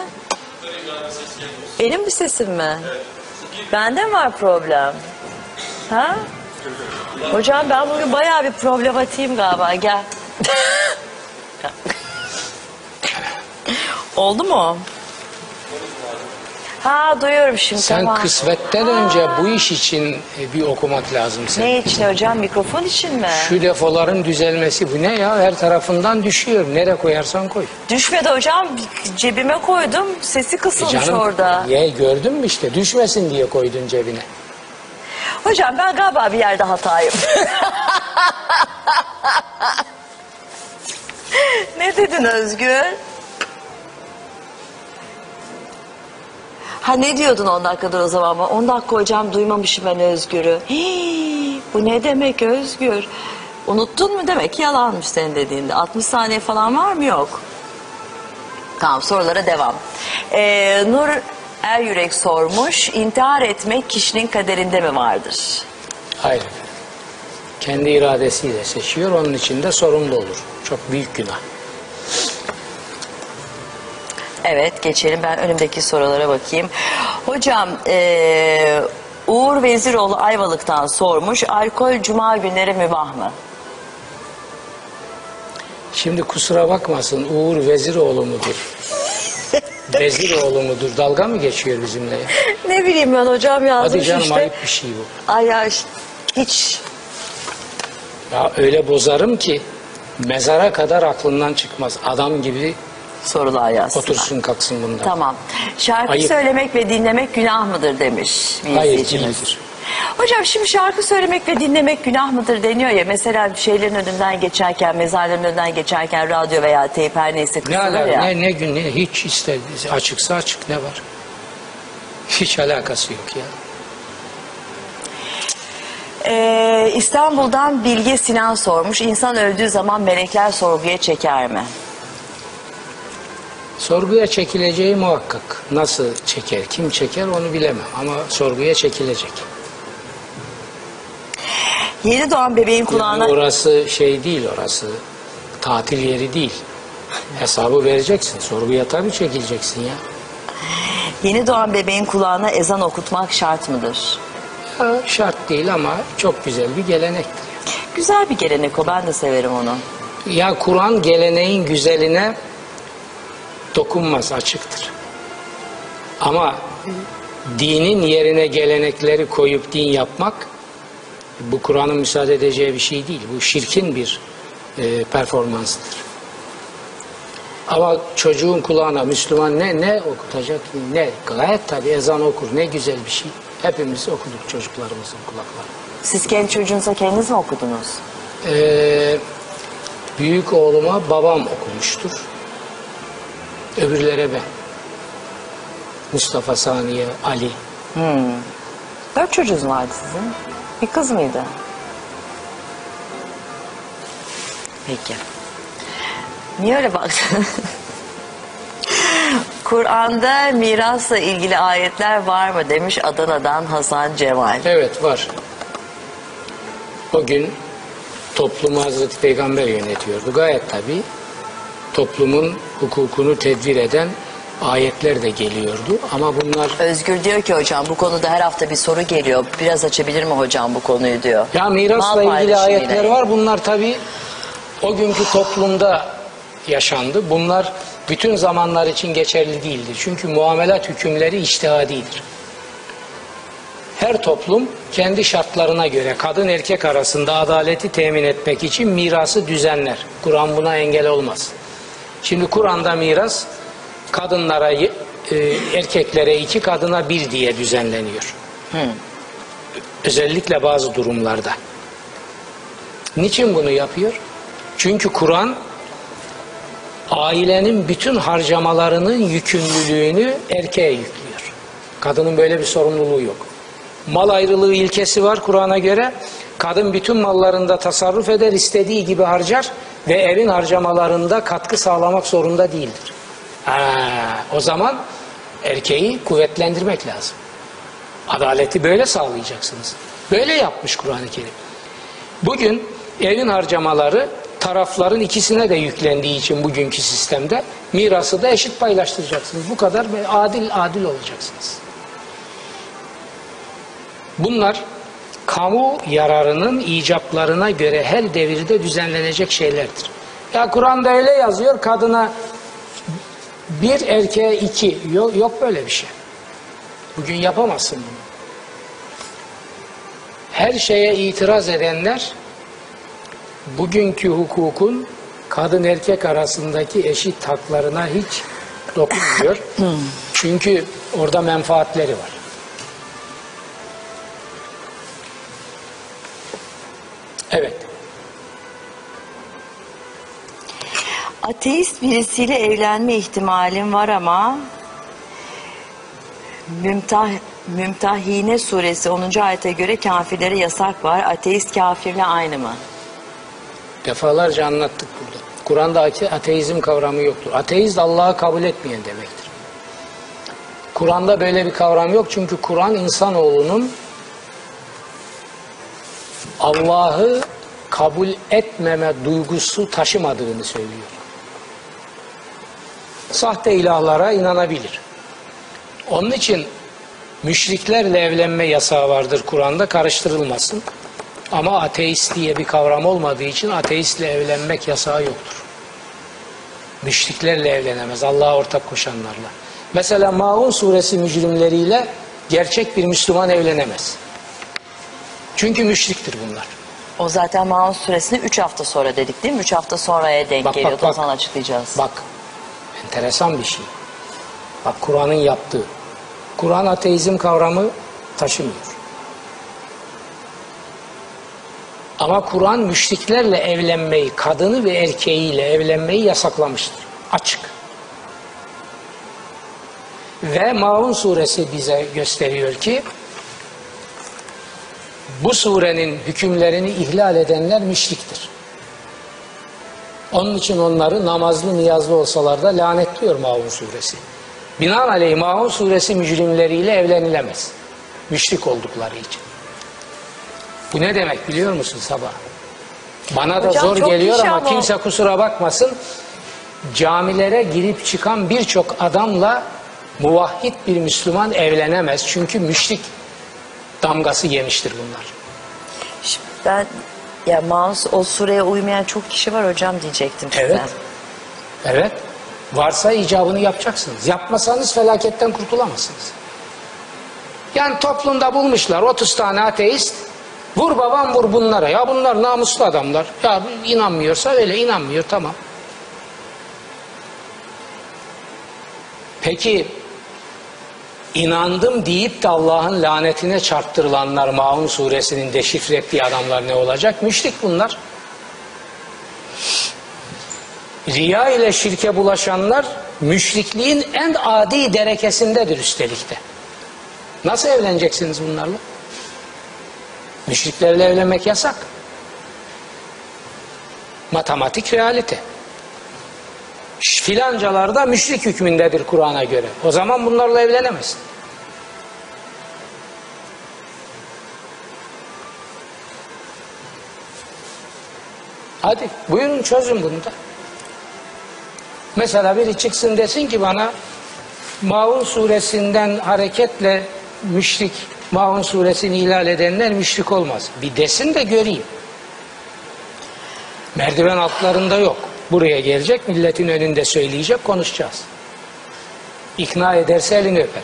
Benim bir sesim mi? Bende mi var problem? Ha? Hocam ben bugün bayağı bir problematiyim galiba. Gel. Oldu mu? Ha duyuyorum şimdi Sen tamam. kısmetten önce bu iş için e, bir okumak lazım senin. Ne için hocam? Mikrofon için mi? Şu defoların düzelmesi bu ne ya? Her tarafından düşüyor. Nereye koyarsan koy. Düşmedi hocam. Cebime koydum. Sesi E kısılmış orada. Ye, gördün mü işte düşmesin diye koydun cebine. Hocam ben galiba bir yerde hatayım. ne dedin Özgür? Ha ne diyordun 10 dakikadır o zaman? 10 dakika hocam duymamışım ben Özgür'ü. Bu ne demek Özgür? Unuttun mu demek yalanmış senin dediğinde. 60 saniye falan var mı yok? Tamam sorulara devam. Ee, Nur Er Yürek sormuş. İntihar etmek kişinin kaderinde mi vardır? Hayır. Kendi iradesiyle seçiyor. Onun için de sorumlu olur. Çok büyük günah. Evet geçelim ben önümdeki sorulara bakayım. Hocam eee, Uğur Veziroğlu Ayvalık'tan sormuş. Alkol cuma günleri mübah mı? Şimdi kusura bakmasın Uğur Veziroğlu mudur? Veziroğlu mudur? Dalga mı geçiyor bizimle? ne bileyim ben hocam yazmış Hadi canım işte. ayıp bir şey bu. Ay ya hiç Ya öyle bozarım ki mezara kadar aklından çıkmaz. Adam gibi sorular yazsın. otursun kalksın bundan. Tamam. Şarkı Ayıp. söylemek ve dinlemek günah mıdır demiş bir Hayır değildir. Hocam şimdi şarkı söylemek ve dinlemek günah mıdır deniyor ya. Mesela şeylerin önünden geçerken, mezarların önünden geçerken radyo veya teyp her neyse Ne kısılır alaka? ya. Ne, ne gün ne hiç istedi. Açıksa açık ne var? Hiç alakası yok ya. Ee, İstanbul'dan Bilge Sinan sormuş. İnsan öldüğü zaman melekler sorguya çeker mi? Sorguya çekileceği muhakkak. Nasıl çeker, kim çeker onu bilemem ama sorguya çekilecek. Yeni doğan bebeğin Yani kulağına... orası şey değil orası. Tatil yeri değil. Hesabı vereceksin. Sorguya tabii çekileceksin ya. Yeni doğan bebeğin kulağına ezan okutmak şart mıdır? Ha, şart değil ama çok güzel bir gelenektir. Güzel bir gelenek o. Ben de severim onu. Ya Kur'an geleneğin güzeline dokunmaz açıktır. Ama dinin yerine gelenekleri koyup din yapmak bu Kur'an'ın müsaade edeceği bir şey değil. Bu şirkin bir e, performanstır. Ama çocuğun kulağına Müslüman ne ne okutacak ne gayet tabi ezan okur ne güzel bir şey. Hepimiz okuduk çocuklarımızın kulaklarına. Siz kendi çocuğunuza kendiniz mi okudunuz? Ee, büyük oğluma babam okumuştur. Öbürlere ben. Mustafa Saniye, Ali. Dört çocuğunuz vardı sizin. Bir kız mıydı? Peki. Niye öyle baktın? Kur'an'da mirasla ilgili ayetler var mı demiş Adana'dan Hasan Cemal. Evet var. O gün toplumu Hazreti Peygamber yönetiyordu. Gayet tabi toplumun hukukunu tedbir eden ayetler de geliyordu. Ama bunlar Özgür diyor ki hocam bu konuda her hafta bir soru geliyor. Biraz açabilir mi hocam bu konuyu diyor. Ya mirasla Mal ilgili ayetler var. Bunlar tabi o günkü toplumda yaşandı. Bunlar bütün zamanlar için geçerli değildir. Çünkü muamelat hükümleri içtihadidir. Her toplum kendi şartlarına göre kadın erkek arasında adaleti temin etmek için mirası düzenler. Kur'an buna engel olmaz. Şimdi Kur'an'da miras kadınlara e, erkeklere iki kadına bir diye düzenleniyor. Özellikle bazı durumlarda. Niçin bunu yapıyor? Çünkü Kur'an ailenin bütün harcamalarının yükümlülüğünü erkeğe yüklüyor. Kadının böyle bir sorumluluğu yok. Mal ayrılığı ilkesi var Kur'an'a göre. Kadın bütün mallarında tasarruf eder, istediği gibi harcar ve evin harcamalarında katkı sağlamak zorunda değildir. Ha, o zaman erkeği kuvvetlendirmek lazım. Adaleti böyle sağlayacaksınız. Böyle yapmış Kur'an-ı Kerim. Bugün evin harcamaları tarafların ikisine de yüklendiği için bugünkü sistemde mirası da eşit paylaştıracaksınız. Bu kadar adil adil olacaksınız. Bunlar kamu yararının icaplarına göre her devirde düzenlenecek şeylerdir. Ya Kur'an'da öyle yazıyor kadına bir erkeğe iki yok, yok böyle bir şey. Bugün yapamazsın bunu. Her şeye itiraz edenler bugünkü hukukun kadın erkek arasındaki eşit haklarına hiç dokunmuyor. Çünkü orada menfaatleri var. Evet. Ateist birisiyle evlenme ihtimalim var ama Mümtah, Mümtahine suresi 10. ayete göre kafirlere yasak var. Ateist kafirle aynı mı? Defalarca anlattık burada. Kur'an'da ate- ateizm kavramı yoktur. Ateist Allah'ı kabul etmeyen demektir. Kur'an'da böyle bir kavram yok çünkü Kur'an insanoğlunun Allah'ı kabul etmeme duygusu taşımadığını söylüyor. Sahte ilahlara inanabilir. Onun için Müşriklerle evlenme yasağı vardır Kur'an'da karıştırılmasın. Ama ateist diye bir kavram olmadığı için ateistle evlenmek yasağı yoktur. Müşriklerle evlenemez. Allah'a ortak koşanlarla. Mesela Maun suresi mücrimleriyle gerçek bir Müslüman evlenemez. Çünkü müşriktir bunlar. O zaten Maun suresini 3 hafta sonra dedik değil mi? 3 hafta sonraya denk bak, geliyordu. bak. O zaman açıklayacağız. Bak, enteresan bir şey. Bak Kur'an'ın yaptığı. Kur'an ateizm kavramı taşımıyor. Ama Kur'an müşriklerle evlenmeyi, kadını ve erkeğiyle evlenmeyi yasaklamıştır. Açık. Ve Maun suresi bize gösteriyor ki bu surenin hükümlerini ihlal edenler müşriktir. Onun için onları namazlı niyazlı olsalar da lanetliyor Maun suresi. Binaenaleyh Maun suresi mücrimleriyle evlenilemez. Müşrik oldukları için. Bu ne demek biliyor musun sabah? Bana da Hocam zor çok geliyor ama ama- kimse kusura bakmasın. Camilere girip çıkan birçok adamla muvahhid bir Müslüman evlenemez. Çünkü müşrik damgası yemiştir bunlar. Şimdi ben ya Maun o sureye uymayan çok kişi var hocam diyecektim size. Evet. Evet. Varsa icabını yapacaksınız. Yapmasanız felaketten kurtulamazsınız. Yani toplumda bulmuşlar 30 tane ateist. Vur babam vur bunlara. Ya bunlar namuslu adamlar. Ya inanmıyorsa öyle inanmıyor tamam. Peki inandım deyip de Allah'ın lanetine çarptırılanlar Maun suresinin deşifre ettiği adamlar ne olacak? Müşrik bunlar. Riya ile şirke bulaşanlar müşrikliğin en adi derekesindedir üstelik de. Nasıl evleneceksiniz bunlarla? Müşriklerle evlenmek yasak. Matematik realite. Filancalar da müşrik hükmündedir Kur'an'a göre. O zaman bunlarla evlenemezsin. Hadi buyurun çözün bunu da. Mesela biri çıksın desin ki bana Maun suresinden hareketle müşrik, Maun suresini ihlal edenler müşrik olmaz. Bir desin de göreyim. Merdiven altlarında yok. Buraya gelecek, milletin önünde söyleyecek, konuşacağız. İkna ederse elini öper.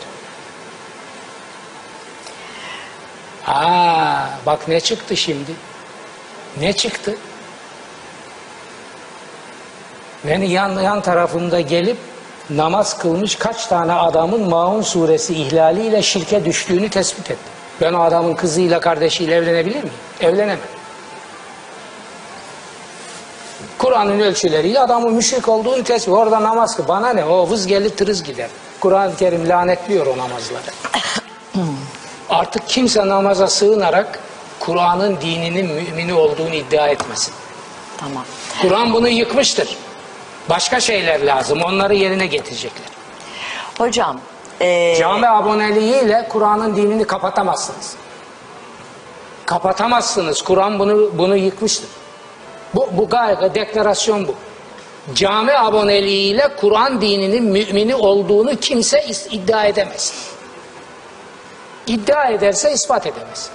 Aa, bak ne çıktı şimdi? Ne çıktı? Beni yan, yan tarafımda gelip namaz kılmış kaç tane adamın Maun suresi ihlaliyle şirke düştüğünü tespit etti. Ben o adamın kızıyla kardeşiyle evlenebilir miyim? Evlenemem. Kur'an'ın ölçüleriyle adamın müşrik olduğunu tespit Orada namaz kıl. Bana ne? O vız gelir tırız gider. Kur'an-ı Kerim lanetliyor o namazları. Artık kimse namaza sığınarak Kur'an'ın dininin mümini olduğunu iddia etmesin. Tamam. Kur'an bunu yıkmıştır. Başka şeyler lazım. Onları yerine getirecekler. Hocam e, Cami aboneliğiyle Kur'an'ın dinini kapatamazsınız. Kapatamazsınız. Kur'an bunu bunu yıkmıştır. Bu, bu gayet deklarasyon bu. Cami aboneliğiyle Kur'an dininin mümini olduğunu kimse iddia edemez. İddia ederse ispat edemez.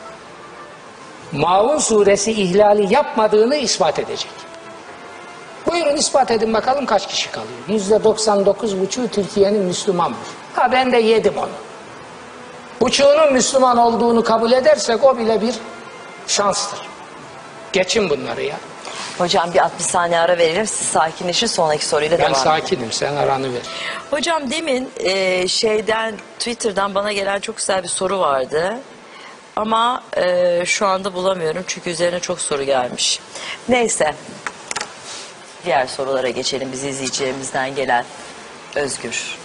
Maun suresi ihlali yapmadığını ispat edecek. Buyurun ispat edin bakalım kaç kişi kalıyor. Yüzde 99 buçuğu Türkiye'nin Müslümanmış. Ha ben de yedim onu. Buçuğunun Müslüman olduğunu kabul edersek o bile bir şanstır. Geçin bunları ya. hocam bir 60 saniye ara verelim. Siz sakinleşin sonraki soruyla Ben devam edelim. sakinim sen aranı ver. Hocam demin e, şeyden Twitter'dan bana gelen çok güzel bir soru vardı. Ama e, şu anda bulamıyorum çünkü üzerine çok soru gelmiş. Neyse. Diğer sorulara geçelim. Bizi izleyicilerimizden gelen Özgür.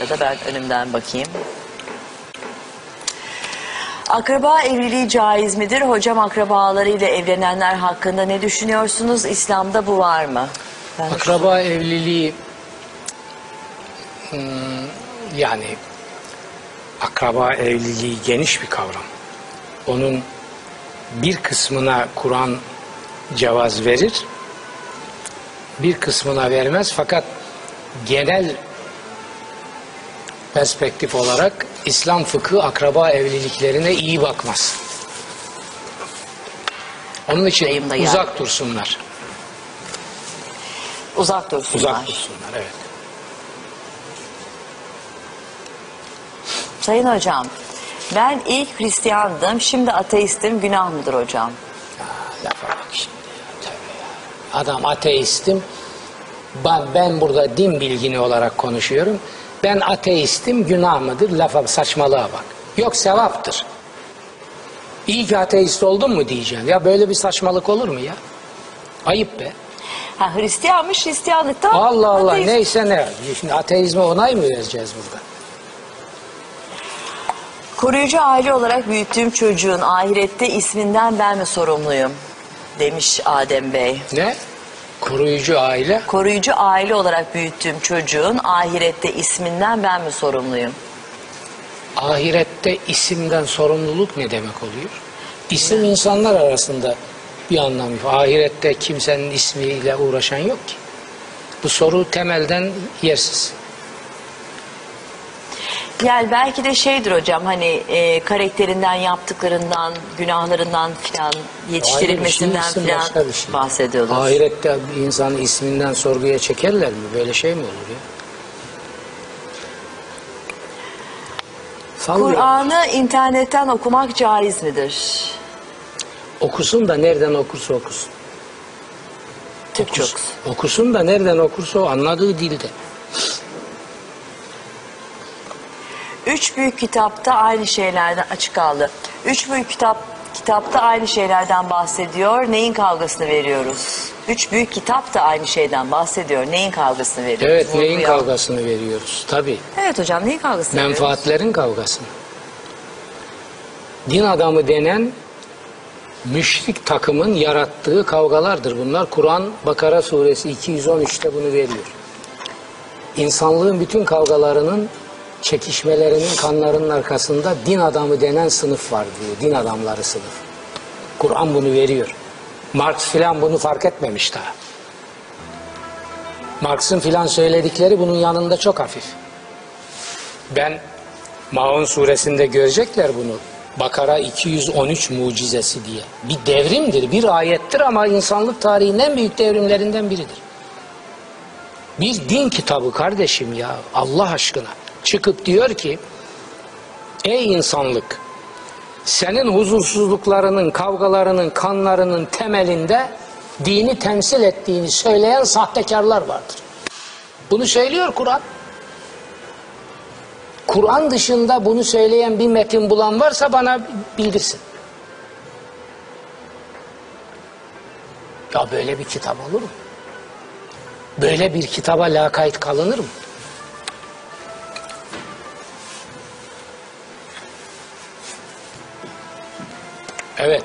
Ya da ben önümden bakayım. Akraba evliliği caiz midir? Hocam akrabalarıyla evlenenler hakkında ne düşünüyorsunuz? İslam'da bu var mı? Ben Akraba evliliği hmm, yani akraba evliliği geniş bir kavram. Onun bir kısmına Kur'an cevaz verir, bir kısmına vermez fakat genel perspektif olarak İslam fıkı akraba evliliklerine iyi bakmaz. Onun için Dayım da geldi. uzak dursunlar. Uzak dursunlar. Uzak dursunlar evet. Sayın hocam, ben ilk Hristiyandım, şimdi ateistim, günah mıdır hocam? Lafa bak şimdi ya, ya. Adam ateistim. Ben, ben burada din bilgini olarak konuşuyorum. Ben ateistim günah mıdır? Lafa saçmalığa bak. Yok sevaptır. İyi ki ateist oldun mu diyeceğim. Ya böyle bir saçmalık olur mu ya? Ayıp be. Ha Hristiyanmış, Hristiyanlıktan Allah Allah ateist. neyse ne. Şimdi ateizme onay mı vereceğiz burada? Koruyucu aile olarak büyüttüğüm çocuğun ahirette isminden ben mi sorumluyum? Demiş Adem Bey. Ne? Koruyucu aile. Koruyucu aile olarak büyüttüğüm çocuğun ahirette isminden ben mi sorumluyum? Ahirette isimden sorumluluk ne demek oluyor? İsim insanlar arasında bir anlam yok. Ahirette kimsenin ismiyle uğraşan yok ki. Bu soru temelden yersiz. Yani belki de şeydir hocam hani e, karakterinden, yaptıklarından, günahlarından filan yetiştirilmesinden Ayrı bir şey, filan başka bir şey. bahsediyoruz. Ahirette bir insanı isminden sorguya çekerler mi? Böyle şey mi olur ya? Kur'an'ı internetten okumak caiz midir? Okusun da nereden okursa okusun. Türkçe Okusun. okusun. Okusun da nereden okursa o anladığı dilde. Üç büyük kitapta aynı şeylerden açık aldı. Üç büyük kitap kitapta aynı şeylerden bahsediyor. Neyin kavgasını veriyoruz? Üç büyük kitap da aynı şeyden bahsediyor. Neyin kavgasını veriyoruz? Evet neyin Vurguyor. kavgasını veriyoruz? Tabii. Evet hocam neyin kavgasını veriyoruz? Menfaatlerin kavgasını. Din adamı denen müşrik takımın yarattığı kavgalardır bunlar. Kur'an Bakara suresi 213'te bunu veriyor. İnsanlığın bütün kavgalarının, çekişmelerinin, kanlarının arkasında din adamı denen sınıf var diyor. Din adamları sınıf. Kur'an bunu veriyor. Marx filan bunu fark etmemiş daha. Marx'ın filan söyledikleri bunun yanında çok hafif. Ben Maun suresinde görecekler bunu. Bakara 213 mucizesi diye. Bir devrimdir, bir ayettir ama insanlık tarihinin en büyük devrimlerinden biridir. Bir din kitabı kardeşim ya Allah aşkına. Çıkıp diyor ki ey insanlık senin huzursuzluklarının, kavgalarının, kanlarının temelinde dini temsil ettiğini söyleyen sahtekarlar vardır. Bunu söylüyor Kur'an. Kur'an dışında bunu söyleyen bir metin bulan varsa bana bildirsin. Ya böyle bir kitap olur mu? Böyle bir kitaba lakayt kalınır mı? Evet.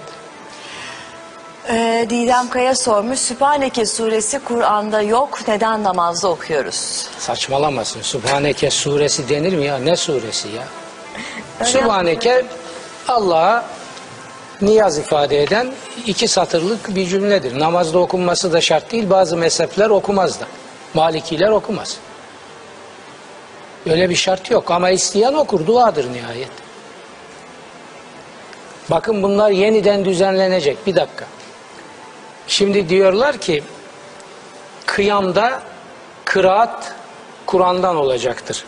Ee, Didem Kaya sormuş. Sübhaneke suresi Kur'an'da yok. Neden namazda okuyoruz? Saçmalamasın. Sübhaneke suresi denir mi ya? Ne suresi ya? Sübhaneke Allah'a niyaz ifade eden iki satırlık bir cümledir. Namazda okunması da şart değil. Bazı mezhepler okumaz da. Malikiler okumaz. Öyle bir şart yok ama isteyen okur. Duadır nihayet. Bakın bunlar yeniden düzenlenecek. Bir dakika. Şimdi diyorlar ki kıyamda kıraat Kur'an'dan olacaktır.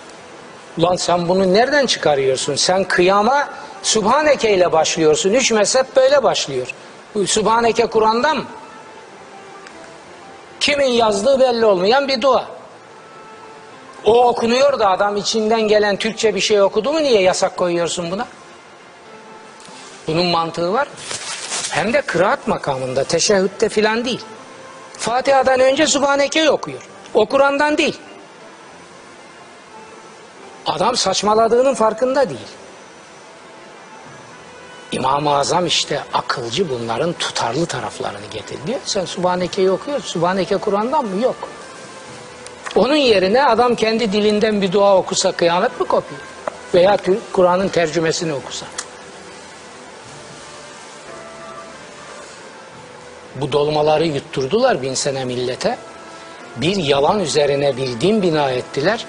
Ulan sen bunu nereden çıkarıyorsun? Sen kıyama Sübhaneke ile başlıyorsun. Üç mezhep böyle başlıyor. Bu Sübhaneke Kur'an'dan mı? Kimin yazdığı belli olmayan bir dua. O okunuyor da adam içinden gelen Türkçe bir şey okudu mu niye yasak koyuyorsun buna? Bunun mantığı var. Hem de kıraat makamında, teşehhütte filan değil. Fatiha'dan önce Sübhaneke'yi okuyor. O Kur'an'dan değil. Adam saçmaladığının farkında değil. İmam-ı Azam işte akılcı bunların tutarlı taraflarını getiriyor. Sen Sübhaneke'yi okuyorsun. Sübhaneke Kur'an'dan mı? Yok. Onun yerine adam kendi dilinden bir dua okusa kıyamet mi kopuyor? Veya Kur'an'ın tercümesini okusa. Bu dolmaları yutturdular bin sene millete. Bir yalan üzerine bir din bina ettiler.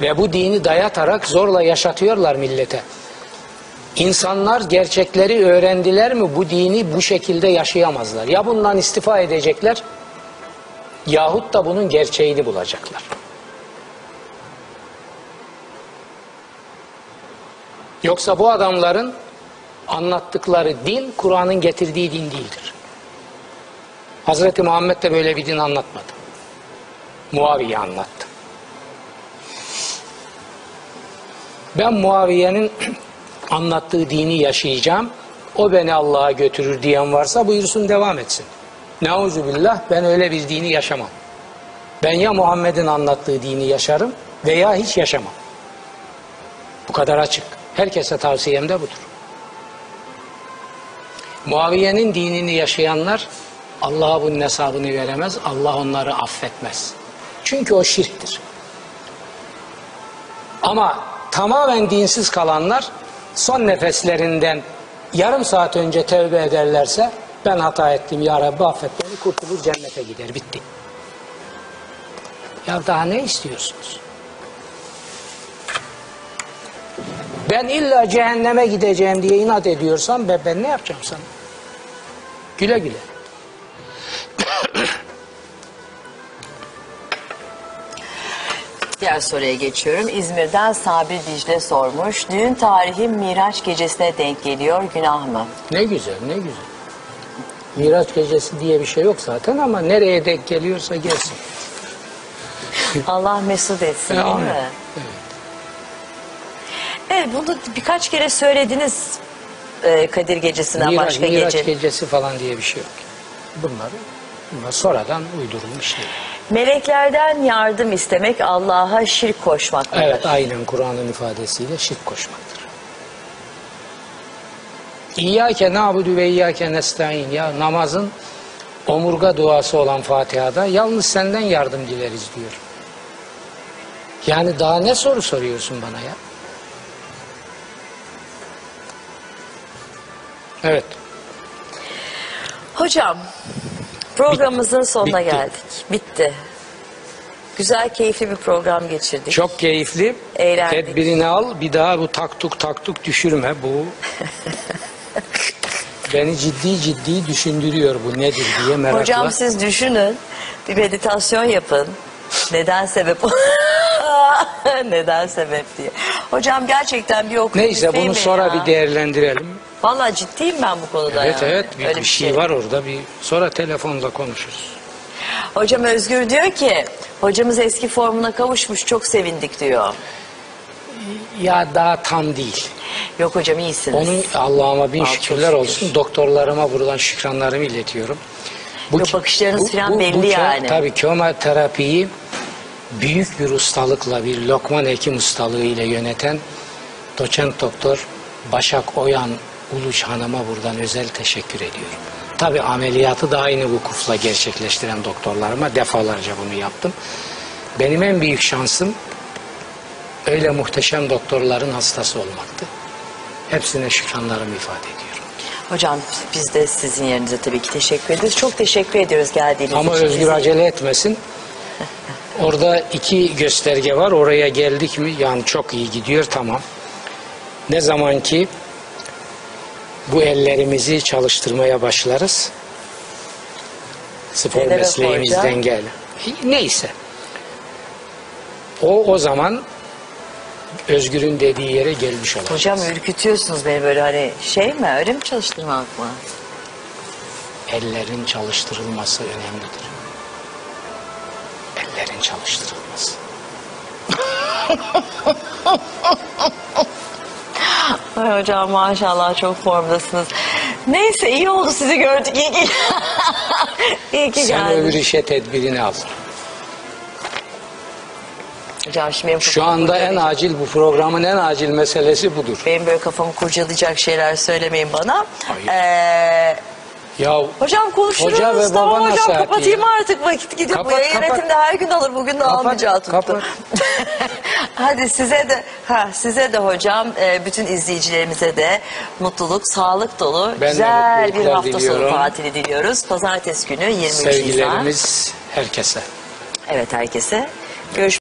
Ve bu dini dayatarak zorla yaşatıyorlar millete. İnsanlar gerçekleri öğrendiler mi bu dini bu şekilde yaşayamazlar. Ya bundan istifa edecekler yahut da bunun gerçeğini bulacaklar. Yoksa bu adamların anlattıkları din Kur'an'ın getirdiği din değildir. Hazreti Muhammed de böyle bir din anlatmadı. Muaviye anlattı. Ben Muaviye'nin anlattığı dini yaşayacağım. O beni Allah'a götürür diyen varsa buyursun devam etsin. Neuzubillah ben öyle bir dini yaşamam. Ben ya Muhammed'in anlattığı dini yaşarım veya hiç yaşamam. Bu kadar açık. Herkese tavsiyem de budur. Muaviye'nin dinini yaşayanlar Allah'a bunun hesabını veremez. Allah onları affetmez. Çünkü o şirktir. Ama tamamen dinsiz kalanlar son nefeslerinden yarım saat önce tevbe ederlerse ben hata ettim ya Rabbi affet beni kurtulur cennete gider bitti. Ya daha ne istiyorsunuz? Ben illa cehenneme gideceğim diye inat ediyorsam ben, ben ne yapacağım sana? Güle güle. Diğer soruya geçiyorum. İzmir'den Sabri Dicle sormuş. Düğün tarihi Miraç gecesine denk geliyor. Günah mı? Ne güzel, ne güzel. Miraç gecesi diye bir şey yok zaten ama nereye denk geliyorsa gelsin. Allah mesut etsin değil Amin. mi? Evet. Evet bunu birkaç kere söylediniz e, Kadir gecesinden Miraç, başka Miraç gece. gecesi falan diye bir şey yok. Bunlar, bunlar sonradan uydurulmuş şey. Meleklerden yardım istemek Allah'a şirk koşmak mıdır? Evet aynen Kur'an'ın ifadesiyle şirk koşmaktır. İyyâke na'budu ve iyyâke nestaîn ya namazın omurga duası olan Fatiha'da yalnız senden yardım dileriz diyor. Yani daha ne soru soruyorsun bana ya? Evet. Hocam programımızın sonuna bitti. geldik. Bitti. Güzel keyifli bir program geçirdik. Çok keyifli. Eğlendik. Tedbirini al. Bir daha bu taktuk taktuk düşürme. Bu beni ciddi ciddi düşündürüyor bu nedir diye merakla. Hocam siz düşünün. Bir meditasyon yapın. Neden sebep Neden sebep diye. Hocam gerçekten bir okuyup Neyse bunu sonra ya. bir değerlendirelim. Vallahi ciddiyim ben bu konuda Evet yani. evet bir, Öyle bir şey var orada bir sonra telefonda konuşuruz. Hocam Özgür diyor ki hocamız eski formuna kavuşmuş çok sevindik diyor. Ya daha tam değil. Yok hocam iyisiniz. Onun Allah'ıma bin Al, çok şükürler şükür. olsun. Doktorlarıma buradan şükranlarımı iletiyorum. Yok, bakışlarınız falan belli kö- yani. Tabii kemoterapiyi büyük bir ustalıkla bir Lokman Hekim ustalığıyla yöneten doçent doktor Başak Oyan Uluç Hanım'a buradan özel teşekkür ediyorum. Tabii ameliyatı da aynı vukufla gerçekleştiren doktorlarıma defalarca bunu yaptım. Benim en büyük şansım öyle muhteşem doktorların hastası olmaktı. Hepsine şükranlarımı ifade ediyorum. Hocam biz de sizin yerinize tabii ki teşekkür ederiz. Çok teşekkür ediyoruz geldiğiniz Ama için. Özgür Bizi- acele etmesin. Orada iki gösterge var. Oraya geldik mi yani çok iyi gidiyor tamam. Ne zaman ki bu ellerimizi çalıştırmaya başlarız. Spor Nelere mesleğimizden gel. Neyse. O o zaman Özgür'ün dediği yere gelmiş olacağız. Hocam ürkütüyorsunuz beni böyle hani şey mi öyle mi çalıştırmak mı? Ellerin çalıştırılması önemlidir. Ellerin çalıştırılması. Ay hocam maşallah çok formdasınız. Neyse iyi oldu sizi gördük. İyi ki, iyi ki Sen öbür geldiniz. işe tedbirini al. Hocam şimdi benim Şu kafamı anda en kurcalayacak- acil bu programın en acil meselesi budur. Benim böyle kafamı kurcalayacak şeyler söylemeyin bana. Hayır. Ee, Ya hocam konuşuruz. Hoca ve tamam hocam nasihatı kapatayım ya. artık vakit gidiyor. Kapat, Bu yayın kapat. yönetimde her gün alır bugün de Kapat, almayacağı tuttu. kapat. Hadi size de ha size de hocam e, bütün izleyicilerimize de mutluluk, sağlık dolu Ben güzel bir hafta sonu diliyorum. tatili diliyoruz. Pazartesi günü 23 Nisan. sevgilerimiz herkese. Evet herkese. Görüşmek